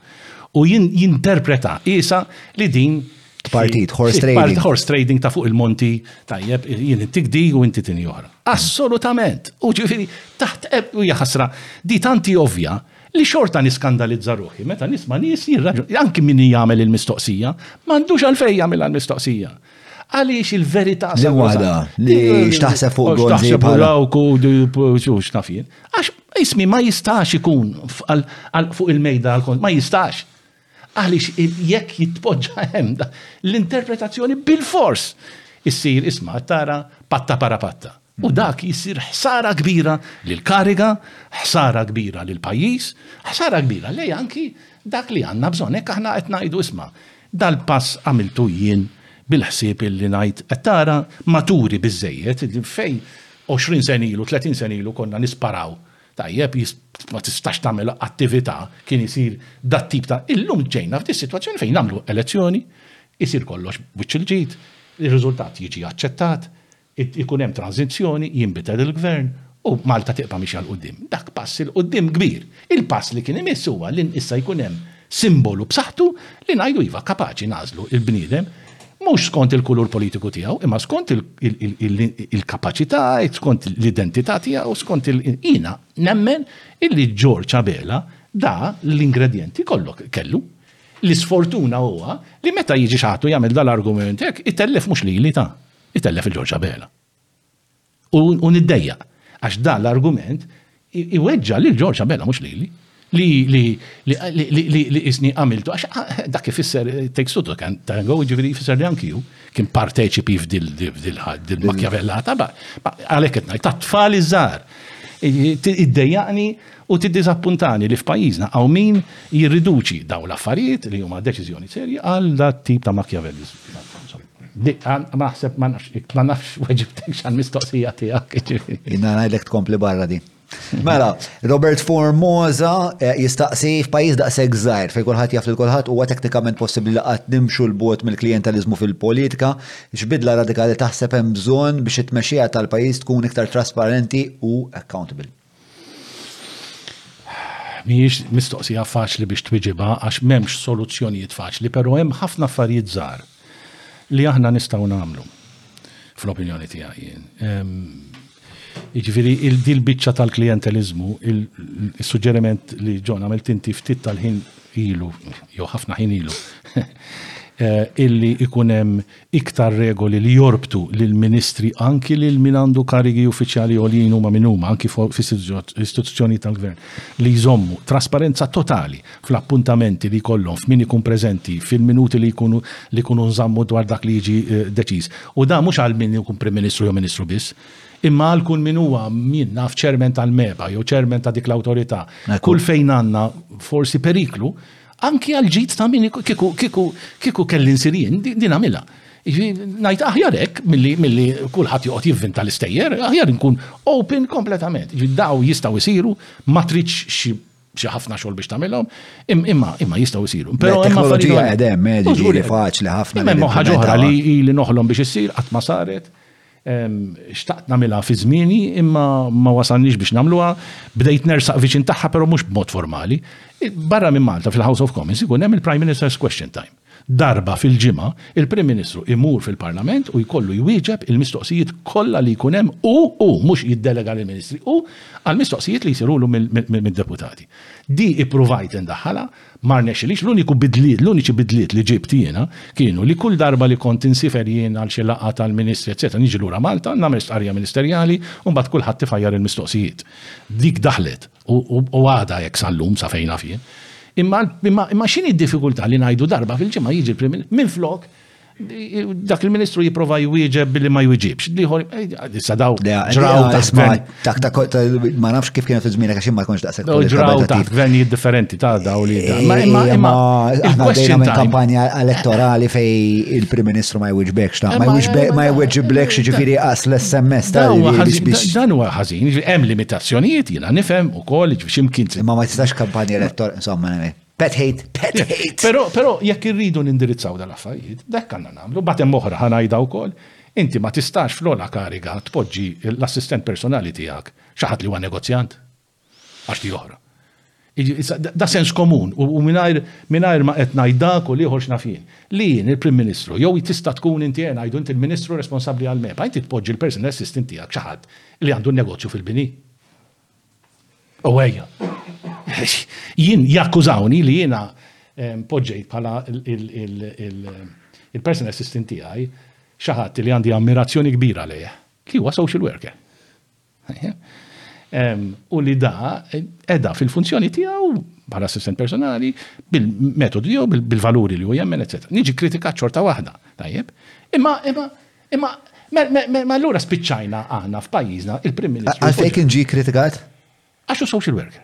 u jinterpreta qisha li din Partit, horse trading. Partit, horse trading ta' fuq il-monti, tajjeb, jien intik di u inti tini oħra. Assolutament. U ġifiri, taħt eb u jaħasra, di tanti ovja li xorta niskandalizza ruħi, meta nisma nis jirraġu, anki minni jgħamil il-mistoqsija, mandux għalfej jgħamil il-mistoqsija. Għaliex il-verità sa' waħda li xtaħseb fuq Gonzi bħala. Lawku u xtafien. Għax ismi ma jistax ikun fuq il-mejda għal ma jistax. Għaliex jekk jitpoġġa hemm l-interpretazzjoni bil-fors issir isma' tara patta para patta. U dak jisir ħsara kbira lil kariga, ħsara kbira lil pajjiż, ħsara kbira lej anki dak li għandna bżonn hekk aħna qed ngħidu isma' Dal-pass għamiltu jien bil-ħsieb illi ngħid, qed tara, maturi biżżejjed, fejn 20 sena ilu, 30 sena ilu konna nisparaw, tajjeb, ma tistax tagħmel attività, kien isir dat-tip ta', illum ġejna f'dis-sitwazzjoni fejn nagħmlu elezzjoni, isir kollox b'wiċċ il-ġid, ir-riżultat jiġi aċċettat, Ikun hemm tranżizzjoni, jinbidel il-Gvern u Malta tibqa' miexja 'l quddiem. Dak pass 'il quddiem kbir. Il-pass li kien imiss huwa li issa jkun hemm simbolu b'saħħtu li ngħidu iva kapaċi nagħżlu l-bniedem mhux skont il-kulur politiku tiegħu imma skont il-kapaċità, skont l-identità tiegħu, skont il. Jiena nemmen illi George Abela da l-ingredjenti kollok kellu. L-isfortuna huwa li meta jiġi xi ħadd u jagħmel dal-argument hekk itellef mhux lili ta. Itellef il-Ġorġ Abela. U niddejjaq għax dan l-argument iweġġa' lil Ġorġ Abela mhux lili li qisni għamiltu għax dak ifisser takes two to tango jiġifieri jfisser li anki hu kien parteċipi f'dil-makjavellata għalhekk qed ngħid tat-tfal iż-żgħar iddejjaqni u tiddiżappuntani li f'pajjiżna hawn min jirriduċi dawn l-affarijiet li huma deċiżjoni serji għal dat-tip ta' makjavelliżmu. Diqa, naħseb ma nafx, ma nafx weġibtekx għal mistoqsija tiegħek. Jina ngħidlek tkompli barra di. Mela, Robert Formosa eh, jistaqsi f'pajjiż daqshekk żgħir fejn kulħadd jaf lil kulħadd huwa teknikament possibbli li qatt nimxu l bot mill-klijentaliżmu fil-politika, x'bidla radikali taħseb hemm bżonn biex it-tmexxija tal-pajjiż tkun iktar trasparenti u accountable. Mhijiex mistoqsija faċli biex twiġibha għax m'hemmx soluzzjonijiet faċli, però hemm ħafna affarijiet żgħar li aħna nistgħu nagħmlu fl-opinjoni tiegħi jien. Jiġifieri din biċċa tal-klijenteliżmu, is-suġġeriment li John għamilt inti ftit tal-ħin ilu, jew ħafna ħin ilu, eh, illi ikun hemm iktar regoli li jorbtu lill-ministri anki lil min għandu karigi uffiċjali għoljin huma min huma anki f'istituzzjonijiet tal-gvern li jżommu trasparenza totali fl-appuntamenti li jkollhom f'min ikun preżenti fil-minuti li jkunu li jkunu nżammu dwar dak li jiġi deċiż. U dan mhux għal min ikun Prim Ministru jew Ministru biss, imma għal kull min huwa min naf chairman tal-MEBA jew chairman ta' dik l-awtorità. Kull fejn għandna forsi periklu, Anki għall-ġid ta' min kieku kelli nsir jien, din għamilha. Ngħid aħjar hekk milli kulħadd joqgħod jivvinta l-istejjer, aħjar inkun open kompletament. Dawn jistgħu jsiru, ma tridx xi ħafna xogħol biex tagħmilhom, imma jistgħu jsiru. Però hemm affarijiet qegħdin hemm, jiġifieri faċli ħafna. Hemm ħaġa oħra li noħlom biex issir qatt ma saret, Xtaqt nagħmilha fi żmieni imma ma wasalniex biex nagħmluha. Bdejt nersaq viċin tagħha però mhux b'mod formali. Barra minn Malta fil-House of Commons ikun hemm il-Prime Minister's Question Time. Darba fil-ġimgħa, il-Prim Ministru imur fil-Parlament u jkollu jwieġeb il-mistoqsijiet kollha li jkun hemm hu, hu, mhux jiddelega lill-Ministri, hu, għall-mistoqsijiet li jsirulu mid-deputati. Di ippruvajt indaħħalha, Ma rnexxilix, l-uniku bidliet, l-uniċi bidliet li ġibt jiena kienu li kull darba li kont insifer jien għal xi laqgħa tal-ministri eċċetera niġi lura Malta, nagħmel stqarrija ministerjali u mbagħad kulħadd ifajjar il-mistoqsijiet. Dik daħlet u għadha hekk sal-lum sa fejn naf jien. Imma x'inhi d-diffikultà li ngħidu darba fil-ġimgħa jiġi l-Prim Ministru minflok Dak il-ministru jiprofa jwieġeb billi ma jwieġibx. Liħor, eh, issa daw. Ġraw ta' gvern. Ma nafx kif kienet iż-żmien għax ma jkunx daqshekk. Ġraw ta' gvernijiet differenti ta' daw li. Eh, ma imma imma il-question ta' kampanja elettorali fej il-Prim Ministru ma jwieġbekx ta' ma jwieġbek ma jwieġiblekx ġifieri qas l-SMS ta' Dan huwa ħażin, hemm limitazzjonijiet jiena nifhem ukoll x'imkien. Imma ma tistax kampanja elettorali insomma. Eh. Pet hate, pet eh, hate. Pero, pero jekk irridu nindirizzaw dal-affarijiet, dak għanna namlu, batem oħra ħanajda u kol, inti ma tistax fl-ola kariga tpoġġi l-assistent personali tijak xaħat li huwa negozjant. Għax ti oħra. Da sens komun u minnajr ma qed najdak u liħor xnafin. Li jien il-Prim Ministru, jew tista' tkun inti għen għajdu inti il-Ministru responsabli għal-MEPA, inti tpoġġi l-personal assistant tijak xaħat li għandu negozju fil-bini. U għajja. Jien jakkużawni li jiena poġġejt bħala il-person assistant tiegħi xaħat li għandi ammirazzjoni kbira lejh, li huwa social worker. U li da edha fil-funzjoni tiegħu bħala assistant personali bil-metodu jew bil-valuri li u jemmen, etc. Niġi kritika ċorta waħda, tajjeb. Imma, imma, Imma ma allura spiċċajna aħna f'pajjiżna il-Prim Ministru. Għalfejn kien ġi kritikat? Għax hu social worker.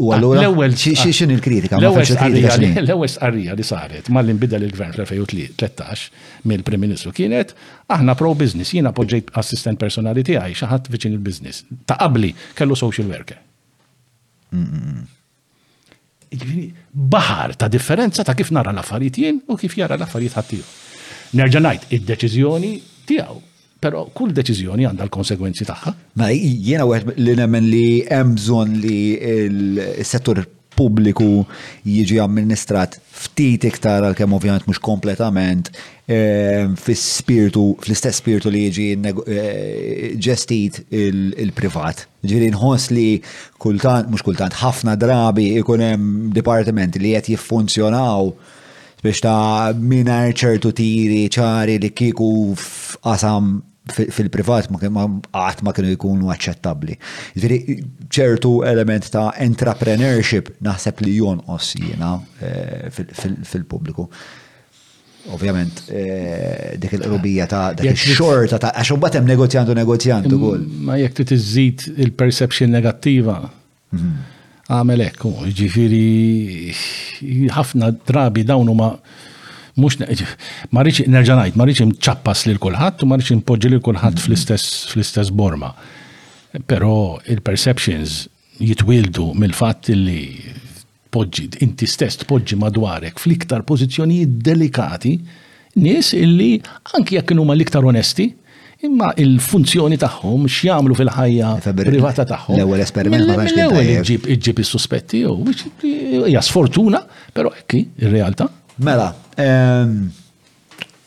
U allura l-ewwel x'in il-kritika? L-ewwel stqarrija li saret malli nbidel il-gvern fl-2013 mill-Prim Ministru kienet aħna pro business jiena poġġejt assistent personali tiegħi xi ħadd viċin il-business. Ta' qabli kellu social worker. Jiġifieri baħar ta' differenza ta' kif nara l-affarijiet jien u kif jara l-affarijiet ħaddieħor. Nerġa' ngħid, id-deċiżjoni tiegħu, però kull deċiżjoni għandha l-konsegwenzi tagħha. Mela jiena wieħed li nemmen li hemm bżonn li s-settur pubbliku jiġi amministrat ftit iktar għalkemm ovvjament mhux kompletament fis-spirtu, fl-istess spirtu li jiġi ġestit il-privat. Ġifieri nħoss li kultant, mhux kultant, ħafna drabi ikun hemm dipartimenti li qed jiffunzjonaw biex ta' mingħajr ċertu tiri ċari li kieku f'qasam fil-privat ma qatt ma kienu jkunu aċċettabbli. Ġifieri ċertu element ta' entrepreneurship naħseb li jonqos jiena eh, fil-pubbliku. Ovvjament, eh, dik il-qrubija ta' dik il-xorta ta' għax imbagħad hemm negozjantu negozjantu kull. Ma jekk trid iżid il-perception negattiva Għamel hekk, jiġifieri ħafna drabi dawn huma mux ma rridx nerġa' ngħid, ma rridx imċappas lil kulħadd u ma rridx impoġġi lil kulħadd mm. fl-istess fl-istess borma. Però il-perceptions jitwildu mill-fatt li tpoġġi, inti stess tpoġġi madwarek fl-iktar pożizzjonijiet delikati nies illi anki jekk kienu huma l-iktar onesti, imma il-funzjoni tagħhom x'jagħmlu fil-ħajja privata tagħhom. L-ewwel esperiment ma tantx L-ewwel iġġib iġġib is-suspetti jew biex hija sfortuna, però hekk hi r-realtà. Mela, ehm,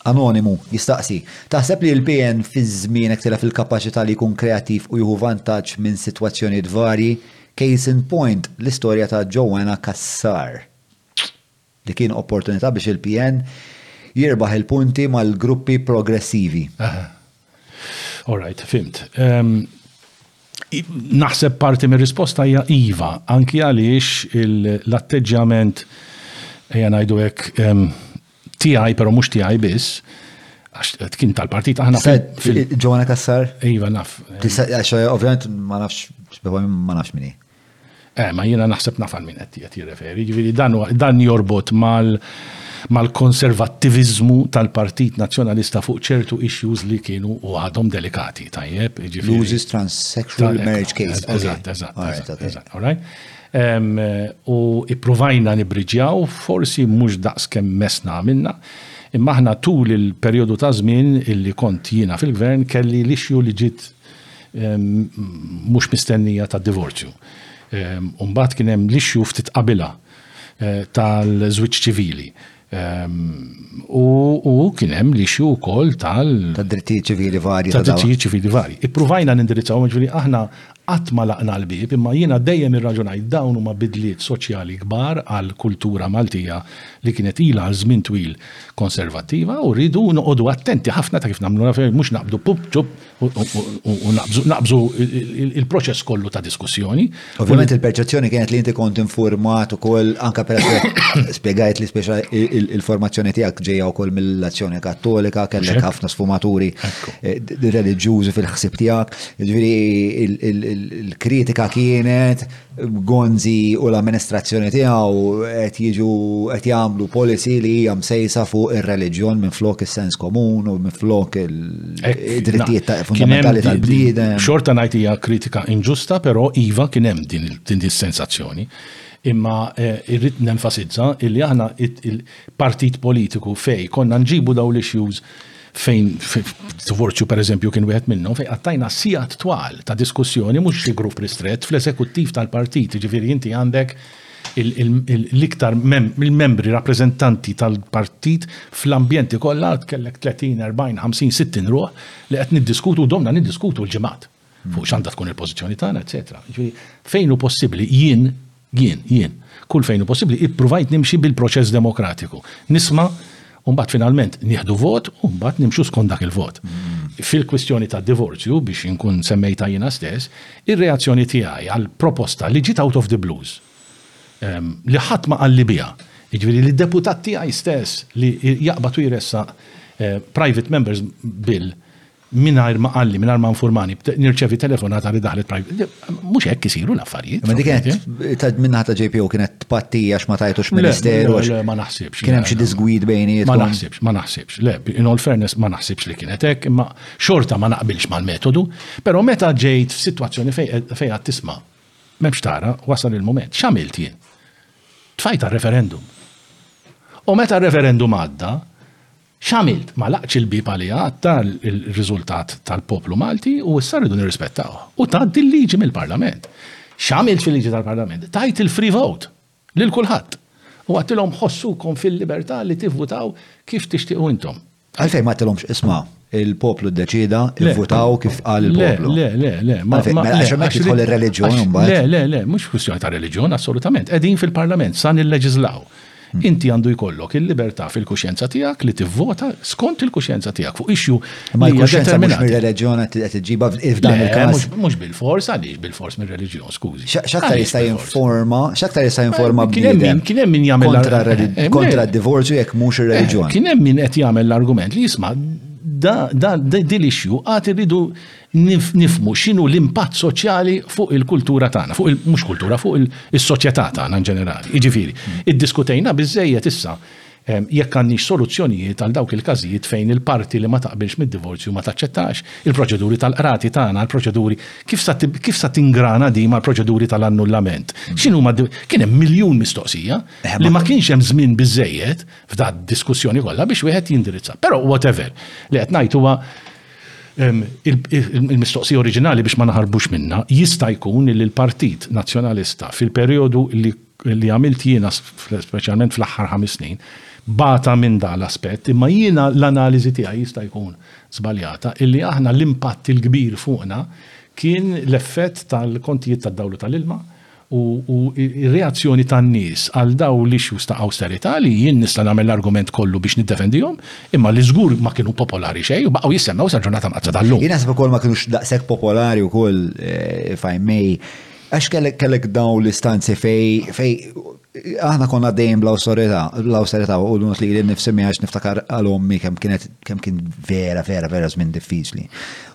Anonimu jistaqsi, Taħseb li l-PN fi żmienek tilef il-kapaċità li jkun kreattiv u jieħu vantaġġ minn sitwazzjonijiet varji? Case in point, l-istorja ta' Joanna Cassar li kien opportunità biex il-PN jirbaħ il-punti mal-gruppi progressivi. Aha. All right, fhimt. Naħseb parti mir-risposta hija iva, anki għaliex l-atteġġjament ejja ngħidu hekk Tiegħi, però mhux tiegħi biss, għax kien tal-partit aħna. Ġona Kassar? Iva, naf. Għax eh, ovvjament ma nafx, ma nafx minni. Eh, ma jiena naħseb naf għal min qed jirreferi, ġifieri dan jorbot mal mal-konservattivizmu tal-Partit Nazzjonalista fuq ċertu issues li kienu u għadhom delikati, tajjeb. Loses transsexual marriage case. Eżatt, eżatt. All right. U ippruvajna nibbriġjaw, forsi mhux daqs kemm messna għamilna, imma aħna tul il-perjodu ta' żmien illi kont jiena fil-Gvern kelli l-issue li ġiet mhux mistennija ta' divorzju. U mbagħad kien hemm l-issue ftit qabilha tal-żwieġ ċivili. U kien hemm l-issue wkoll tal. Ta' drittijiet ċivili varji. Ta' drittijiet ċivili varji. Ippruvajna nindirizzawhom, jiġifieri aħna qatt ma laqna l-bieb, imma jiena dejjem irraġunajt dawn huma bidliet soċjali kbar għall-kultura Maltija li kienet ilha għal żmien twil konservattiva u rridu noqogħdu attenti ħafna ta' kif nagħmlu l-affarijiet, mhux naqbdu pup, ċupp, u naqbżu il-proċess kollu ta' diskussjoni. Ovvijament il-perċezzjoni kienet li inti kont informat ukoll anke per spiegajt li speċa il-formazzjoni tiegħek ġejja wkoll mill-azzjoni kattolika, kellek ħafna sfumaturi eh, reliġjużi fil-ħsib tiegħek. Ġifieri il-kritika kienet Gonzi u l-amministrazzjoni tiegħu qed jiġu qed jagħmlu policy li hija msejsa fuq ir-reliġjon minn flok is-sens komun u minn flok id-drittijiet ta' fundamentali tal-bniedem. Xorta ngħid hija kritika inġusta, però iva kien hemm din is-sensazzjoni. Imma eh, irrid nenfasizza li aħna il-partit politiku fej konna nġibu daw l-issues fejn divorzju per eżempju kien wieħed minnhom fejn qattajna sigħat twal ta' diskussjoni mhux xi grupp ristrett fl-eżekuttiv tal-partit, ġifieri inti għandek l-iktar mill-membri rappreżentanti tal-partit fl-ambjenti kollha kellek 30, 40, 50, 60 ruħ li qed niddiskutu u domna niddiskutu l-ġimgħat. fuq x'għandha tkun il-pożizzjoni tagħna, eċetera. Jiġifieri, fejn hu possibbli jien, jien, jien, kull fejn hu possibbli ippruvajt nimxi bil-proċess demokratiku. Nisma' u mbagħad finalment nieħdu vot u mbagħad nimxu skont dak il-vot. Fil-kwistjoni ta' divorzju biex inkun semmejta jiena stess, ir-reazzjoni tiegħi għal proposta li ġiet out of the blues ehm, li ħadd ma qalli biha. Jiġifieri li deputat tiegħi stess li jaqbad u jressaq eh, private members bill mingħajr ma qalli, mingħajr ma informani, nirċevi telefonata li daħlet private. Mhux hekk isiru l-affarijiet. Ma dik kienet minnaħa ta' JPO kienet tpatti għax ma tajtux ministeru. Ma naħsibx. Kien hemm xi disgwid bejniet. Ma naħsibx, ma naħsibx. Le, in all fairness ma naħsibx li kienet hekk, imma xorta ma naqbilx mal-metodu, però meta ġejt f'sitwazzjoni fejn għad tisma' m'hemmx tara wasal il-mument. X'għamilt jien? Tfajta referendum. U meta referendum għadda, X'għamilt? Ma laqgħtx il-bieb għaliha, ta r-riżultat tal-poplu Malti u issa rridu nirrispettawh. U tgħaddi l-liġi mill-Parlament. X'għamilt fil-liġi tal-Parlament? Tajt il-free vote lil kulħadd u għedtilhom ħossukom fil-libertà li tivvutaw kif tixtiequ intom. Għalfejn ma għedtilhomx isma' il-poplu ddeċieda, ivvutaw kif qal il-poplu? Le, le, le, le. Għalfejn? Mela għax hemmhekk jidħol ir-reliġjon imbagħad. Le, le, le, mhux kwistjoni ta' reliġjon, assolutament. Qegħdin fil-Parlament sa nilleġiżlaw. Inti għandu jkollok il-libertà fil-kuxjenza tiegħek li tivvota skont il-kuxjenza tiegħek fuq issue Ma li hija jkunx hemm mhux determinata. mir-reliġjon qed qed iġġibha f- f'dan Le, il-każ. mhux- mhux bil-fors, għaliex bil-fors mir-reliġjon, skużi. X- X'aktar Għaliex jista' bil-fors? jinforma, x'aktar jista' jinforma Kien hemm min- bniedem kien hemm min jagħmel kontra l- r-reli- eh, eh, kontra le. d-divorzju jekk mhux Eh, ir-reliġjon. Kien hemm min qed jagħmel l-argument li jisma' da da di- din l-issue għad irridu nifhmu x'inhu l-impatt soċjali fuq il-kultura tagħna, fuq il-mhux kultura, fuq is-soċjetà tagħna in ġenerali. Jiġifieri, iddiskutejna biżżejjed issa ehm, jekk għandniex soluzzjonijiet għal dawk il-każijiet fejn il-parti li ma taqbilx mid-divorzju ma taċċettax il-proċeduri tal-qrati tagħna, il-proċeduri kif sa tingrana di mal-proċeduri tal-annullament. Mm. X'inhu ma kien hemm miljun mistoqsija eh, li ma kienx hemm żmien biżejjed f'dat diskussjoni kollha biex wieħed jindirizza. Però whatever li qed ngħid huwa il-mistoqsija oriġinali biex ma naħarbux minna, jista' jkun li l-Partit Nazzjonalista fil-perjodu li għamilt jiena speċjalment fl-aħħar ħames snin bata minn dan l-aspett, imma jiena l-analiżi tiegħi jista' jkun żbaljata illi aħna l-impatt il-kbir fuqna kien l-effett tal-kontijiet tad-dawl u tal-ilma u r-reazzjoni tan-nies għal dawn l-issues ta' awsterità li jien nista' nagħmel l-argument kollu biex niddefendihom, imma li żgur ma kienu popolari xejn u baqgħu jissemmew sal-ġurnata mqaddsa tal-lum. Jien naħseb ukoll ma kinux daqshekk popolari wkoll, if I may, għax kellek dawn l-istanzi fejn aħna konna għaddejjin bl-awsterità u l-unot li li nifsi miegħi għax niftakar għal ommi kemm kienet kemm kien vera vera vera żmien diffiċli.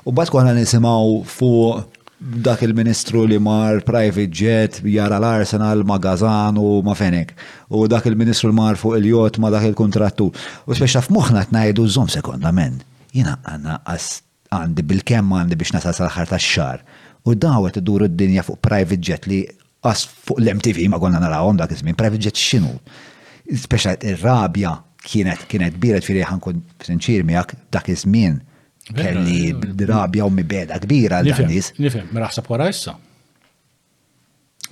U mbagħad konna nisimgħu fuq Dak il-Ministru li mar private jet jara l-Arsenal ma' Gazan u ma' Fenech. U dak il-Ministru li mar fuq il-jott ma' dak il-kuntrattur. U spex taf moħħna qed ngħidu żomm sekonda men, jiena anqas għandi bilkemm għandi biex nasal sal-aħħar tax-xahar. U daw qed iduru d-dinja fuq private jet li Għas fuq l-MTV ma konna narawhom dak iż-żmien, private jet x'inhu? Speċa ir-rabja kienet kienet kbira ġifieri ħankun sinċir miegħek dak iż-żmien kelli rabja u mibeda kbira għal dan nies. Nifhem, ma naħseb wara issa.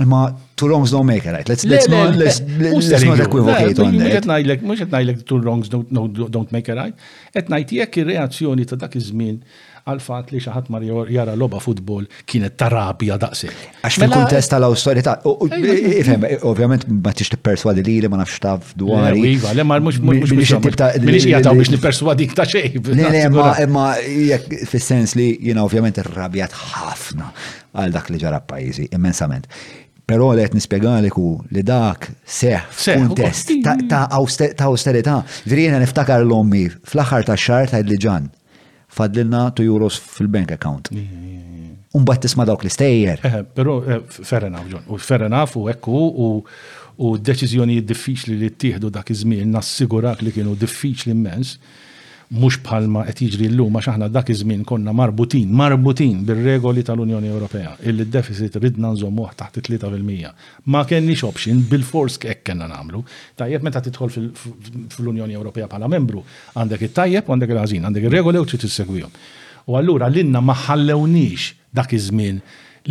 Ma two wrongs don't make it right. Let's, let's, not, let's, let's not equivocate on that. Mux etnajlek two wrongs don't, don't make it right. Etnajt jek il-reazzjoni ta' dak iż-żmien għall-fatt li xi ħadd mar jara logħba futbol kienet ta' rabja daqshekk. Għax mela- fil-kuntest tal-awtorità, ifhem, ovvjament ma tix tipperswadi li li ma nafx taf dwar. Iva, le ma mhux mhux biex biex jagħtaw biex nipperswadik ta' xejn. Imma jekk fis-sens li jiena ovvjament irrabjat ħafna għal dak li ġara pajjiżi immensament. Però li qed nispjegalik hu li dak seħ f'kuntest ta' austerità. Virina niftakar l-ommi fl-aħħar tax-xahar ta' li ġan. Ta fadlilna 2 euros fil-bank account. Umbat tisma dawk l-istejjer. Eh, pero eh, fair enough, John. U fair enough u ekku u u deċizjoni diffiċli li ttieħdu dak iż-żmien nassigurak li kienu diffiċli immens mhux bħalma qed jiġri llum għax aħna dak iż-żmien konna marbutin, marbutin bir-regoli tal-Unjoni Ewropea, illi d-deficit ridna nżommuh taħt 3%. Ma kellniex option, bilfors hekk kellna nagħmlu. Tajjeb, meta tidħol fl-Unjoni Ewropea bħala membru, għandek it-tajjeb u għandek il-ħażin, għandek ir-regoli u trid issegwihom. U allura lilna ma ħallewniex dak iż-żmien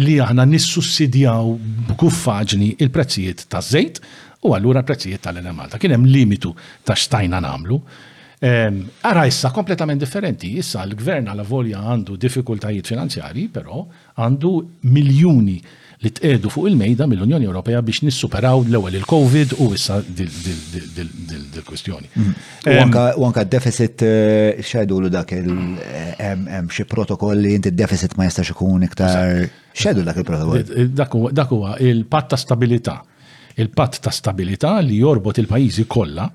li aħna nissussidjaw b'guffaġni l-prezzijiet taż-żejt u allura l-prezzijiet tal-Enemalta. Kien hemm limitu ta' x'stajna nagħmlu. Ara issa kompletament differenti. Issa l-Gvern alavolja għandu diffikultajiet finanzjarji, però Għandu miljuni li tqiegħdu fuq il-mejda mill-Unjoni Ewropea biex nissuperaw l-ewwel il-Covid u issa dil-kwistjoni. U anka d-deficit eh, xejdulu dak il-hemm xi protokoll li inti d-deficit ma jistax ikun iktar xedu dak il-protokoll. Dak huwa il-patt ta' stabilità. il-patt ta' stabilità li jorbot il-pajjiżi kollha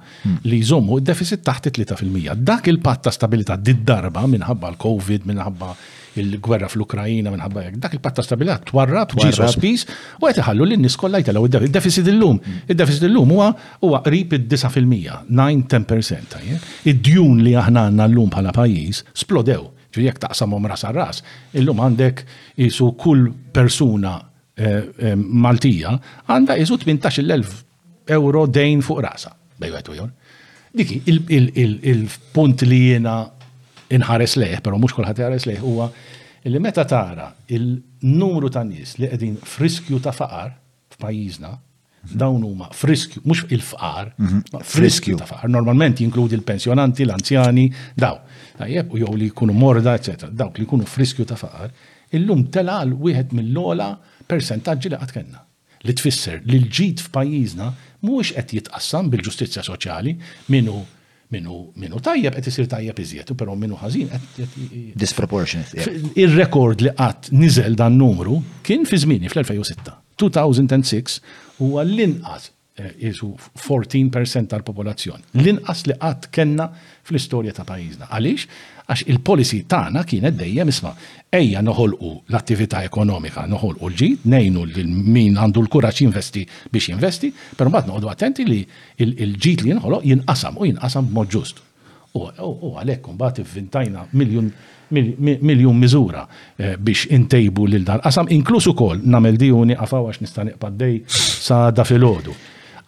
li jżommu d-deficit taħt it-3%. Dak il-patt ta' stabilità did-darba minħabba l-COVID, minħabba il-gwerra fl-Ukrajina, minħabba hekk, dak il-patt ta' stabilità twarrab ġi sospiż u qed iħallu lin nies kollha jtelgħu id-deficit illum. Id-deficit illum huwa huwa qrib id-9%, 9-10%, tajjeb? Id-djun li aħna għandna llum bħala pajjiż splodew. Ġifieri jekk taqsamhom ras għal ras, illum għandek qisu kull persuna Maltija għandha iżu 18,000 euro dejn fuq rasa. Bejwet u jor. Diki, il-punt li jiena inħares lejh, pero mux kolħat jħares lejh, huwa li meta tara il-numru ta' nies li qegħdin friskju ta' faqar f'pajjiżna, dawn huma friskju, mhux il-fqar, mhm. friskju ta' faqar. Normalment jinkludi l-pensjonanti, l-anzjani, daw. Tajjeb, u jew li jkunu morda, eċetera. Dawk li jkunu friskju ta' faqar, illum tela għal wieħed mill-ola persentaġġi li qatt kellna. Li tfisser li l-ġid f'pajjiżna mhuwiex qed jitqassam bil-ġustizzja soċjali minnu Min hu min hu tajjeb qed isir tajjeb iżjed, u però min hu ħażin qed qed i- i- Disproportionate. yeah. F- Ir-rekord li qatt niżel dan numru kien fi żmieni fl-2006. 2006 huwa l-inqas eh, qisu 14% tal-popolazzjoni. L-inqas li qatt kellna fl-istorja ta' pajjiżna. Għaliex? Għax il-policy tagħna kienet dejjem isma' ejja noħolqu l-attività ekonomika, noħolqu l-ġid, ngħinu lil min għandu l-kuraġġ jinvesti biex jinvesti, però mbagħad noqogħdu attenti li Il-ġid li jinħoloq jinqasam u jinqasam b'mod ġust. U għalhekk imbagħad ivvintajna miljun miżura biex intejbu lil dal-qasam, inkluż ukoll, nagħmel di u nieqaf hawn għax nista' nieqpa' ddej sa għada filgħodu.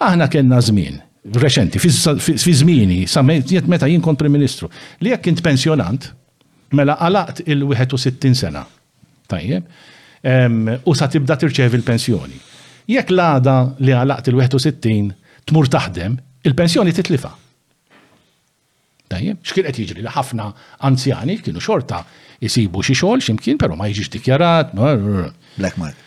Aħna kellna żmien, reċenti, fi żmieni, sa meta jien kont Prim Ministru, li jekk int pensjonant, mela għalaqt il-61 sena, Tajjeb. U sa tibda tirċevi l-pensjoni. Jekk l-għada li għalaqt il-61 tmur taħdem, il-pensjoni titlifa. Tajjeb, x'kien qed jiġri li ħafna anzjani kienu xorta jisibu xi xogħol x'imkien però ma jiġix dikjarat. Black mark.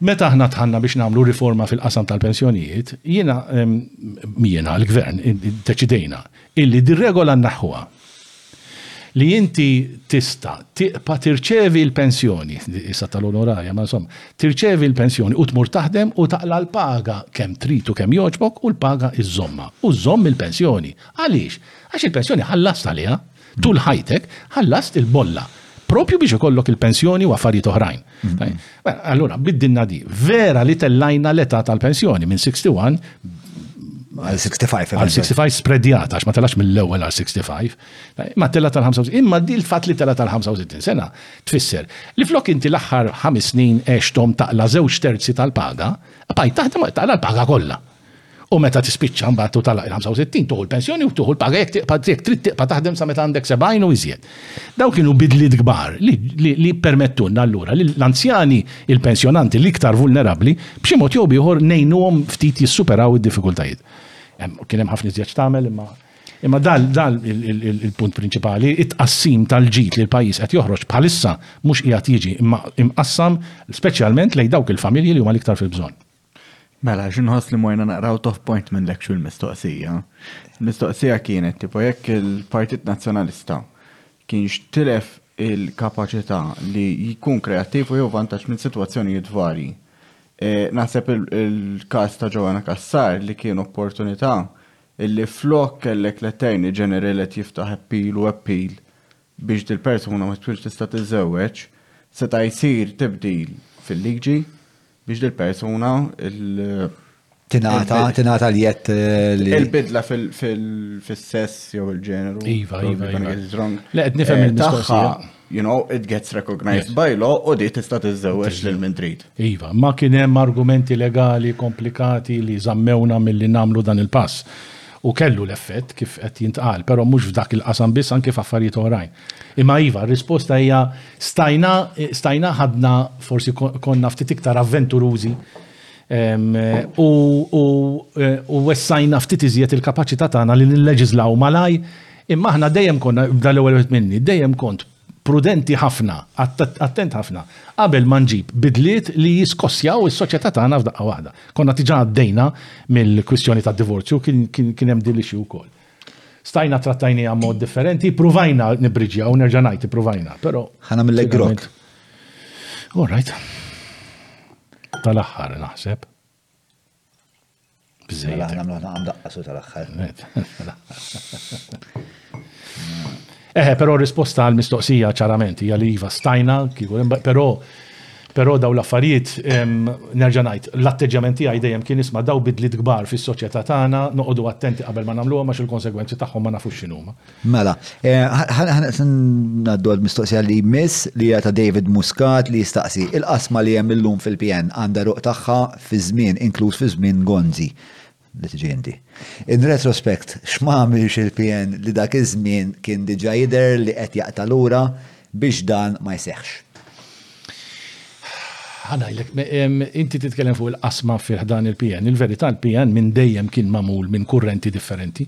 Meta aħna tħanna biex nagħmlu riforma fil-qasam tal-pensjonijiet, jiena jiena l-gvern deċidejna Illi dir-regola nneħħuha. Li inti tista' tibqa' tirċevi l-pensjoni, issa tal-onorarja, ma insomma, tirċevi l-pensjoni u tmur taħdem u taqla' l-paga kemm trid u kemm jogħġbok u l-paga iżżommha. U żżomm il-pensjoni. Għaliex? Għax il-pensjoni ħallast għaliha. Tul ħajtek ħallast il-bolla. Proprju biex ikollok il-pensjoni u affarijiet oħrajn. Mela, allura, biddinna di. Vera li tellajna l-età tal-pensjoni minn 61 għal 65. Għal 65 spredjata, għax ma telax mill-ewwel għal 65. Ma tela tal-65. Imma di l-fat li tela tal-65 sena tfisser li flok inti l-aħħar ħames snin għextom taqla żewġ terzi tal-paga, bħaj taħdem taqla l-paga kollha. U meta tispiċċa mbagħad u talaq il-65 tuħu l-pensjoni u tuħu l-paga jekk tiqpa' jekk trid tiqpa' taħdem sa meta għandek 70 u iżjed. Dawn kienu bidliet kbar li ppermettulna allura li l-anzjani, il-pensjonanti l-iktar vulnerabbli, b'xi mod jew b'ieħor ngħinuhom ftit jissuperaw id-diffikultajiet. Kien hemm ħafna iżjed x'tagħmel imma Imma dan dan il-punt prinċipali, it-tqassim tal-ġid li l-pajjiż qed joħroġ bħalissa mhux qiegħed jiġi imqassam speċjalment lejn dawk il-familji li huma l-iktar fil-bżonn. Mela, għax inħoss li morna naqra out of point minn l actual mistoqsija. Mistoqsija kienet tipo jekk il-Partit Nazzjonalista kienx tilef il-kapaċità li jkun kreattiv u jew vantaġġ minn sitwazzjonijiet varji. E, naħseb il-każ ta' Joanna Cassar li kien opportunità illi flok kellek l-Attorney General qed jiftaħ appil u appil biex dil-persuna ma tkunx tista' tiżżewweġ, seta' jsir tibdil fil-liġi Biex dil-persuna Tingħata, tingħata li jett eh, li. Il-bidla fil-sess jew il-ġeneru. Iva, iva. iva. Le, qed nifhem eh, il-mistoqsija. You know, it gets recognized by law u di tista' tiżżewweġ lil min trid. Iva, ma kien hemm argumenti legali komplikati li żammewna milli nagħmlu dan il-pass. U kellu l-effett kif qed jintqal, però mhux f'dak il-qasam biss anke f'affarijiet oħrajn. Imma iva, r-risposta hija stajna, stajna ħadna forsi konna ftit iktar avventurużi u wessajna ftit iżjed il-kapaċità tagħna li nilleġislaw malaj, imma aħna dejjem konna dal-ewwel wieħed minni, dejjem kont prudenti ħafna, attent ħafna, qabel ma nġib bidliet li jiskossjaw is-soċjetà tagħna f'daqqa waħda. Konna diġà għaddejna mill-kwistjoni tad-divorzju kien hemm din l-issue wkoll. Stajna trattajnija mod differenti, provajna nibriġja u nerġa' ngħid provajna, però. Ħa nagħmillek grok. All right. Tal-aħħar naħseb. Biżejjed. Mela, Nagħmlu ħna għamdaqqa su tal-aħħar. Eħe, però risposta għal mistoqsija ċarament hija li iva stajna, però però daw l-affarijiet nerġa' ngħid, l-atteġġjament tiegħi dejjem kien isma' daw bidliet kbar fis-soċjetà tagħna, noqogħdu attenti qabel ma nagħmluhom għax il-konsegwenzi tagħhom ma nafux x'inhuma. Mela, eh, ngħaddu għall-mistoqsija li jmiss li hija ta' David Muscat li jistaqsi il-qasma li hemm illum fil-PN għandha ruq tagħha fi żmien inkluż fi żmien Gonzi. li tiġi inti. In retrospect, x'm'għamilx il-PN li dak iż-żmien kien diġà jidher li qed jaqta' lura biex dan ma jseħħx? Ħa ngħidlek, inti titkellem fuq il-qasma fi ħdan il-PN. Il-verità l-PN minn dejjem kien magħmul minn kurrenti differenti.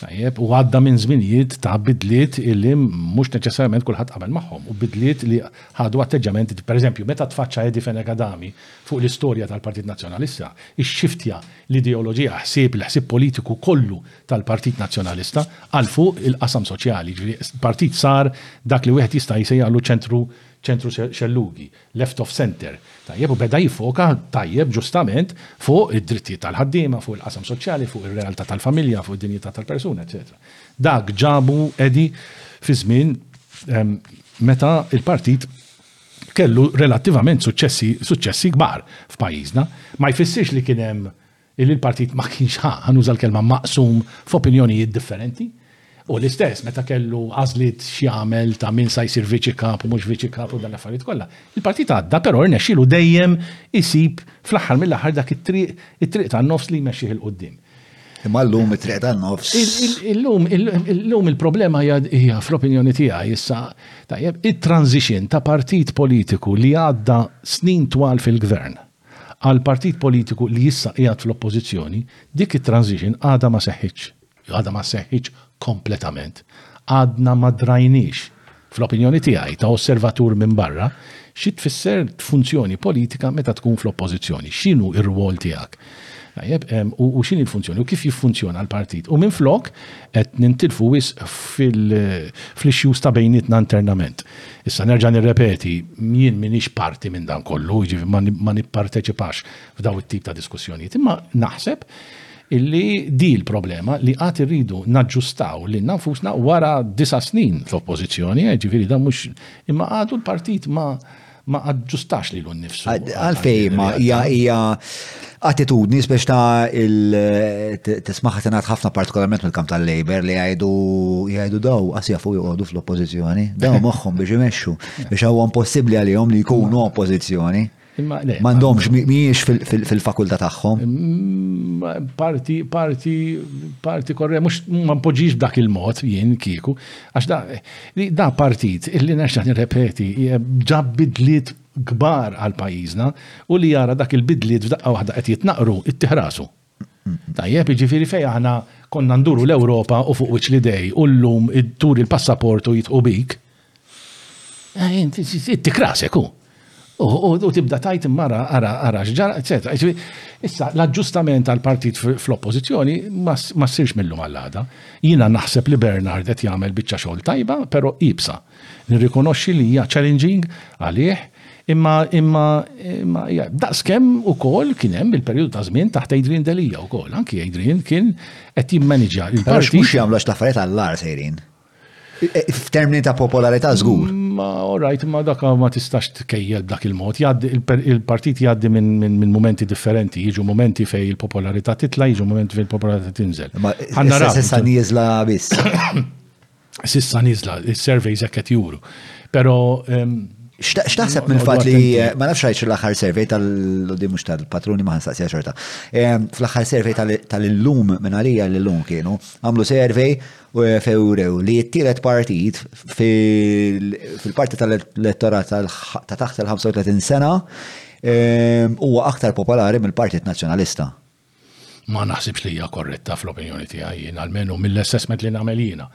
Tajjeb, u għadda minn żminijiet ta' bidliet illi mhux neċessarjament kulħadd qabel magħhom u bidliet li ħadu atteġġjamenti. Pereżempju, meta tfaċċa Edi Fenech Adami Fuq l-istorja tal-Partit Nazzjonalista, ixxiftja l-ideoloġija, ħsieb, il-ħsieb politiku kollu tal-Partit Nazzjonalista għal fuq il-qasam soċjali. Jiġifieri l-Partit sar dak li wieħed jista' jsejjaħlu ċentru ċentru xellugi, left of centre, tajjeb, u beda jiffoka tajjeb ġustament fuq id-drittijiet tal-ħaddiema, fuq il-qasam soċjali, fuq ir-realtà tal-familja, fuq id-dinjità tal-persuna, eċċetera. Dak ġabu qedi fi żmien meta l-Partit kellu relattivament suċċessi suċċessi kbar f'pajjiżna, ma jfissirx li kien hemm li l-partit ma kienx ħa, ħanuża l-kelma maqsum f'opinjonijiet differenti. U l-istess meta kellu għażliet x'jagħmel ta' min sa jsir viċi kap u mhux viċi kap u dan l-affarijiet kollha. Il-partit għadda però rnexxielu dejjem isib fl-aħħar mill-aħħar dak it-triq it-triq tan-nofs li jmexxih 'il quddiem. Imma l-lum it-triq ta' nofs. Illum il-problema hija fl-opinjoni tiegħi issa tajjeb it-transition ta' partit politiku li għadda snin twal fil-gvern għal partit politiku li issa qiegħed fl-oppożizzjoni, dik it-transition għadha ma seħħitx. Għadha ma seħħitx kompletament, għadna ma drajniex, fl-opinjoni tiegħi ta' osservatur minn barra, xi tfisser funzjoni politika meta tkun fl-oppożizzjoni. X'inhu r-rwol tiegħek? Tajjeb, u x'inhi l-funzjoni u kif jiffunzjona l-partit? U minflok qed nintilfu wisq fl-issues ta' bejnietna internament. Issa nerġa' nirrepeti, jien m'iniex parti minn dan kollu, jiġifieri ma nipparteċipax f'dawn it-tip ta' diskussjonijiet, imma naħseb illi di l-problema li għad irridu naġġustaw li nfusna wara disa snin f'oppożizzjoni, eh, ġifiri da mux, imma għadu l-partit ma ma aġġustax li l-nifsu. Għalfej, ma hija attitudni biex ta' il tismaħa tenat ħafna partikolarment mill-kam tal-Labor li jgħidu jgħidu daw għasja fuq jgħodu fl-oppozizjoni, daw moħħom biex imexxu biex għaw impossibli għalihom li jkunu oppozizjoni. M'għandhomx mhijiex fil-fakultà tagħhom. Parti parti parti korre mhux ma npoġġix b'dak il-mod jien kieku għax da da partit illi nerġa' nirrepeti ġab bidliet kbar għal pajjiżna u li jara dak il-bidliet f'daqqa waħda qed jitnaqqru ittieħ rasu. Tajjeb, jiġifieri fejn aħna konna nduru l-Ewropa u fuq wiċċ l-idej u llum turi l-passaport u jidħqu bik. Ittik eh, rasek hu. U tibda tajt mara ara ara x'ġara, eċetera. Issa l-aġġustament tal-partit fl-oppożizzjoni ma ssirx mill-lum għall-għada. Jiena naħseb li Bernard qed jagħmel biċċa xogħol tajba, però ibsa. Nirrikonoxxi li hija challenging għalih imma imma imma daqs kemm ukoll kien hemm il-perjodu ta' żmien taħt Adrian Delia wkoll. Anki Adrian kien qed jimmaniġa il-parti. Mhux jagħmlu għax l-affarijiet għall-ar sejrin. F'termini ta' popolarità żgur. Ma orajt ma dak ma tistax tkejjel b'dak il-mod. Il-partit jgħaddi minn momenti differenti, jiġu momenti fej il-popolarità titla, jiġu momenti fej il-popolarità tinżel. Għanna rasa nieżla biss. s'issa niżla, is-surveys hekk qed juru. Però X'taħseb minn fatt li ma nafx rajt l-aħħar survey tal-lodi mhux tal-patruni ma ħansaqsija xorta. Fl-aħħar survey tal-illum minn għalija l-illum kienu għamlu survey fewrew li t-tielet partit fil-parti tal-elettorat ta' taħt il-35 sena huwa aktar popolari mill-Partit Nazzjonalista. ma naħsibx li hija korretta fl-opinjoni tiegħi jien almenu mill-assessment li nagħmel jiena.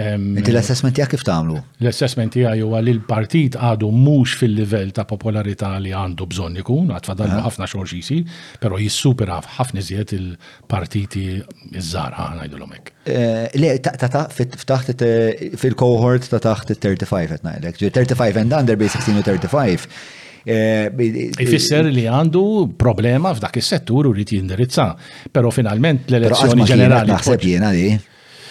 Inti l-assessment tiegħek kif tagħmlu? L-assessment tiegħi huwa li l-partit għadu mhux fil-livell ta' popolarità li għandu bżonn ikun, għad fadal ah. ħafna xogħol xi jsir, però jissupera ħafna iżjed il-partiti iż-żgħar ħa ngħidulhom hekk. Eh, le, ftaħt fil-cohort ta' taħt 35 qed ngħidlek. 35 and under bej 16 u 35 Eh, Ifisser li għandu problema f'dak is-settur u rrid jindirizza. Però finalment l-elezzjoni ġenerali. Naħseb jiena li.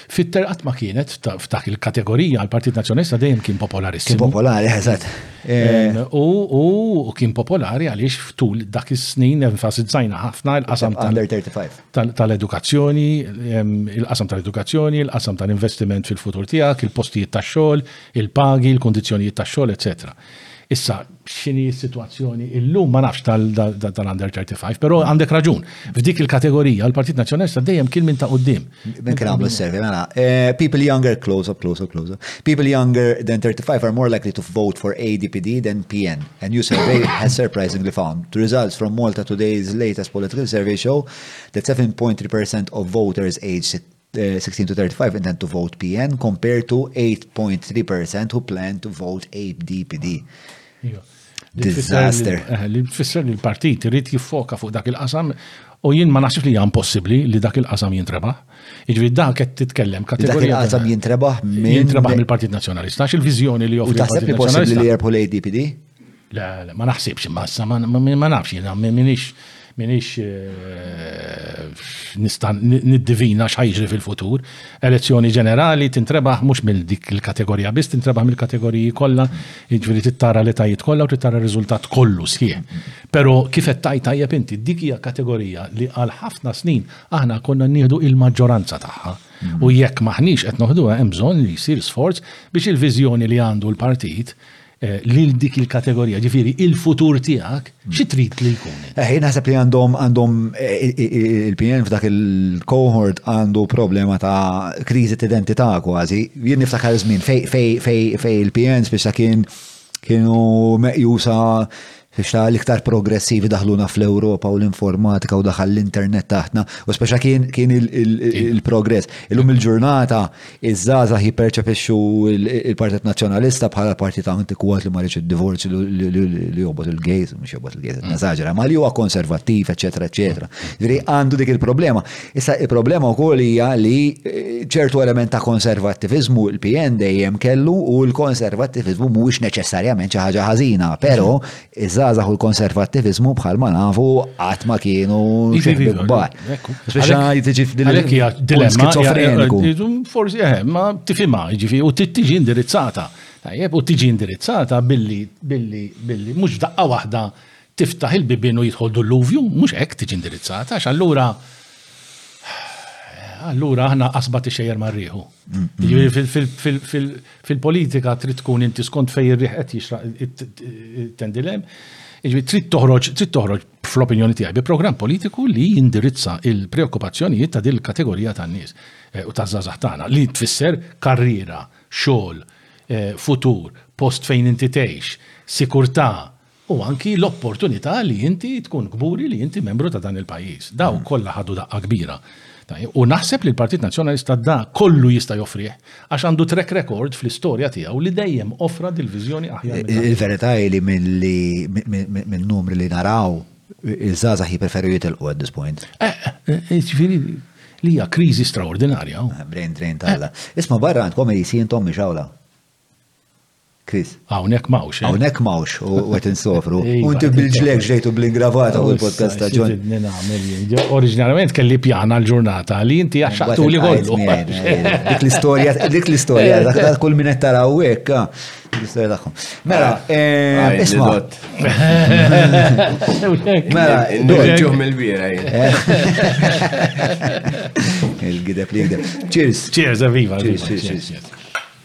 Fitter qatt ma kienet f'dak il-kategorija l-Partit Nazzjonista dejjem kien popolarissimo. Kien popolari, eżatt. Eh, u kien popolari għaliex ftul dak is-snin enfasizzajna ħafna l-qasam tal-edukazzjoni, il-qasam tal-edukazzjoni, il-qasam tal-investiment fil-futur tiegħek, il-postijiet tax-xogħol, il-pagi, il-kondizzjonijiet tax-xogħol, eċċetera. Issa, x'inhi s-sitwazzjoni illum ma nafx tal-Under 35, però għandek raġun. F'dik il-kategorija l-Partit Nazzjonalista dejjem kien minn ta' qudiem. Minn kien għamlu s-servi, mela. Eh, people younger, close up, close up, close up. People younger than 35 are more likely to vote for ADPD than PN. A new survey has surprisingly found. The results from Malta Today's latest political survey show that 7.3% of voters aged 16 to 35 intend to vote PN compared to 8.3% who plan to vote ABDPD. Disaster. Eh, li tfisser li l-partit irid jiffoka fuq dak il-qasam u jien ma naħsibx li hija impossibbli li dak il-qasam jintrebaħ. Iġri dak qed titkellem kategorija. Dak il-qasam jintrebaħ minn. Jintrebaħ mill-Partit Nazzjonalista, il-viżjoni li joffri. U taħseb li possibbli li jerbħu l-ADPD? La, la, ma naħsibx imma issa ma nafx jiena minix minix eh, nista' niddivina x'ħajġri fil-futur. Elezzjoni ġenerali tintrebaħ mhux mill dik il-kategorija biss tintrebaħ mill-kategoriji kollha, jiġifieri tittara li tajiet kollha u tittara r-riżultat kollu sħiħ. Però kif qed tajt tajjeb inti dik hija kategorija li għal ħafna snin aħna konna nieħdu il-maġġoranza tagħha. U jekk maħniex qed noħduha hemm bżonn li jsir sforz biex il-viżjoni li għandu l-partit eh, lil dik il-kategorija, ġifiri il-futur tiegħek, mm. xi trid li jkun? Eh, naħseb li għandhom għandhom eh, il-PN f'dak il-cohort għandu problema ta' kriżi t identità kważi. Jien niftakar żmien fej il-PN spiċċa kien kienu meqjusa Fiex ta' l-iktar progressivi daħluna fl-Ewropa u l-informatika u daħal l-internet taħtna, u speċa kien kien il-progress. Illum il-ġurnata iż-żgħażagħ jipperċepixxu l-Partit Nazzjonalista bħala partit antikwat li ma rridx id-divorzju li jobgħod il-gejs, mhux jobgħod il-gejs, nażaġera, ma li huwa konservattiv, eċetera, eċetera. Jiġri għandu dik il-problema. Issa il-problema wkoll hija li ċertu element ta' konservattiviżmu l-PN dejjem kellu u l-konservattiviżmu mhuwiex neċessarjament xi ħaġa ħażina, però iż-żgħażagħ u l-konservattiviżmu bħal ma nafu qatt ma kienu xejn kbar. Speċa tiġi f'dil skizofreniku. Forsi eh, ma tifhimha, jiġifieri u tiġi indirizzata. Tajjeb, u tiġi indirizzata billi billi billi mhux daqqa waħda tiftaħ il-bibien u jidħol dulluvju, mhux hekk tiġi indirizzata, għax allura allura aħna qasba tixejjer marriħu. Fil-politika trid tkun inti skont fejn ir-riħ qed jixraq tendilem, jiġri trid toħroġ trid toħroġ fl-opinjoni tiegħi bi programm politiku li jindirizza il-preokkupazzjonijiet ta' din il-kategorija tan-nies eh, u taż-żgħażagħ tagħna li tfisser karriera, xogħol, eh, futur, post fejn inti tgħix, sikurtà, u anki l-opportunità li inti tkun kburi li inti membru ta' dan il-pajjiż. Dawk kollha ħadu daqqa kbira. U naħseb li l-Partit Nazzjonalista da kollu jista' joffrih għax għandu track record fl-istorja tiegħu li dejjem offra dil-viżjoni aħjar minn dak. Il-verità hi li min-numri li naraw, iż-żgħażagħ jippreferu jitilqu at this point. Jiġifieri li hija kriżi straordinarja. Brain drain ta' Alla. Isma' barra għandkom AC intom mhix awla? Chris. Hawnhekk m'hawnx. Hawnhekk m'hawnx u qed insofru. U inti bil-ġlejk ġlejtu bl-ingravata u l-podcast ta' John. Oriġinarjament kelli pjana l-ġurnata li inti għaxxaqtu li kollu. Dik l-istorja, dik l-istorja, dak ta' kull min qed taraw hekk, l-istorja tagħhom. Mela, isma'. Mela, ġew mill-bira. Il-gideb li jgideb. Cheers. Cheers, aviva. Cheers, cheers.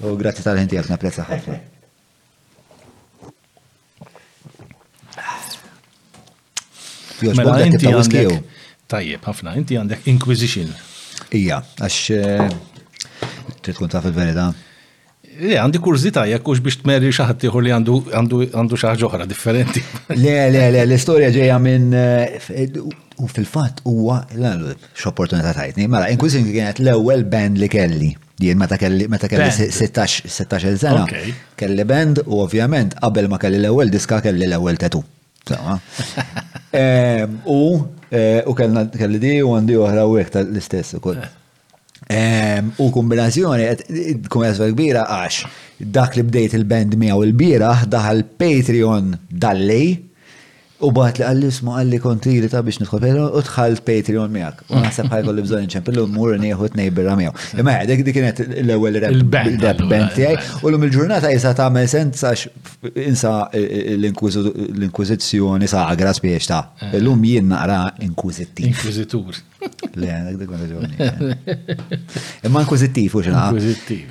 U grazzi tal-ħin tiegħek napprezza ħafna. Mela inti għandek. Tajjeb, ħafna, inti għandek Inquisition. Ija, għax eh, trid tkun taf il-verità. Le, għandi kurzita jekk ux biex tmerri xaħat tiħor li għandu xaħġa oħra differenti. Le, le, le, l-istoria ġeja minn eh, u fil-fat huwa l-għallu x'opportunità tajtni. Mela, Inquisition kienet l-ewwel band li kelli. Jien meta kelli meta kelli 16 sena, kelli band u ovvjament qabel ma kelli l-ewwel diska kelli l-ewwel tetu. Ehm, u eh, u kellna kelli di u għandi oħra u hekk tal-istess ukoll. Ehm, u kombinazzjoni kombinazzjoni kbira għax dak li bdejt il-band miegħu l-bieraħ daħal Patreon dallej U bat li għalli ismu għalli kont li ta' biex nidħol Patreon u tħalt Patreon miegħek. U naħseb ħajkol li bżonn inċempillu mmur nieħu tnejbirha miegħu. Imma dik dik kienet l-ewwel rap band tiegħi. U lum il-ġurnata jisa tagħmel sens għax insa l-inkwiżizzjoni sagra spiex ta' eh. illum jien naqra inkwizittiv. Inkwizittur. Le, dik ma Imma inkwizittiv u xi Inkwizittiv.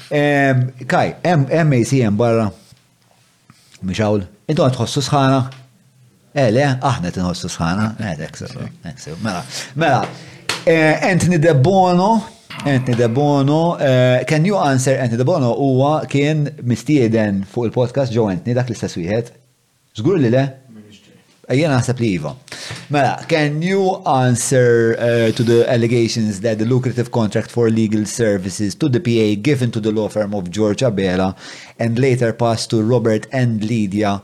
Kaj, hemm ACM barra. Mhux hawn, intom qed tħossu sħana? Eh, le, aħna qed inħossu sħana. Eh, Dexter, mela. Mela, eh, Anthony De Bono, Anthony De Bono, eh, can you answer Anthony De Bono huwa kien mistieden fuq il-podcast Joe Anthony dak l-istess wieħed? Żgur li le? Ejja naħseb li iva. Mela, can you answer uh, to the allegations that the lucrative contract for legal services to the PA given to the law firm of George Abela and later passed to Robert and Lydia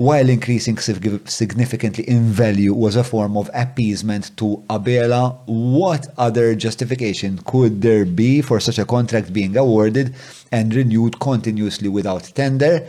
while increasing significantly in value was a form of appeasement to Abela, what other justification could there be for such a contract being awarded and renewed continuously without tender?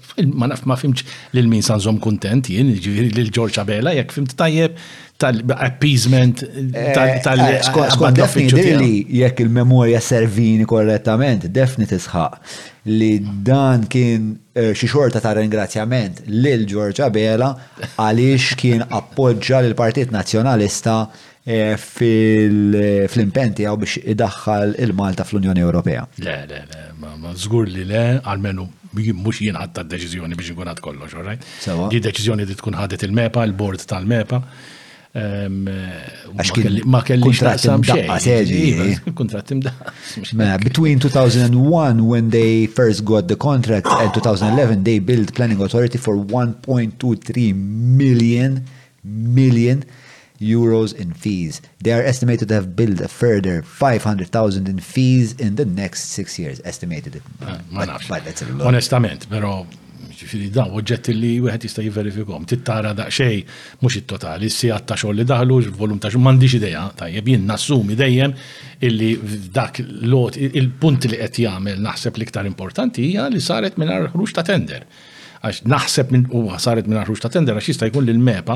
Ma naf ma fimx lil min sanżom kuntent jien, ġifieri lil George Abela, jekk fimt tajjeb tal-appeasement eh, tal-banda eh, eh, li jekk il-memorja servini korrettament, defni tisħaq li dan kien xi xorta ta' ringrazzjament lil George Abela għaliex kien appoġġa l partit Nazzjonalista E, fil-impen tiegħu biex idaħħal il-Malta fl-Unjoni Ewropea. Le, le, le, ma żgur li le, għalmenu mhux jien ħadd deċiżjoni biex inkun għad kollox, all right? Di deċiżjoni li tkun ħadet il-MEPA, il-bord tal-MEPA. Ma kelli xtaqsam xejn. Kontrat imdaqqa. Mela, between 2001 when they first got the contract and 2011 they built planning authority for 1.23 million million euros in fees. They are estimated to have billed a further 500,000 in fees in the next six years. Estimated. Eh, ma nafx. Onestament, pero ġifiri daw oġġetti li wieħed jista' jiverifikom. Tittara daqsxej mhux it-totali, s-sigħat ta' xogħol li daħlu, volum ta' xogħol m'għandix idea, tajjeb jien nassumi dejjem illi dak lot il-punt li qed jagħmel naħseb l-iktar importanti hija li saret mingħajr ħruġ ta' tender. Għax naħseb minn u saret minn ħruġ ta' tender għax jista' jkun li l-MEPA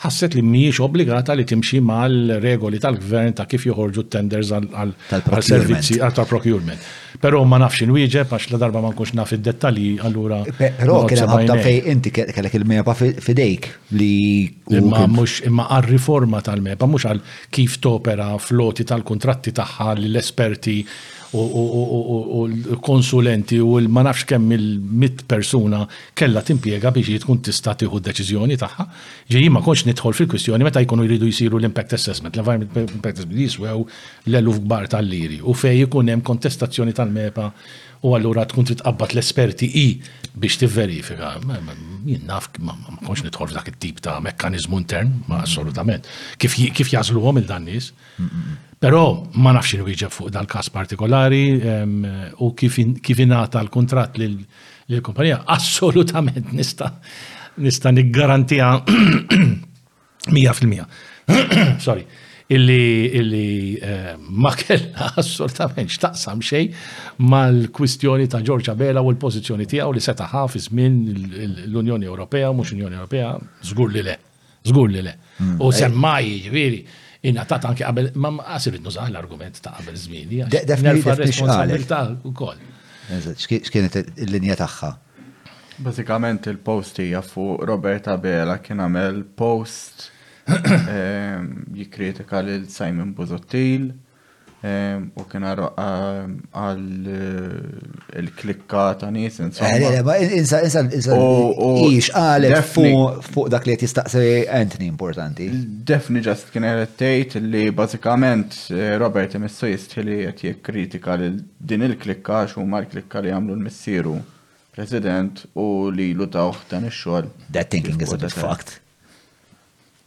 ħasset li mhijiex obbligata li timxi mal-regoli tal-gvern ta' kif joħorġu t-tenders għal servizzi għal tal-procurement. Però ma nafx inwieġeb għax la darba ma nkunx naf id-dettalji allura. Però kien ħabta fej inti kellek il-MEPA fidejk li. Imma mhux imma għal riforma tal-MEPA mhux għal kif topera floti tal-kuntratti tagħha l-esperti u l-konsulenti u ma nafx kemm il-mitt persuna kellha timpjega biex hi tkun tista' tieħu d-deċiżjoni tagħha. Ġifieri jien ma kontx nidħol fil-kwistjoni meta jkunu jridu jsiru l-impact assessment, l-environment impact assessment li jiswew l-eluf kbar ta' liri u fejn ikun hemm kontestazzjoni tal-MEPA u allura tkun trid tqabbad l-esperti hi biex tivverifika. Jien naf ma kontx nidħol f'dak it-tip ta' mekkaniżmu intern, ma assolutament. Kif jażluhom lil dan-nies? Però ma nafx inwieġeb fuq dal-każ partikolari u kif ingħata l-kuntratt lill-kumpanija, assolutament nista' nista' niggarantija 100%. Sorry illi illi eh, ma kellha assolutament x'taqsam xejn mal-kwistjoni ta' George Abela u l-pożizzjoni tiegħu li seta' ħaf iż-żmien l-Unjoni Ewropea mhux Unjoni Ewropea żgur li le. Zgur li le. Mm. U semmaj, ġviri, jina ta' tanki qabel, ma għasir nużaħ l-argument ta' qabel zmini. Nerfa responsabilta u koll. X'kienet il-linja tagħha? Basikament il-post hija fuq Robert Abela kien għamel post ehm, jikkritika lil Simon Buzottil. U kien għal il-klikka ta' nis, insomma. Insa, insa, insa, ix għalet fuq dak li jtistaqsi Anthony importanti. Defni ġast kien għalet tejt li bazzikament eh, Robert imissu jistħili jett jek kritika li din il-klikka xu ma l-klikka li għamlu l-missiru president u li l-utawħ dan il-xol. That thinking is a bit fucked.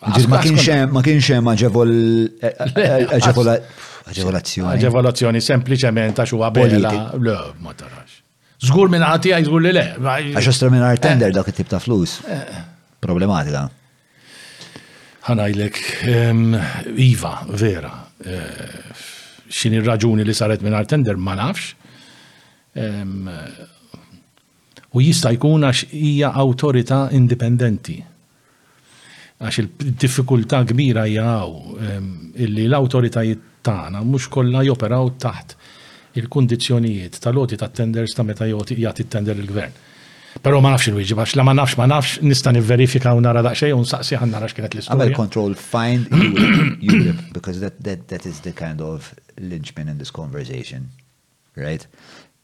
Ma kienx hemm ma kienx hemm aġevolazzjoni. Aġevolazzjoni sempliċement għax huwa bela. Le, ma tarax. Żgur minn ħati għaj żgur li le. Għax ostra minn eh. tender dak it-tip ta' flus. Eh, eh. Problematika. Ħanajlek, ehm, Iva, vera. Xini raġuni li saret minn tender ma nafx. Ehm, u jista' jkun għax hija awtorità indipendenti Għax il-diffikultà kbira hija hawn illi l-awtoritajiet tagħna mhux kollha joperaw taħt il-kundizzjonijiet tal-għoti tat-tenders ta' meta jagħti t-tender il-Gvern. Però ma nafx inwieġeb għax la ma nafx ma nafx, nista' nivverifika u nara daqsxejn u nsaqsi ħa nara x'kienet l-istorja. Għamel control find Europe because that is the kind of linchpin in this conversation, right?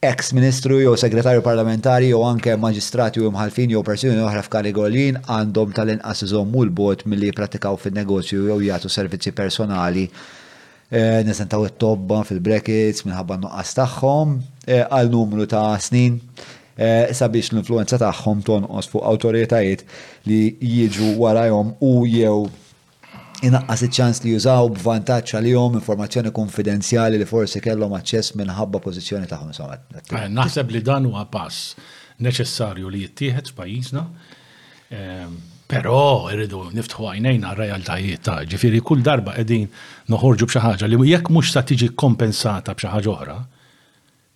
eks Ministru jew Segretarju Parlamentari jew anke maġistrati u imħallfin jew persuni oħra f'karigi għoljin għandhom tal-inqas iżommu 'l bogħod milli jipprattikaw fin-negozju jew jagħtu servizzi personali Neżentaw it-tobba, fil-brekits, minħabba n-nuqqas tagħhom, għal numru ta' snin sabiex l-influwenza tagħhom tonqos fuq awtoritajiet li jiġu warajhom u, jew. inaqqas iċ-ċans li jużaw b'vantaġġ għalihom informazzjoni kunfidenzjali li forsi kellhom aċċess minħabba pożizzjoni tagħhom, insomma. Naħseb li dan huwa pass neċessarju li jittieħed f'pajjiżna, però rridu niftħu għajnejna r-realtajiet ta' ġifieri kull darba qegħdin noħorġu b'xi ħaġa li jekk mhux se tiġi kkompensata b'xi ħaġa oħra,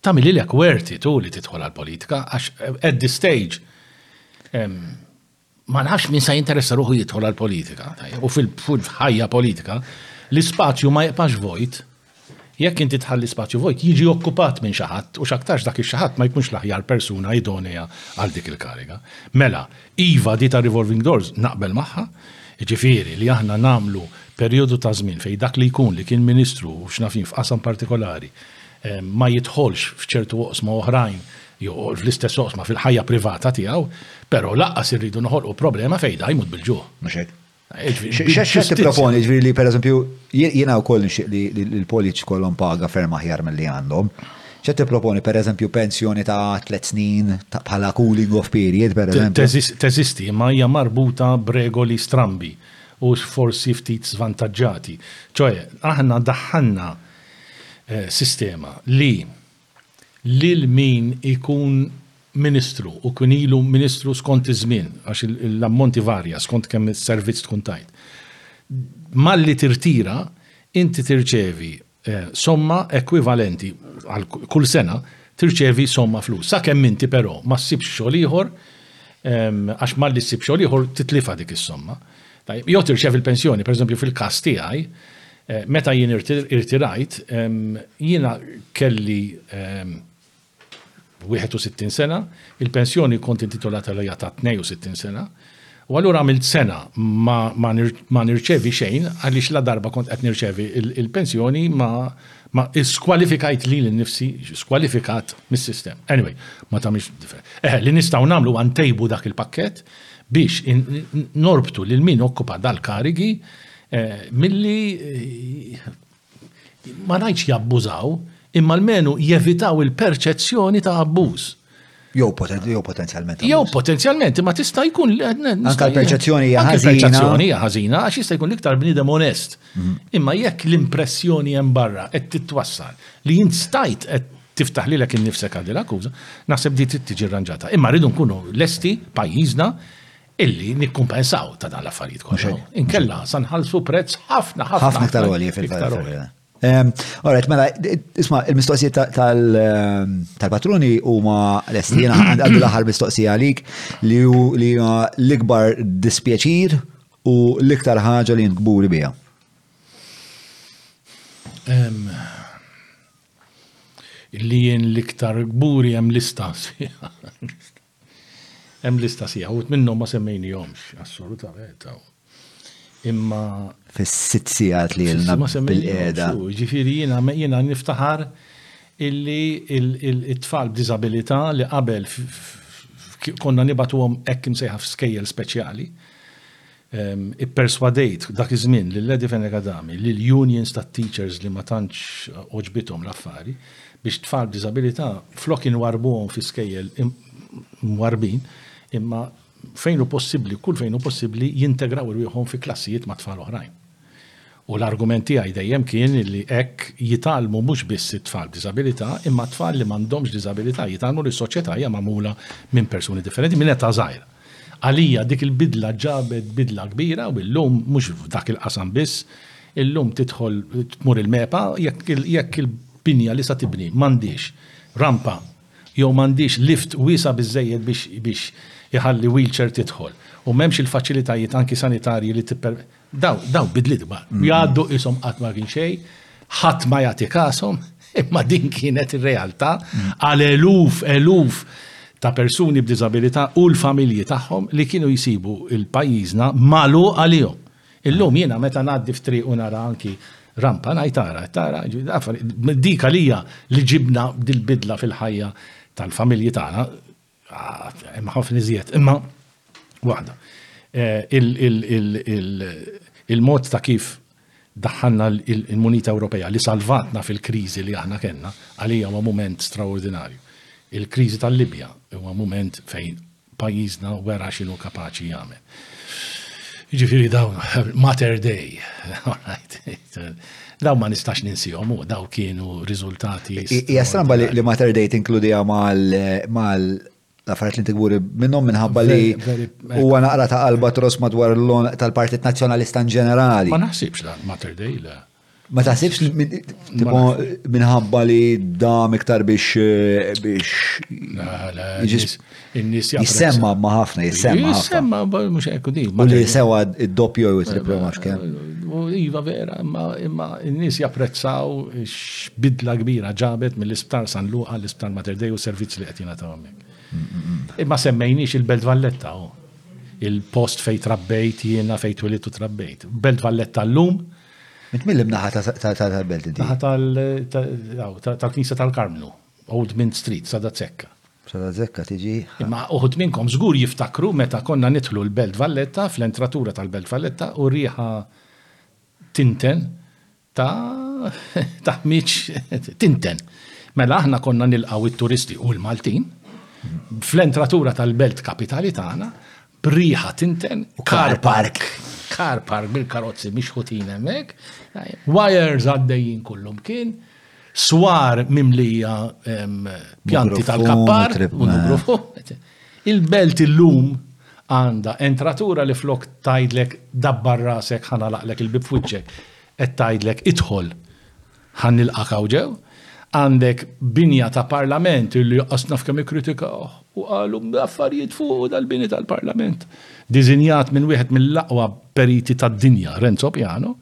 tagħmel lilek worth it u li tidħol għall-politika għax at this stage Ma nafx min sa jinteressa ruħu jidħol għal-politika, u fil-ħajja politika, l-ispazju ma jibqax vojt, jekk inti tħalli spazju vojt, jiġi okkupat minn xaħat, u xaktarx dak ix-xaħat ma jkunx l-aħjar persuna idonea għal dik il-kariga. Mela, iva di ta' revolving doors naqbel magħha, ġifieri li aħna nagħmlu perjodu ta' żmien fejn dak li jkun li kien ministru u x'nafin f'qasam partikolari ma jidħolx f'ċertu oqsma oħrajn jew fl-istess oqsma fil-ħajja privata tiegħu, però lanqas irridu noħolqu problema fejn da jmut bil-ġuħ. Mhux hekk. X'qed tipproponi ġifieri li pereżempju jiena wkoll nixtieq li l-poliċ kollhom paga ferm aħjar milli għandhom. ċe tipproponi per eżempju pensjoni ta' tlet snin bħala cooling off period per eżempju? Teżisti, ma hija marbuta b'regoli strambi u forsi ftit svantaġġati. ċoħe, aħna daħħanna eh, sistema li lil min ikun Ministru u kien ilu Ministru skont iż-żmien, għax l-ammont ivarja skont kemm servizz tkun tajt. Malli tirtira, inti tirċevi somma ekwivalenti, għal kull sena, tirċevi somma flus. Sakemm inti però ma ssibx xogħol ieħor, għax malli ssib xogħol ieħor titlifha dik is-somma. Tajjeb, jew tirċevi l-pensjoni, pereżempju fil-każ tiegħi, meta jien irtirajt, jiena kelli 61 sena, il-pensjoni kont intitolat għalija ta' 62 sena, u allura għamilt sena ma nirċevi xejn għaliex la darba kont qed nirċevi il-pensjoni ma skwalifikajt lili nnifsi, skwalifikat mis-sistema. Anyway, ma tagħmilx differenza. Eħe, li nistgħu nagħmlu huwa ntejbu dak il-pakkett, biex norbtu lil min okkupa dal-karigi milli ma ngħidx jabbużaw, imma almenu jevitaw il-perċezzjoni ta' abbuż. Jew potenzjalment. Jew potenzjalment, imma tista' jkun li għedna. Anka l-perċezzjoni hija ħażina. Perċezzjoni hija ħażina għax jista' jkun iktar bniedem onest. Mhm. Imma jekk l-impressjoni hemm barra qed titwassal li jint stajt qed tiftaħ lilek innifsek għal din l-akkuża, naħseb din trid tiġi rranġata. Imma rridu nkunu lesti pajjiżna illi nikkumpensaw ta' dan l-affarijiet kollha. Inkella sa nħallsu prezz ħafna ħafna. Ħafna iktar għolji fil-fatt. Ehm, Alright, mela, isma, il-mistoqsijiet ehm, tal-patruni huma lesti jiena għandu l-aħħar mistoqsija għalik li huma l-ikbar dispjaċir u l-iktar ħaġa li nkburi biha. Ehm, Illi jien l-iktar kburi hemm lista sħiħa. Hemm lista sħiħa, wħud minnhom ma semmejnihomx, assolutament. Imma. Fis-sitt sigħat li ilna bil-qiegħda. Ġifieri jiena jiena niftaħar illi it-tfal b'diżabilità li qabel konna nibatuhom hekk imsejħa f'skejjel speċjali. Ipperswadejt dak iż-żmien lil Lady Fenech Adami li l-unions tat-teachers li ma tantx għoġbithom l-affari, biex tfal b'diżabilità flok inwarrbuhom fi skejjel imwarrbin, imma fejn hu possibbli, kull fejn hu possibbli jintegraw rwieħhom fi klassijiet ma' tfal oħrajn. U l-argument tiegħi dejjem kien li hekk jitgħallmu mhux biss it-tfal b'diżabilità, imma t-tfal li m'għandhomx diżabilità jitgħallmu li s-soċjetà hija magħmula minn persuni differenti minn età żgħira. Għalija dik il-bidla ġabet bidla kbira u llum mhux f'dak il-qasam biss, illum tidħol tmur il-MEPA jekk il-binja li sa tibni m'għandhiex rampa jew m'għandhiex lift wiesa' biżżejjed biex iħalli wheelchair tidħol u m'hemmx il-faċilitajiet anki sanitarji li Daw, daw bidliet ma mm. jgħaddu isom qatt ma kien xejn, ħadd ma jagħti kasom, imma din kienet ir-realtà mm. għal eluf, eluf ta' persuni b'diżabilità u l-familji tagħhom li kienu jisibu il-pajjiżna malu għalihom. Illum jiena meta ngħaddi f'triq u nara anki rampa ngħid tara, tara, dik għalija li ġibna dil-bidla fil-ħajja tal-familji tagħna Hemm ħafna iżjed, imma waħda. Il-mod ta' kif daħħalna l-munita Ewropea li salvatna fil-kriżi li aħna kellna, għalija huwa mument straordinarju. Il-kriżi tal-Libja huwa mument fejn pajjiżna wera x'inhu kapaċi jagħmel. Ġifiri daw, Mater Day, daw ma nistax ninsihom u daw kienu riżultati. Hija stramba li Mater Day tinkludiha mal l-affarijiet li tigburi minnhom minħabba li huwa naqra ta' albatros madwar l-on tal-Partit Nazzjonalista in ġenerali. Ma naħsibx dan Mater Day le. Ma taħsibx li minħabba li dam iktar biex eh, biex. Jissemma ma ħafna, jissemma. Jissemma, mux ekku di. U li sewa id-doppju u triplu ma xkem. Iva vera, imma n-nis japprezzaw bidla kbira ġabet mill-isptar San Luqa, l-isptar Mater Dei u servizz li għetina ta' għammek. Imma semmejniex il-Belt Valletta, oh. il-post fej trabbejt jiena fej twilitu trabbejt. Belt Valletta l-lum, Int mill imnaħa tal-belt inti? Naħa tal-Knisa tal-Karmnu, Old Mint Street, Sada Zekka. Sada Zekka tiġi. Imma uħut minnkom żgur jiftakru meta konna nidħlu l-Belt Valletta, fl-entratura tal-Belt Valletta u riħa tinten ta' ta' ħmieġ tinten. Mela aħna konna nilqgħu it-turisti u l-Maltin fl-entratura tal-belt kapitali tagħna Briħa tinten. U car park. Car park bil-karozzi biex ħutin hemmhekk. Wires għaddejjin kullum kien. Swar mimlija pjanti tal-kappar. Il-belt illum għanda entratura li flok tajdlek dabbar rasek ħana laqlek il-bib fwiċċek. Et tajdlek idħol Ħa nilqgħek hawn ġew. Għandek binja ta' Parlament li laqqas naf kemm ikkritikawh u qalu affarijiet fuqu dal-bini tal-Parlament. Diżinjat minn wieħed mill-aqwa periti tad-dinja, Renzo Piano,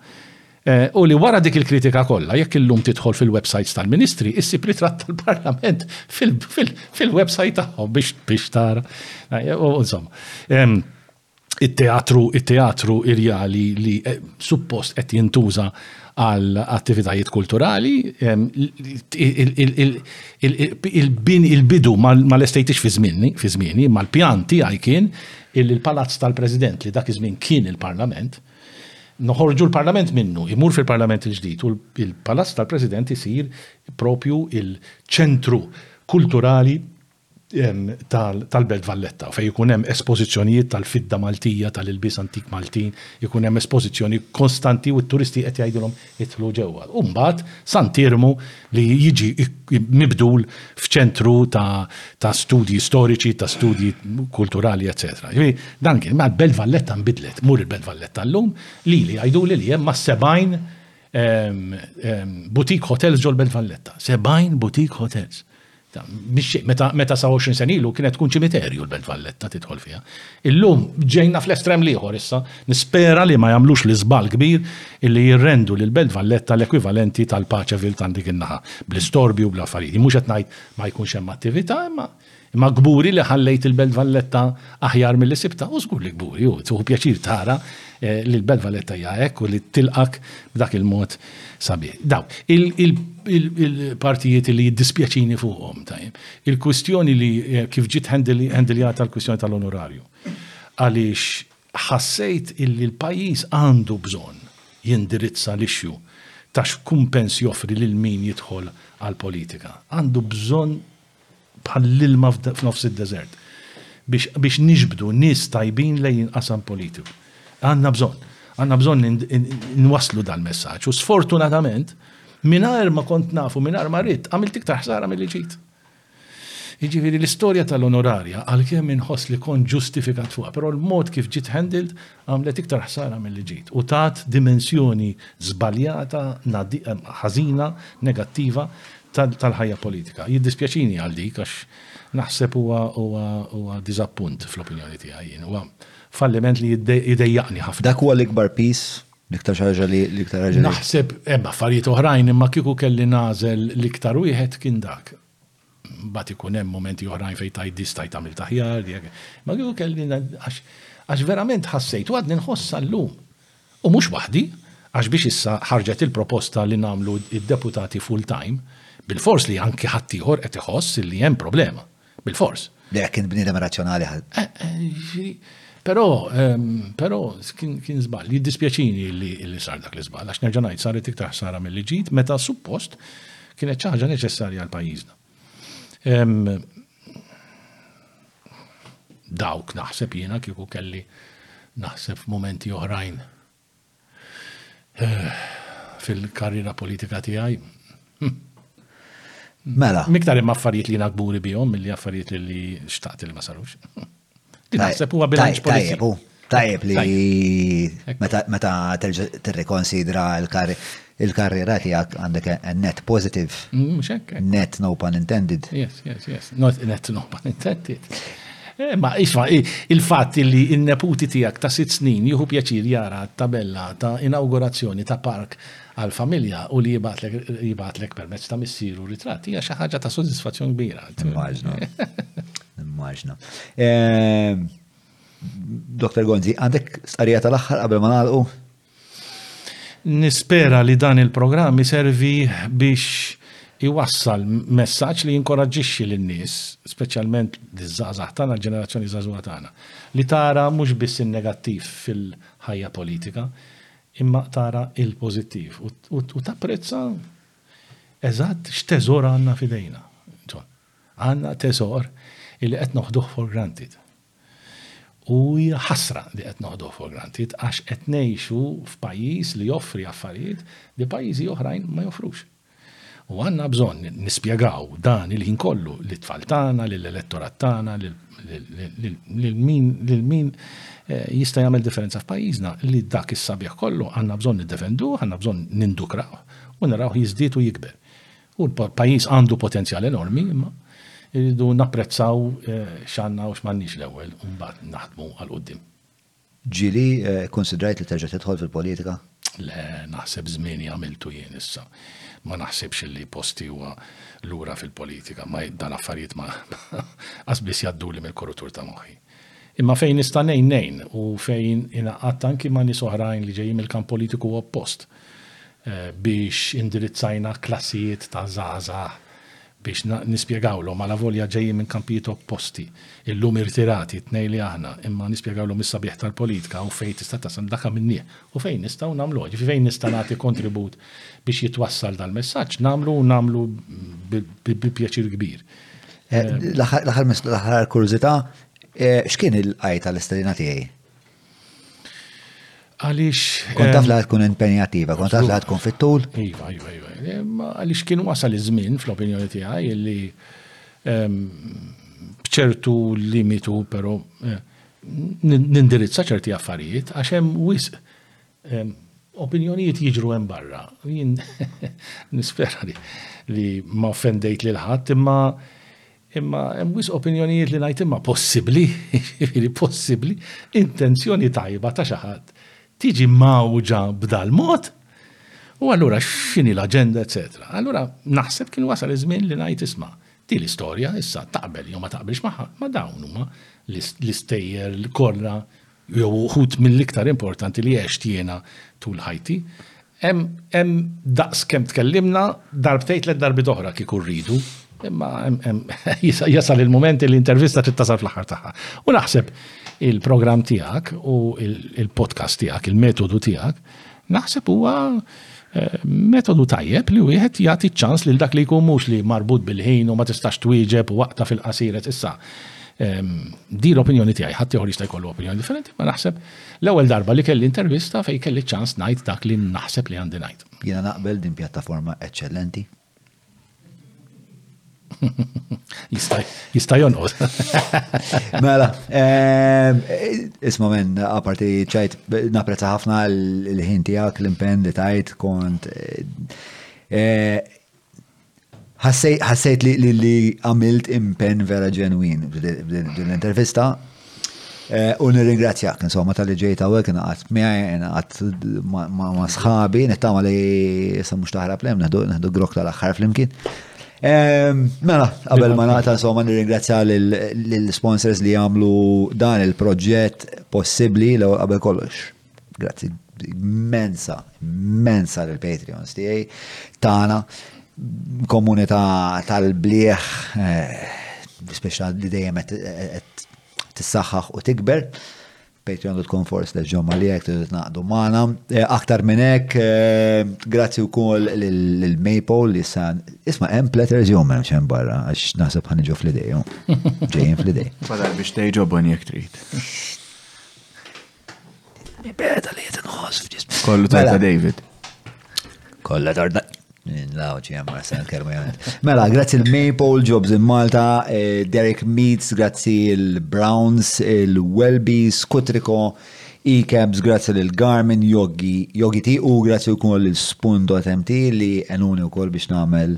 u li wara dik il-kritika kollha, jekk illum tidħol fil-websajts tal-Ministri, issib ritratt tal-Parlament fil-websajt tagħhom biex tara. U insomma. it-teatru, it-teatru irjali li eh, suppost qed jintuża għal attivitajiet kulturali, il-bidu ma l-estejtix fi żmieni, fi żmieni, ma l-pjan tiegħi kien il-palazz tal-President li dak iż-żmien kien il-Parlament, noħorġu l-Parlament minnu, imur fil-Parlament il-ġdid u l-Palazz tal-President isir propju il-ċentru kulturali tal-Belt Valletta fejn ikun hemm espożizzjonijiet tal-fidda Maltija, tal-ilbies antik Maltin, ikun hemm espożizzjoni kostanti u t-turisti qed jgħidilhom idħlu ġewwa. U mbagħad Sant' Iermu li jiġi mibdul f'ċentru ta' studji storiċi, ta' studji kulturali eċċetera. Jiġifieri dan kien, imma l-Belt Valletta nbidlet. Mur il-Belt Valletta llum, lili jgħiduli li hemm mas-70 boutique hotels ġol-Belt Valletta. 70 boutique hotels. Meta sa 20 sena ilu kienet tkun ċimiterju l-Belt Valletta tidħol fiha. Illum ġejna fl-estrem l-ieħor issa. Nispera li ma jagħmlux l-iżball kbir illi jirrendu lill-Belt Valletta l-ekwivalenti tal-Paċeville ta' dik in-naħa, bl-istorbju u bl-affarijiet. Jien mhux qed ngħid ma jkunx hemm attività imma imma kburi li ħallejt il-Belt Valletta aħjar milli sibtha? U żgur li kburi, hu pjaċir tara li l-Belt Valletta hija hekk u li tilqgħek b'dak il-mod. Sabiħ. Dawk, il-partijiet li jiddispjaċini fuqhom, tajjeb. Il-kwistjoni li eh, kif ġiet handelijata l-kwistjoni tal-onorarju. Għaliex ħassejt illi l-pajjiż għandu bżonn jindirizza l-ixju ta' x'kumpens joffri lil min jidħol għal-politika. Għandu bżonn bħall-ilma f'nofs id-deżert, biex niġbdu nies tajbin lejn il-qasam politiku. Għandna bżonn. Għandna bżonn nwasslu dal-messaġġ. U sfortunatament, mingħajr ma kont nafu, mingħajr ma rrid, għamilt iktar ħsara milli ġid. Jiġifieri l-istorja tal-onorarja għalkemm inħoss li kont ġustifikat fuqha, però l-mod kif ġiet handled Għamlet iktar ħsara milli ġiet u tat dimensjoni żbaljata, ħażina, negattiva tal-ħajja politika. Jiddispjaċini għal dik għax naħseb huwa huwa diżappunt fl-opinjoni tiegħi jien. Huwa falliment li jdejjaqni ħafna. Dak huwa l-ikbar piż? L-iktar xi ħaġa li l-iktar ħaġa li. Naħseb hemm affarijiet oħrajn imma kieku kelli nagħżel l-iktar wieħed kien dak. Mbagħad ikun hemm mumenti oħrajn fejn tgħid di stajt għamilt aħjar, di hekk. Imma kieku kelli għax għax verament ħassejt u għadni nħossha llum. U mhux waħdi, għax biex issa ħarġet il-proposta li nagħmlu d-deputati full-time, bilfors li anki ħaddieħor qed iħoss li hemm problema. Bilfors. Li jekk kien bniedem razzjonali ħadd. Eh, eh, però, ehm, però kien żball, jiddispjaċini li sar dak l-iżball, għax nerġa' ngħid saret iktar ħsara mill-liġit meta suppost Kienet xi ħaġa neċessarja għal pajjiżna. Dawk naħseb jiena kieku kelli naħseb momenti oħrajn eh, fil-karriera politika tiegħi. Mela. Miktar imma affarijiet li nagburi bihom mill-li affarijiet li xtaqt li ma sarux. Din naħseb huwa bilanċ politiku. Tajjeb li meta tirrikonsidra l-karriera tiegħek għandek net positive. Mm, net no pun intended. Yes, yes, yes. Not net no pun intended. Eh, ma isma, il-fatt li n-neputi tiegħek ta' sitt snin jieħu pjaċir jara tabella ta' inaugurazzjoni ta' park għal-familja u li jibatlek permezz ta' missieru ritratti hija xi ħaġa ta' soddisfazzjon kbira. Immaġna. Immaġna. Ehm, Dr. Gonzi, għandek starija tal-axħar qabel ma nagħlqu? Nispera li dan il-programm iservi biex iwassal messaġġ li jinkoraġġixxi lin-nies, speċjalment liż-żgħażagħ tagħna, l-ġenerazzjoni żagħżugħa tagħna, li tara mhux biss in-negattiv fil-ħajja politika, imma tara il-pożittiv u tapprezza eżatt x'teżor għandna fidejna. Għandna tesor illi qed noħduh for granted. U hija ħasra li qed noħduh for granted għax qed ngħixu f'pajjiż li joffri affarijiet li pajjiżi oħrajn ma joffrux. U għandna bżonn nispjegaw dan il-ħin kollu lit-tfal tagħna, lill-elettorat tagħna, lil min eh, jista' jagħmel differenza f'pajjiżna li dak is-sabiħ kollu għandna bżonn niddefenduh, għandna bżonn nindukraw u narawh jiżdied u jikber. Hu pajjiż għandu potenzjal enormi imma rridu napprezzaw x'għandna u x'm'għandniex l-ewwel u mbagħad naħdmu għal quddiem. Ġieli, kkunsidrajt li terġa' tidħol fil-politika? Le, naħseb żmieni għamiltu jien issa. Ma naħsibx illi posti huwa lura fil-politika, ma dan affarijiet ma qas biss jgħadduli mill-kurutur ta' moħħi. Imma fejn nista' ngħin ngħin u fejn ingħaqadt anki ma' nies oħrajn li ġejjin mill-kamp politiku oppost. biex indirizzajna klassijiet ta' żgħażagħ biex nispjegawlhom, alavolja ġejjin minn kampijiet opposti, illum irtirati, t-tnejn li aħna, imma nispjegawlhom is-sabiħ tal-politika u fejn tista' tasal, dak għamilnieh u fejn nistgħu nagħmluh. Ġifieri fejn nista' nagħti kontribut biex jitwassal dal-messaġġ nagħmlu u nagħmlu bi pjaċir kbir. L-aħħar kurżità, x'kien il-qgħid tal-istedina tiegħi? Għaliex. Kont taf ehm, li tkun impenjattiva, kont taf li tkun fit-tul? Iva, iva, iva. Ehm, għaliex kien wasal iż-żmien fl-opinjoni tiegħi li ehm, bċertu limitu, però eh, nindirizza ċerti affarijiet għax hemm wisq Opinjonijiet jiġru hemm barra. Jien nispera li ma offendejt lil ħadd imma imma hemm wisq opinjonijiet li ngħid imma possibbli, jiġifieri possibbli, intenzjoni tajba ta' xi ħadd tiġi mgħawġa b'dal-mod? U allura x'inhi l-aġenda eċċetera. Allura naħseb kien wasal iż-żmien li ngħid isma', din l-istorja issa taqbel jew ma taqbilx magħha, ma dawn huma l-istejjer, l-korra jew uħud mill-iktar importanti li għext jiena tul ħajti, hemm daqs kemm tkellimna darbtejn tliet darbiet oħra kieku rridu, imma jasal il-mument li l-intervista trid tasal fl-aħħar tagħha. U naħseb il-programm tiegħek u il-podcast tiegħek, il-metodu tiegħek, Naħseb huwa metodu tajjeb li wieħed jagħti ċans lil dak li jkun mhux li marbut bil-ħin u ma tistax twieġeb u waqta fil-qasiret issa. Ehm, di l-opinjoni tiegħi, ħadd ieħor jista' jkollu opinjoni differenti, ma naħseb l-ewwel darba li kelli intervista fejn kelli ċans ngħid dak li naħseb li għandi ngħid. Jiena naqbel din pjattaforma eċċellenti, Jista' jonqos. Mela, ehm, isma' men, aparti ċajt, naprezza ħafna l-ħin tiegħek, l-impenn li tajt kont. Eh, ħassejt li għamilt impenn vera ġenwin din l-intervista U nirringrazzjak, insomma, tal-li ġejt għawek, naqat miħaj, naqat ma sħabi, nittama li jessa mux taħra plem, nħdu grok tal-axħar flimkien. Mela, qabel ma naqta, insomma, nirringrazzja l-sponsors li għamlu dan il-proġett possibli l-ewel qabel kollox. Grazzi immensa, immensa l-Patreons tiegħi tagħna komunità tal-blieħ eh, speċa li dejjem qed tissaħħaħ u tikber. Patreon.com force li ġomma li għek t naqdu maħna. Eh, aktar minnek, eh, grazzi u koll l-Maple li san, isma hemm platters jom hemm xem barra, għax nasib ħan ġo fl-idej, ġejjin fl-idej. Fadal biex tejġobon jek trid. Beda li jt nħos f'ġismi. Kollu tajta mela. David. Kolla tarda. Lawċi għamma s kelmu jgħamil. Mela, grazzi il-Maple, Jobs in Malta, eh, Derek Meats, grazzi il-Browns, il-Welby, Skutriko, E-Cabs, grazzi l-Garmin, Yogi, Yogi T u grazzi u koll il-Spundo.mt li għenuni u koll biex namel